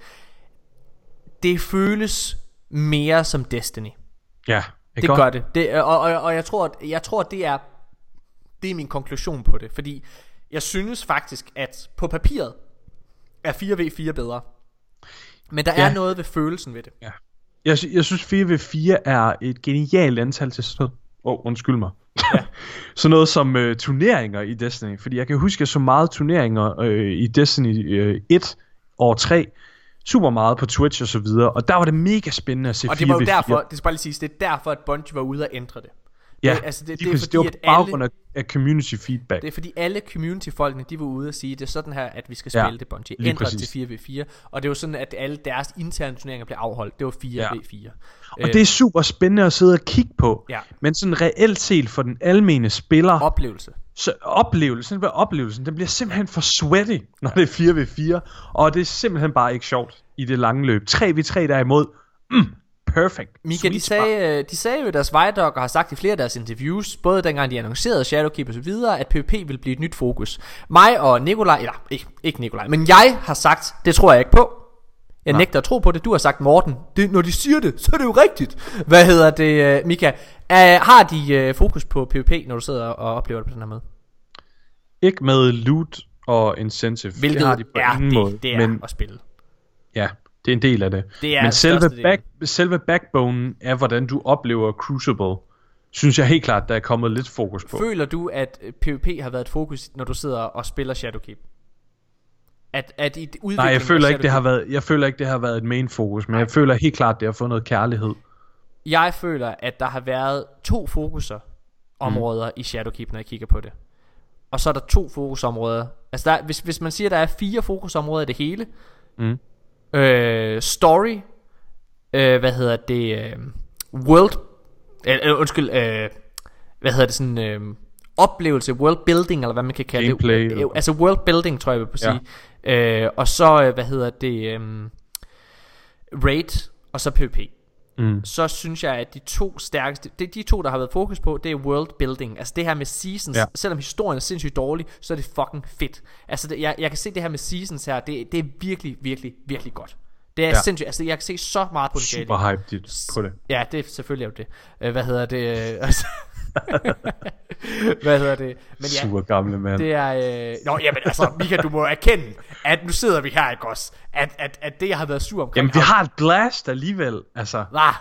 det føles mere som Destiny. Ja, Det gør det. det og, og, og jeg tror, at, jeg tror, at det er det er min konklusion på det, fordi jeg synes faktisk, at på papiret er 4v4 bedre. Men der ja. Er noget ved følelsen ved det. Ja. Jeg, jeg synes 4v4 er et genialt antal til sådan noget. Åh, oh, undskyld mig. Ja. sådan noget som øh, turneringer i Destiny. Fordi jeg kan huske, at så meget turneringer øh, i Destiny øh, 1 og 3. Super meget på Twitch og så videre. Og der var det mega spændende at se Og det var jo 4v4. derfor, det skal bare lige siges, det er derfor, at Bungie var ude og ændre det. Ja, det, altså, det, det er fordi, det var på at alle, baggrund af, community feedback. det er fordi alle community-folkene, de var ude og sige, det er sådan her, at vi skal Ja, spille det Bungie. lige Ændre det præcis. til 4v4. Og det var sådan, at alle deres interne turneringer blev afholdt. Det var 4v4. Og det er super spændende at sidde og kigge på. Ja. Men sådan reelt set for den almene spiller, Oplevelse. så oplevelsen, hvad oplevelsen, den bliver simpelthen for sweaty, når det er 4v4. Og det er simpelthen bare ikke sjovt i det lange løb. 3v3 derimod, mm, perfect. Mika, de sagde, øh, de sagde jo i deres og har sagt i flere af deres interviews, både dengang de annoncerede Shadowkeep og så videre, at PvP vil blive et nyt fokus. Mig og Nikolaj, eller ikke, ikke Nikolaj, men jeg har sagt, det tror jeg ikke på. Jeg nægter at tro på det. Du har sagt, Morten, det, når de siger det, så er det jo rigtigt. Hvad hedder det, uh, Mika? Uh, har de uh, fokus på PvP, når du sidder og oplever det på den her måde? Ikke med loot og incentive. Hvilket det har de på er ingen det, måde. det er men at spille. ja, det er en del af det. Det er men selve, back, selve backbone er, hvordan du oplever Crucible synes jeg helt klart, der er kommet lidt fokus på. Føler du, at PvP har været et fokus, når du sidder og spiller Shadowkeep? At, at i Nej, jeg føler ikke, det har været, jeg føler ikke, det har været et main fokus, men jeg føler helt klart, det har fået noget kærlighed. Jeg føler, at der har været to fokuser områder mm. i Shadowkeep, når jeg kigger på det. Og så er der to fokusområder. Altså, der, er- hvis, hvis man siger, at der er fire fokusområder i det hele. Mm. Øh, story. Øh, hvad hedder det? Øh, world. Øh, øh, undskyld. Øh, hvad hedder det? Sådan... Øh, oplevelse, world building, eller hvad man kan kalde Gameplay, det. eller- Øh, altså world building, tror jeg, jeg vil sige. Øh, og så, øh, hvad hedder det? Øh, raid, og så PvP Mm. så synes jeg, at de to stærkeste, det, de to, der har været fokus på, det er world building. Altså det her med seasons, ja. Selvom historien er sindssygt dårlig, så er det fucking fedt. Altså det, jeg, jeg kan se det her med seasons her, det, det er virkelig, virkelig, virkelig godt. Det er ja. Sindssygt, altså jeg kan se så meget potentiale. Super hyped på det. Ja, det er selvfølgelig er jo det. Øh, hvad hedder det? altså- hvad hedder det? Men ja, Super gamle mand. det er... Øh... Nå, jamen altså, Mika, du må erkende, at nu sidder vi her, ikke også? At, at, at det, jeg har været sur omkring... Jamen, vi har et blast alligevel, altså. Ah,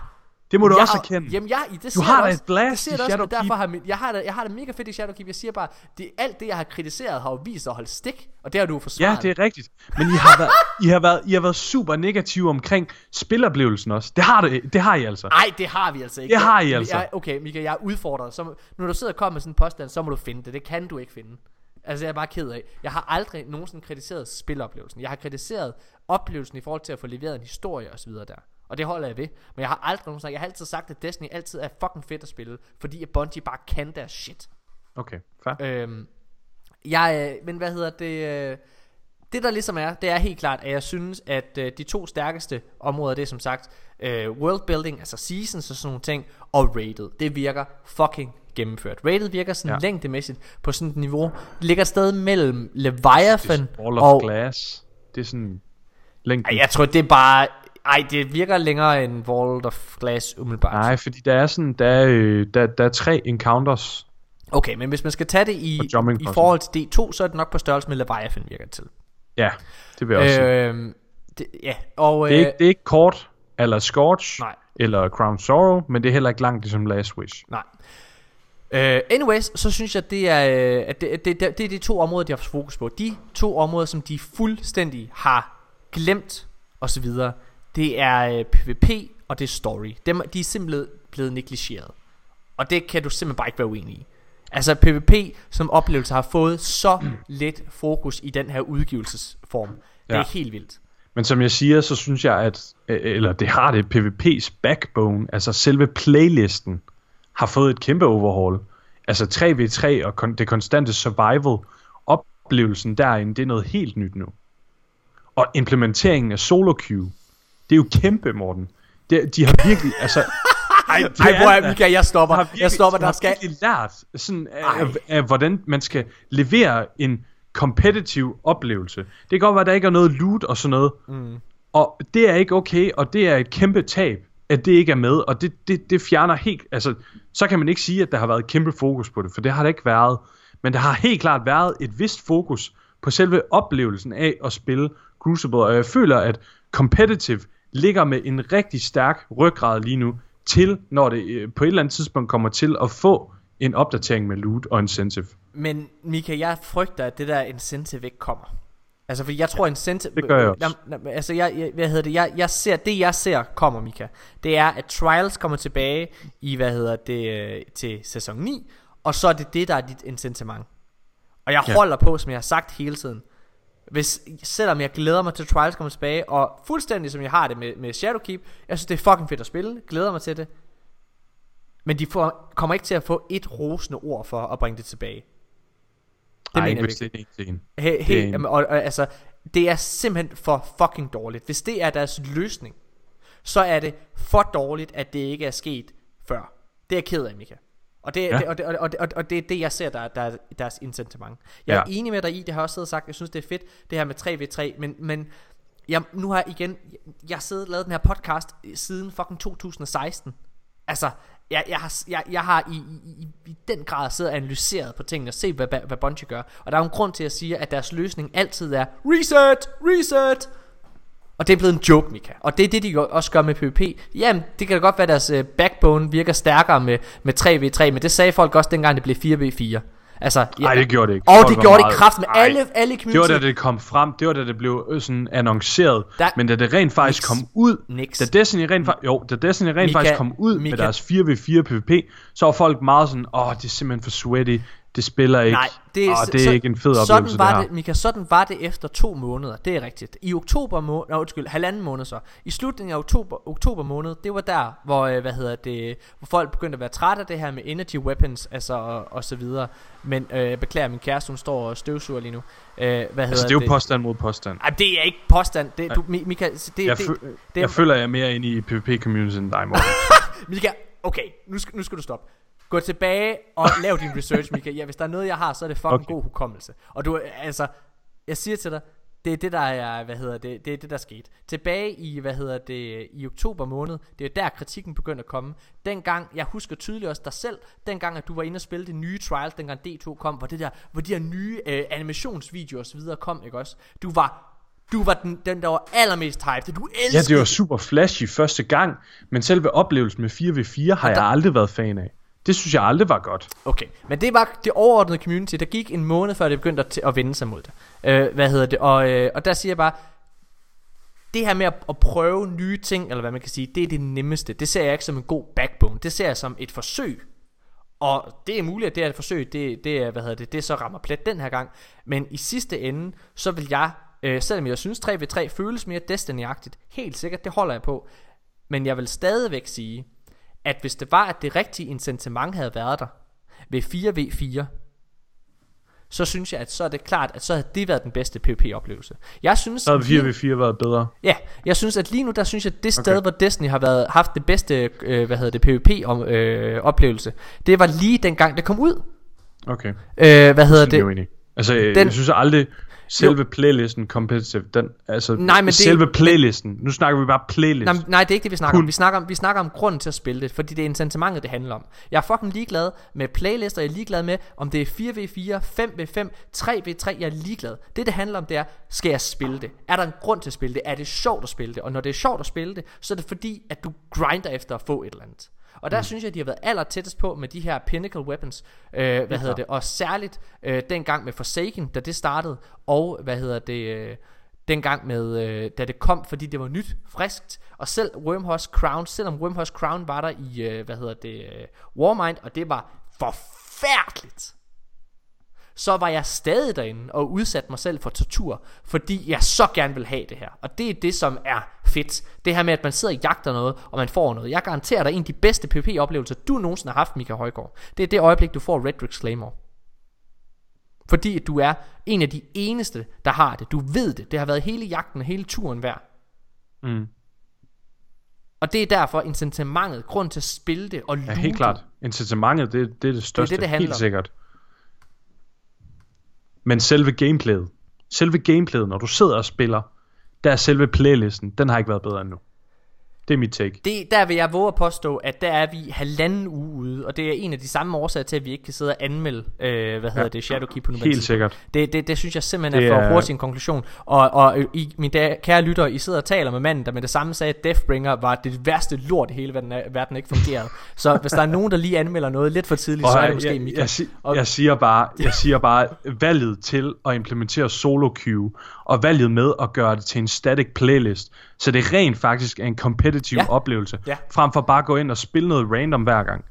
Det må du jeg også har- erkende. Jamen, jeg, det Du har da også, et blast det i også, Shadowkeep. Derfor har mit, jeg, har det, jeg har det mega fedt i Shadowkeep. Jeg siger bare, det, alt det, jeg har kritiseret, har jo vist at holde stik. Og det har du jo Ja, forsvaret. det er rigtigt. Men I har, været, I, har været, I har været super negative omkring spiloplevelsen også. Det har, det, det har I altså. Nej, det har vi altså ikke. Det har I altså. Jeg, okay, Mika, jeg er udfordret. Så, når du sidder og kommer med sådan en påstand, så må du finde det. Det kan du ikke finde. Altså, jeg er bare ked af. Jeg har aldrig nogensinde kritiseret spiloplevelsen. Jeg har kritiseret oplevelsen i forhold til at få leveret en historie og så videre der. Og det holder jeg ved. Men jeg har aldrig nogensinde, jeg har altid sagt, at Destiny altid er fucking fedt at spille. Fordi at Bungie bare kan deres shit. Okay, fair. Øhm, jeg, øh, men hvad hedder det? Øh, det der ligesom er, det er helt klart, at jeg synes, at øh, de to stærkeste områder, det er som sagt øh, world building, altså seasons og sådan nogle ting, og rated. Det virker fucking gennemført. Rated virker sådan ja. Længdemæssigt på sådan et niveau. Det ligger et sted mellem Leviathan Ball of og... Glass. Det er sådan længden. Ej, jeg tror, det er bare... Ej, det virker længere end Vault of Glass umiddelbart. Nej, fordi der er sådan, der er, øh, der, der er tre encounters. Okay, men hvis man skal tage det i, i forhold til D2, så er det nok på størrelse med Leviathan, virker det til. Ja, det vil jeg også sige. Øhm, det, ja, og... Det er, øh, ikke, det er ikke kort, eller Scorch, Nej. eller Crown Sorrow, men det er heller ikke langt ligesom Last Wish. Nej. Uh, anyways, så synes jeg, det er, øh, at det, det, det, det er de to områder, de har fokus på. De to områder, som de fuldstændig har glemt, og så videre, det er PvP og det er story. Dem, de er simpelthen blevet negligeret. Og det kan du simpelthen bare ikke være uenig i. Altså PvP som oplevelse har fået så lidt fokus i den her udgivelsesform. Det er Ja. helt vildt. Men som jeg siger, så synes jeg, at, øh, eller det har det, PvP's backbone, altså selve playlisten, har fået et kæmpe overhaul. Altså 3v3 og kon- det konstante survival, oplevelsen derinde, det er noget helt nyt nu. Og implementeringen af solo queue, det er jo kæmpe, Morten. Det, de har virkelig, altså... Ej, Ej, hvor er Michael, jeg stopper. virkelig, Jeg stopper, de der skal... virkelig lært sådan, af, af, af, hvordan man skal levere en competitive oplevelse. Det kan godt være, at der ikke er noget loot og sådan noget. Mm. Og det er ikke okay, og det er et kæmpe tab, at det ikke er med. Og det, det, det fjerner helt... Altså, så kan man ikke sige, at der har været et kæmpe fokus på det, for det har der ikke været. Men der har helt klart været et vist fokus på selve oplevelsen af at spille Crucible. Og jeg føler, at competitive ligger med en rigtig stærk ryggrad lige nu, til når det øh, på et eller andet tidspunkt kommer til at få en opdatering med loot og incentive. Men Mika, jeg frygter, at det der incentive ikke kommer. Altså, fordi jeg tror, incentive... det gør jeg også. Altså, jeg, jeg, hvad hedder det? Jeg, jeg ser, det jeg ser kommer, Mika, det er, at Trials kommer tilbage i, hvad hedder det, øh, til sæson 9, og så er det det, der er dit incitament. Og jeg Ja. holder på, som jeg har sagt hele tiden. Hvis, selvom jeg glæder mig til Trials kommer tilbage, og fuldstændig som jeg har det med, med Shadowkeep, jeg synes, det er fucking fedt at spille, glæder mig til det. Men de får, kommer ikke til at få et rosende ord for at bringe det tilbage. Det Ej, mener jeg virkelig. det er en. He, Det he, er en- jamen, og, og, altså, det er simpelthen for fucking dårligt. Hvis det er deres løsning, så er det for dårligt, at det ikke er sket før. Det er jeg ked af, Mika. Og det, Ja. det, og, det, og, og, og det er det, jeg ser, der, der er deres incitament. Jeg er Ja. enig med dig i, det har jeg også siddet og sagt, jeg synes, det er fedt, det her med 3v3, men, men jeg, nu har jeg igen, jeg har siddet og lavet den her podcast siden fucking 2016. Altså, jeg, jeg, har, jeg, jeg har i, i, i, den grad siddet og analyseret på tingene og set, hvad, hvad, hvad Bungie gør. Og der er en grund til at sige, at deres løsning altid er reset, reset. Og det er blevet en joke, Mika. Og det er det, de også gør med PvP. Jamen, det kan da godt være, at deres øh, backbone virker stærkere med, med 3v3, men det sagde folk også dengang, det blev 4v4. Altså, Nej, det gjorde det ikke. Og Folk det gjorde det i meget- kraft med Ej. alle, alle i Det var community. da det kom frem, det var da det blev øh, sådan annonceret, Der- men da det rent faktisk Niks. kom ud, Niks. da Destiny rent faktisk, jo, da Destiny rent Mika- faktisk kom ud Mika- med deres 4v4 PvP, så var folk meget sådan, åh, det er simpelthen for sweaty, det spiller ikke, Nej, det er, åh, det er så, ikke en fed sådan oplevelse, var det det, Mika, sådan var det efter to måneder, det er rigtigt. I oktober måned, nej, undskyld, halvanden måned så. I slutningen af oktober, oktober måned, det var der, hvor, øh, hvad hedder det, hvor folk begyndte at være trætte af det her med energy weapons, altså og, og så videre. Men øh, jeg beklager, min kæreste, hun står og støvsuger lige nu. Øh, hvad hedder Altså, det er jo påstand mod påstand. Ej, det er ikke påstand. Det, du, Mi- Mika, det, Jeg, det, det, jeg føler, jeg er mere inde i PvP-community end dig, Morten. Mika, okay, nu skal, nu skal du stoppe. Gå tilbage og lav din research, Mika. Ja, hvis der er noget, jeg har, så er det fucking okay. God hukommelse. Og du, altså, jeg siger til dig, det er det, der er, hvad hedder det, det er det, der skete. Tilbage i, hvad hedder det, i oktober måned, det er der kritikken begyndte at komme. Dengang, jeg husker tydeligt også dig selv, dengang at du var inde og spille det nye trials, dengang D2 kom, hvor det der, hvor de her nye øh, animationsvideoer og så videre kom, ikke også? Du var, du var den, den der var allermest hyped. Du ja, elskede det var super flashy første gang, men selve oplevelsen med 4v4 har der- jeg aldrig været fan af. Det synes jeg aldrig var godt. Okay, men det var det overordnede community. Der gik en måned før det begyndte at, at vende sig mod det. Øh, hvad hedder det? Og, øh, og der siger jeg bare, det her med at, at prøve nye ting, eller hvad man kan sige, det er det nemmeste. Det ser jeg ikke som en god backbone. Det ser jeg som et forsøg. Og det er muligt, at det er et forsøg, det, det er, hvad hedder det, det så rammer plet den her gang. Men i sidste ende, så vil jeg, øh, selvom jeg synes 3v3 føles mere destiny helt sikkert, det holder jeg på. Men jeg vil stadigvæk sige, at hvis det var, at det rigtige incitament havde været der ved 4v4, så synes jeg, at så er det klart, at så havde det været den bedste PvP-oplevelse. Jeg synes, Så havde 4v4 været bedre. Ja, jeg synes, at lige nu, der synes jeg, at det sted, okay. hvor Destiny har været, haft det bedste, øh, hvad hedder det, PvP-oplevelse, det var lige dengang, det kom ud. Okay. Øh, hvad hedder Det. Altså, Den- jeg synes aldrig, selve playlisten competitive, den, altså, Nej, men det- selve playlisten, nu snakker vi bare playlist. Nej, nej, det er ikke det, vi snakker om. Vi snakker om, vi snakker om grunden til at spille det, fordi det er incitamentet, det handler om. Jeg er fucking ligeglad med playlister, jeg er ligeglad med, om det er 4v4, 5v5, 3v3, jeg er ligeglad. Det, det handler om, det er, skal jeg spille det? Er der en grund til at spille det? Er det sjovt at spille det? Og når det er sjovt at spille det, så er det fordi, at du grinder efter at få et eller andet. Og der mm. synes jeg, de har været aller tættest på med de her pinnacle weapons, øh, hvad hedder det, og særligt øh, dengang med Forsaken, da det startede, og hvad hedder det, øh, dengang med, øh, da det kom, fordi det var nyt, friskt, og selv Wormhouse Crown, selvom Wormhouse Crown var der i, øh, hvad hedder det, øh, Warmind, og det var forfærdeligt, så var jeg stadig derinde og udsat mig selv for tortur, fordi jeg så gerne vil have det her. Og det er det, som er fedt. Det her med, at man sidder og jagter noget, og man får noget. Jeg garanterer dig en af de bedste PvP-oplevelser, du nogensinde har haft, Mika Højgaard. Det er det øjeblik, du får Redrix Claymore. Fordi du er en af de eneste, der har det. Du ved det. Det har været hele jagten hele turen værd. Mm. Og det er derfor incitamentet, grund til at spille det og Ja, helt klart. Incitamentet, det, det er det største. det, det handler helt sikkert. Men selve gameplayet, selve gameplayet, når du sidder og spiller, der er selve playlisten, den har ikke været bedre endnu. Det er mit take. Det, der vil jeg våge at påstå, at der er vi halvanden uge ude, og det er en af de samme årsager til, at vi ikke kan sidde og anmelde, øh, hvad hedder det, Shadowkeep på nuværende Helt sikkert. Det, det, det synes jeg simpelthen Det er for er- hurtig en konklusion. Og, og øh, I, mine da, kære lyttere, I sidder og taler med manden, der med det samme sagde, at Deathbringer var det værste lort i hele verden, verden ikke fungerede. Så hvis der er nogen, der lige anmelder noget lidt for tidligt, så er det jeg, måske jeg, Mika. jeg, si- Og- jeg, siger bare, jeg siger bare, valget til at implementere solo queue, og valget med at gøre det til en static playlist, så det rent faktisk er en competitive Ja. oplevelse, Ja. frem for bare at gå ind og spille noget random hver gang.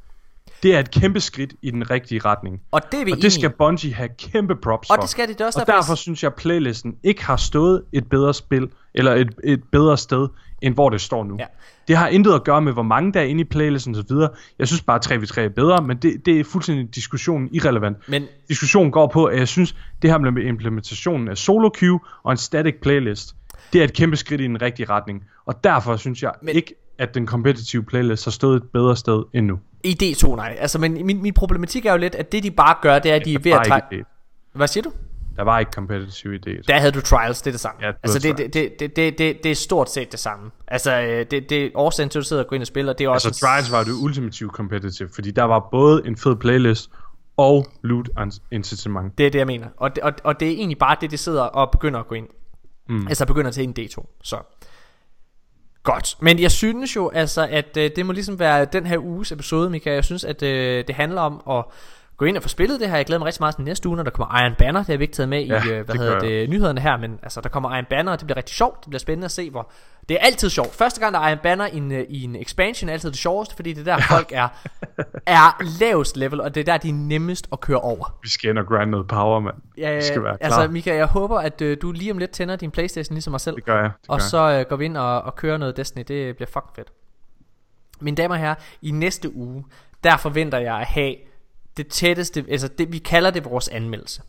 Det er et kæmpe skridt i den rigtige retning. Og det er vi Og det skal. Bungie have kæmpe props Og for. det skal de, det er også og derfor, derfor synes jeg, at playlisten ikke har stået et bedre spil, eller et, et bedre sted, end hvor det står nu. Ja. Det har intet at gøre med, hvor mange der er inde i playlisten osv. Jeg synes bare, at 3v3 er bedre, men det, det er fuldstændig diskussionen irrelevant. Men Diskussionen går på, at jeg synes, det her med implementationen af solo queue og en static playlist, det er et kæmpe skridt i den rigtige retning. Og derfor synes jeg Men- ikke, at den competitive playlist har stået et bedre sted endnu. i D2, nej. Altså, men min, min problematik er jo lidt, at det de bare gør, det er, at de er ved at trække... det. Hvad siger du? Der var ikke competitive i det. Der havde du trials, det er det samme. Ja, altså havde det, det, det, det, det, det er stort set det samme. Altså øh, det, det årsagen til, at du sidder og går ind og spiller, det er også... Altså Trials var det ultimative competitive, fordi der var både en fed playlist og loot incitament. Det er det, jeg mener. Og det, og, og det er egentlig bare det, de sidder og begynder at gå ind. Mm. Altså begynder til en D2. Så. Godt, men jeg synes jo altså, at øh, det må ligesom være den her uges episode, Mika. Jeg synes, at øh, det handler om at gå ind og få spillet det her. Jeg glæder mig rigtig meget til næste uge, når der kommer Iron Banner. Det har vi ikke taget med Ja, i øh, hvad det hedder det, nyhederne her, men altså, der kommer Iron Banner, og det bliver rigtig sjovt. Det bliver spændende at se, hvor... Det er altid sjovt. Første gang, der er Iron Banner i en, øh, i en expansion, er altid det sjoveste, fordi det er der, folk er, er lavest level, og det er der, de er nemmest at køre over. Vi skal ind og grinde noget power, mand. Ja, Vi skal være klar. altså Mika, jeg håber, at øh, du lige om lidt tænder din Playstation ligesom mig selv. Det gør jeg. Det gør Og så øh, går vi ind og, og kører noget Destiny Det bliver fucking fedt Mine damer og herrer I næste uge Der forventer jeg at have Det tætteste Altså det vi kalder det vores anmeldelse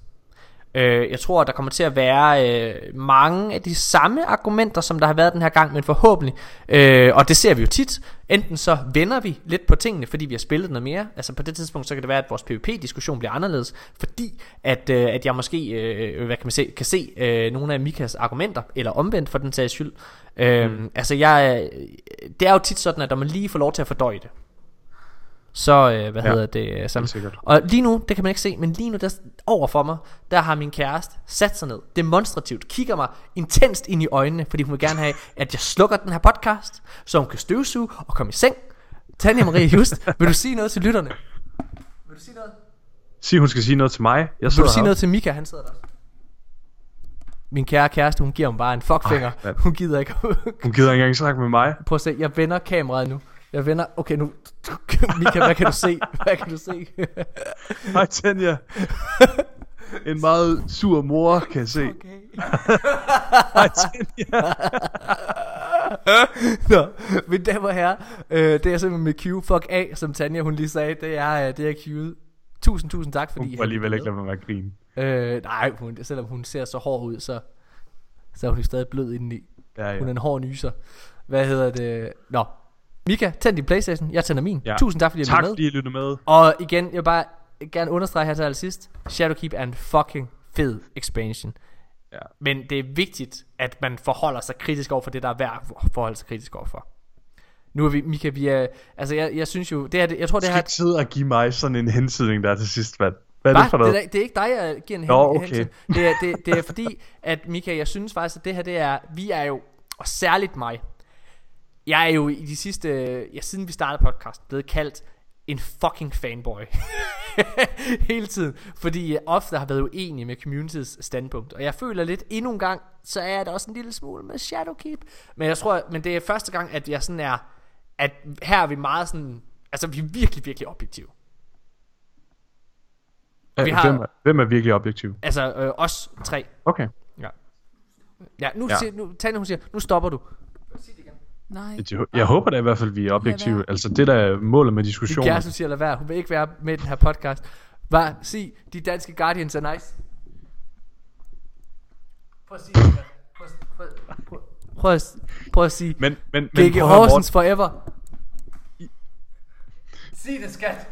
øh, Jeg tror at der kommer til at være øh, Mange af de samme argumenter Som der har været den her gang Men forhåbentlig øh, Og det ser vi jo tit Enten så vender vi lidt på tingene Fordi vi har spillet noget mere Altså på det tidspunkt så kan det være at vores PvP-diskussion bliver anderledes Fordi at, øh, at jeg måske øh, Hvad kan man se Kan se øh, nogle af Mikas argumenter Eller omvendt for den sags skyld Øhm, Mm. Altså jeg øh, Det er jo tit sådan at når man lige får lov til at fordøje det Så øh, hvad Ja, hedder det sådan. sikkert. Og lige nu Det kan man ikke se Men lige nu der over for mig Der har min kæreste sat sig ned Demonstrativt Kigger mig intenst ind i øjnene Fordi hun vil gerne have At jeg slukker den her podcast Så hun kan støvsuge Og komme i seng Tanja Marie Just Vil du sige noget til lytterne Vil du sige noget Sig, hun skal sige noget til mig. Jeg Vil du sige noget til Mika Han sidder der min kære kæreste, hun giver mig bare en fuckfinger. Ej. Hun gider ikke. Hun gider ikke engang snakke med mig. Prøv at se, jeg vender kameraet nu. Jeg vender, okay nu, Mika, hvad kan du se? Hvad kan du se? Hej Tanja. En meget sur mor, kan jeg se. Okay. Hej Tanja. Nå, mine damer og herrer, øh, det er simpelthen med Q, fuck A, som Tanja hun lige sagde, det er, øh, det er Q. Tusind, tusind tak, fordi Hun må alligevel ikke lade mig være grine. Øh, nej, hun, selvom hun ser så hård ud, så, så er hun stadig blød indeni. Ja, Hun er ja. en hård nyser. Hvad hedder det? Nå. Mika, tænd din Playstation. Jeg tænder min. Ja. Tusind tak, fordi jeg Tak med. fordi I lyttede med. Og igen, jeg vil bare gerne understrege her til allersidst. Shadowkeep er en fucking fed expansion. Ja. Men det er vigtigt, at man forholder sig kritisk over for det, der er værd at forholde sig kritisk over for. Nu er vi, Mika, vi er, altså jeg, jeg synes jo, det her, jeg tror Du det skal her, ikke sidde og give mig sådan en hensydning der til sidst, mand. Hvad er Hva? det for det, noget? er, det er ikke dig, jeg giver en Nå, okay. hensyn. Det er, det, det er fordi, at Mika, jeg synes faktisk, at det her, det er, vi er jo, og særligt mig, jeg er jo i de sidste, ja, siden vi startede podcast, blevet kaldt en fucking fanboy. Hele tiden. Fordi jeg ofte har været uenig med communities standpunkt. Og jeg føler lidt, endnu en gang, så er det også en lille smule med Shadowkeep. Men jeg tror, men det er første gang, at jeg sådan er, at her er vi meget sådan, altså vi er virkelig, virkelig objektive. Ja, vi har- hvem, er, hvem er virkelig objektiv? Altså øh, os tre. Okay. Ja. Ja, nu, Ja. Siger, nu Tanja, hun siger, nu stopper du. Nej. Jeg, jeg håber da i hvert fald, vi er objektive. Altså det der er målet med Din diskussioner. kæreste siger, lad være. Hun vil ikke være med i den her podcast. Hvad? Sig, de danske Guardians er nice. Prøv at sige det. Prøv, at- prøv, prøv, prøv, at- prøv at sige, Men, men, men GG at Horsens forever. Sig det, skat.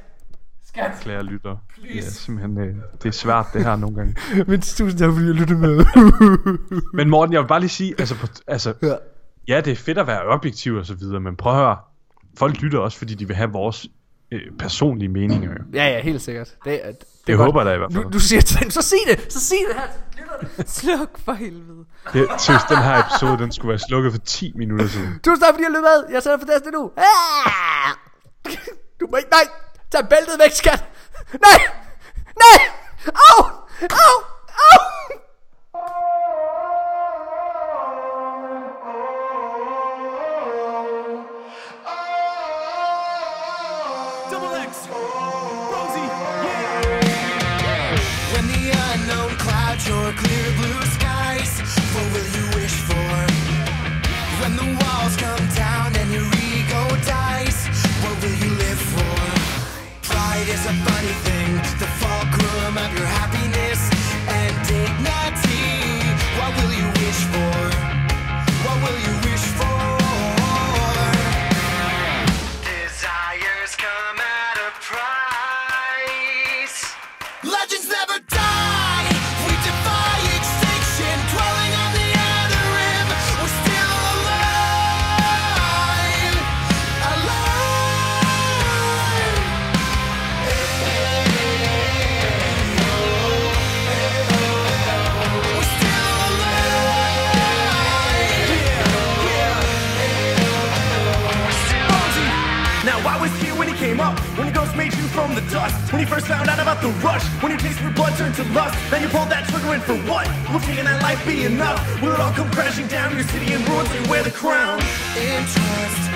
Skat. Klæder lytter. Det er Please. simpelthen øh, det er svært det her nogle gange. Men tusind tak, fordi jeg lyttede med. Men Morten, jeg vil bare lige sige, altså, på, altså ja. Ja, det er fedt at være objektiv og så videre, men prøv at høre. Folk lytter også, fordi de vil have vores øh, personlige meninger. Jo. ja, ja, helt sikkert. Det, det, Det er håber godt. jeg da i hvert fald. Nu, du siger til så sig det. Så sig det her lytterne. Sluk for helvede. Det, synes, den her episode, den skulle være slukket for 10 minutter siden. Tusind tak, fordi jeg løb med. Jeg sætter for det nu. Ah! Du må ikke... Nej! Tag bæltet væk, skat! Nej! Nej! Au! Au! Au! Funny thing, the fulcrum of your happiness and dignity. What will you wish for? for what? Will taking that life be enough? Will it all come crashing down? Your city in ruins, they wear the crown. Interest.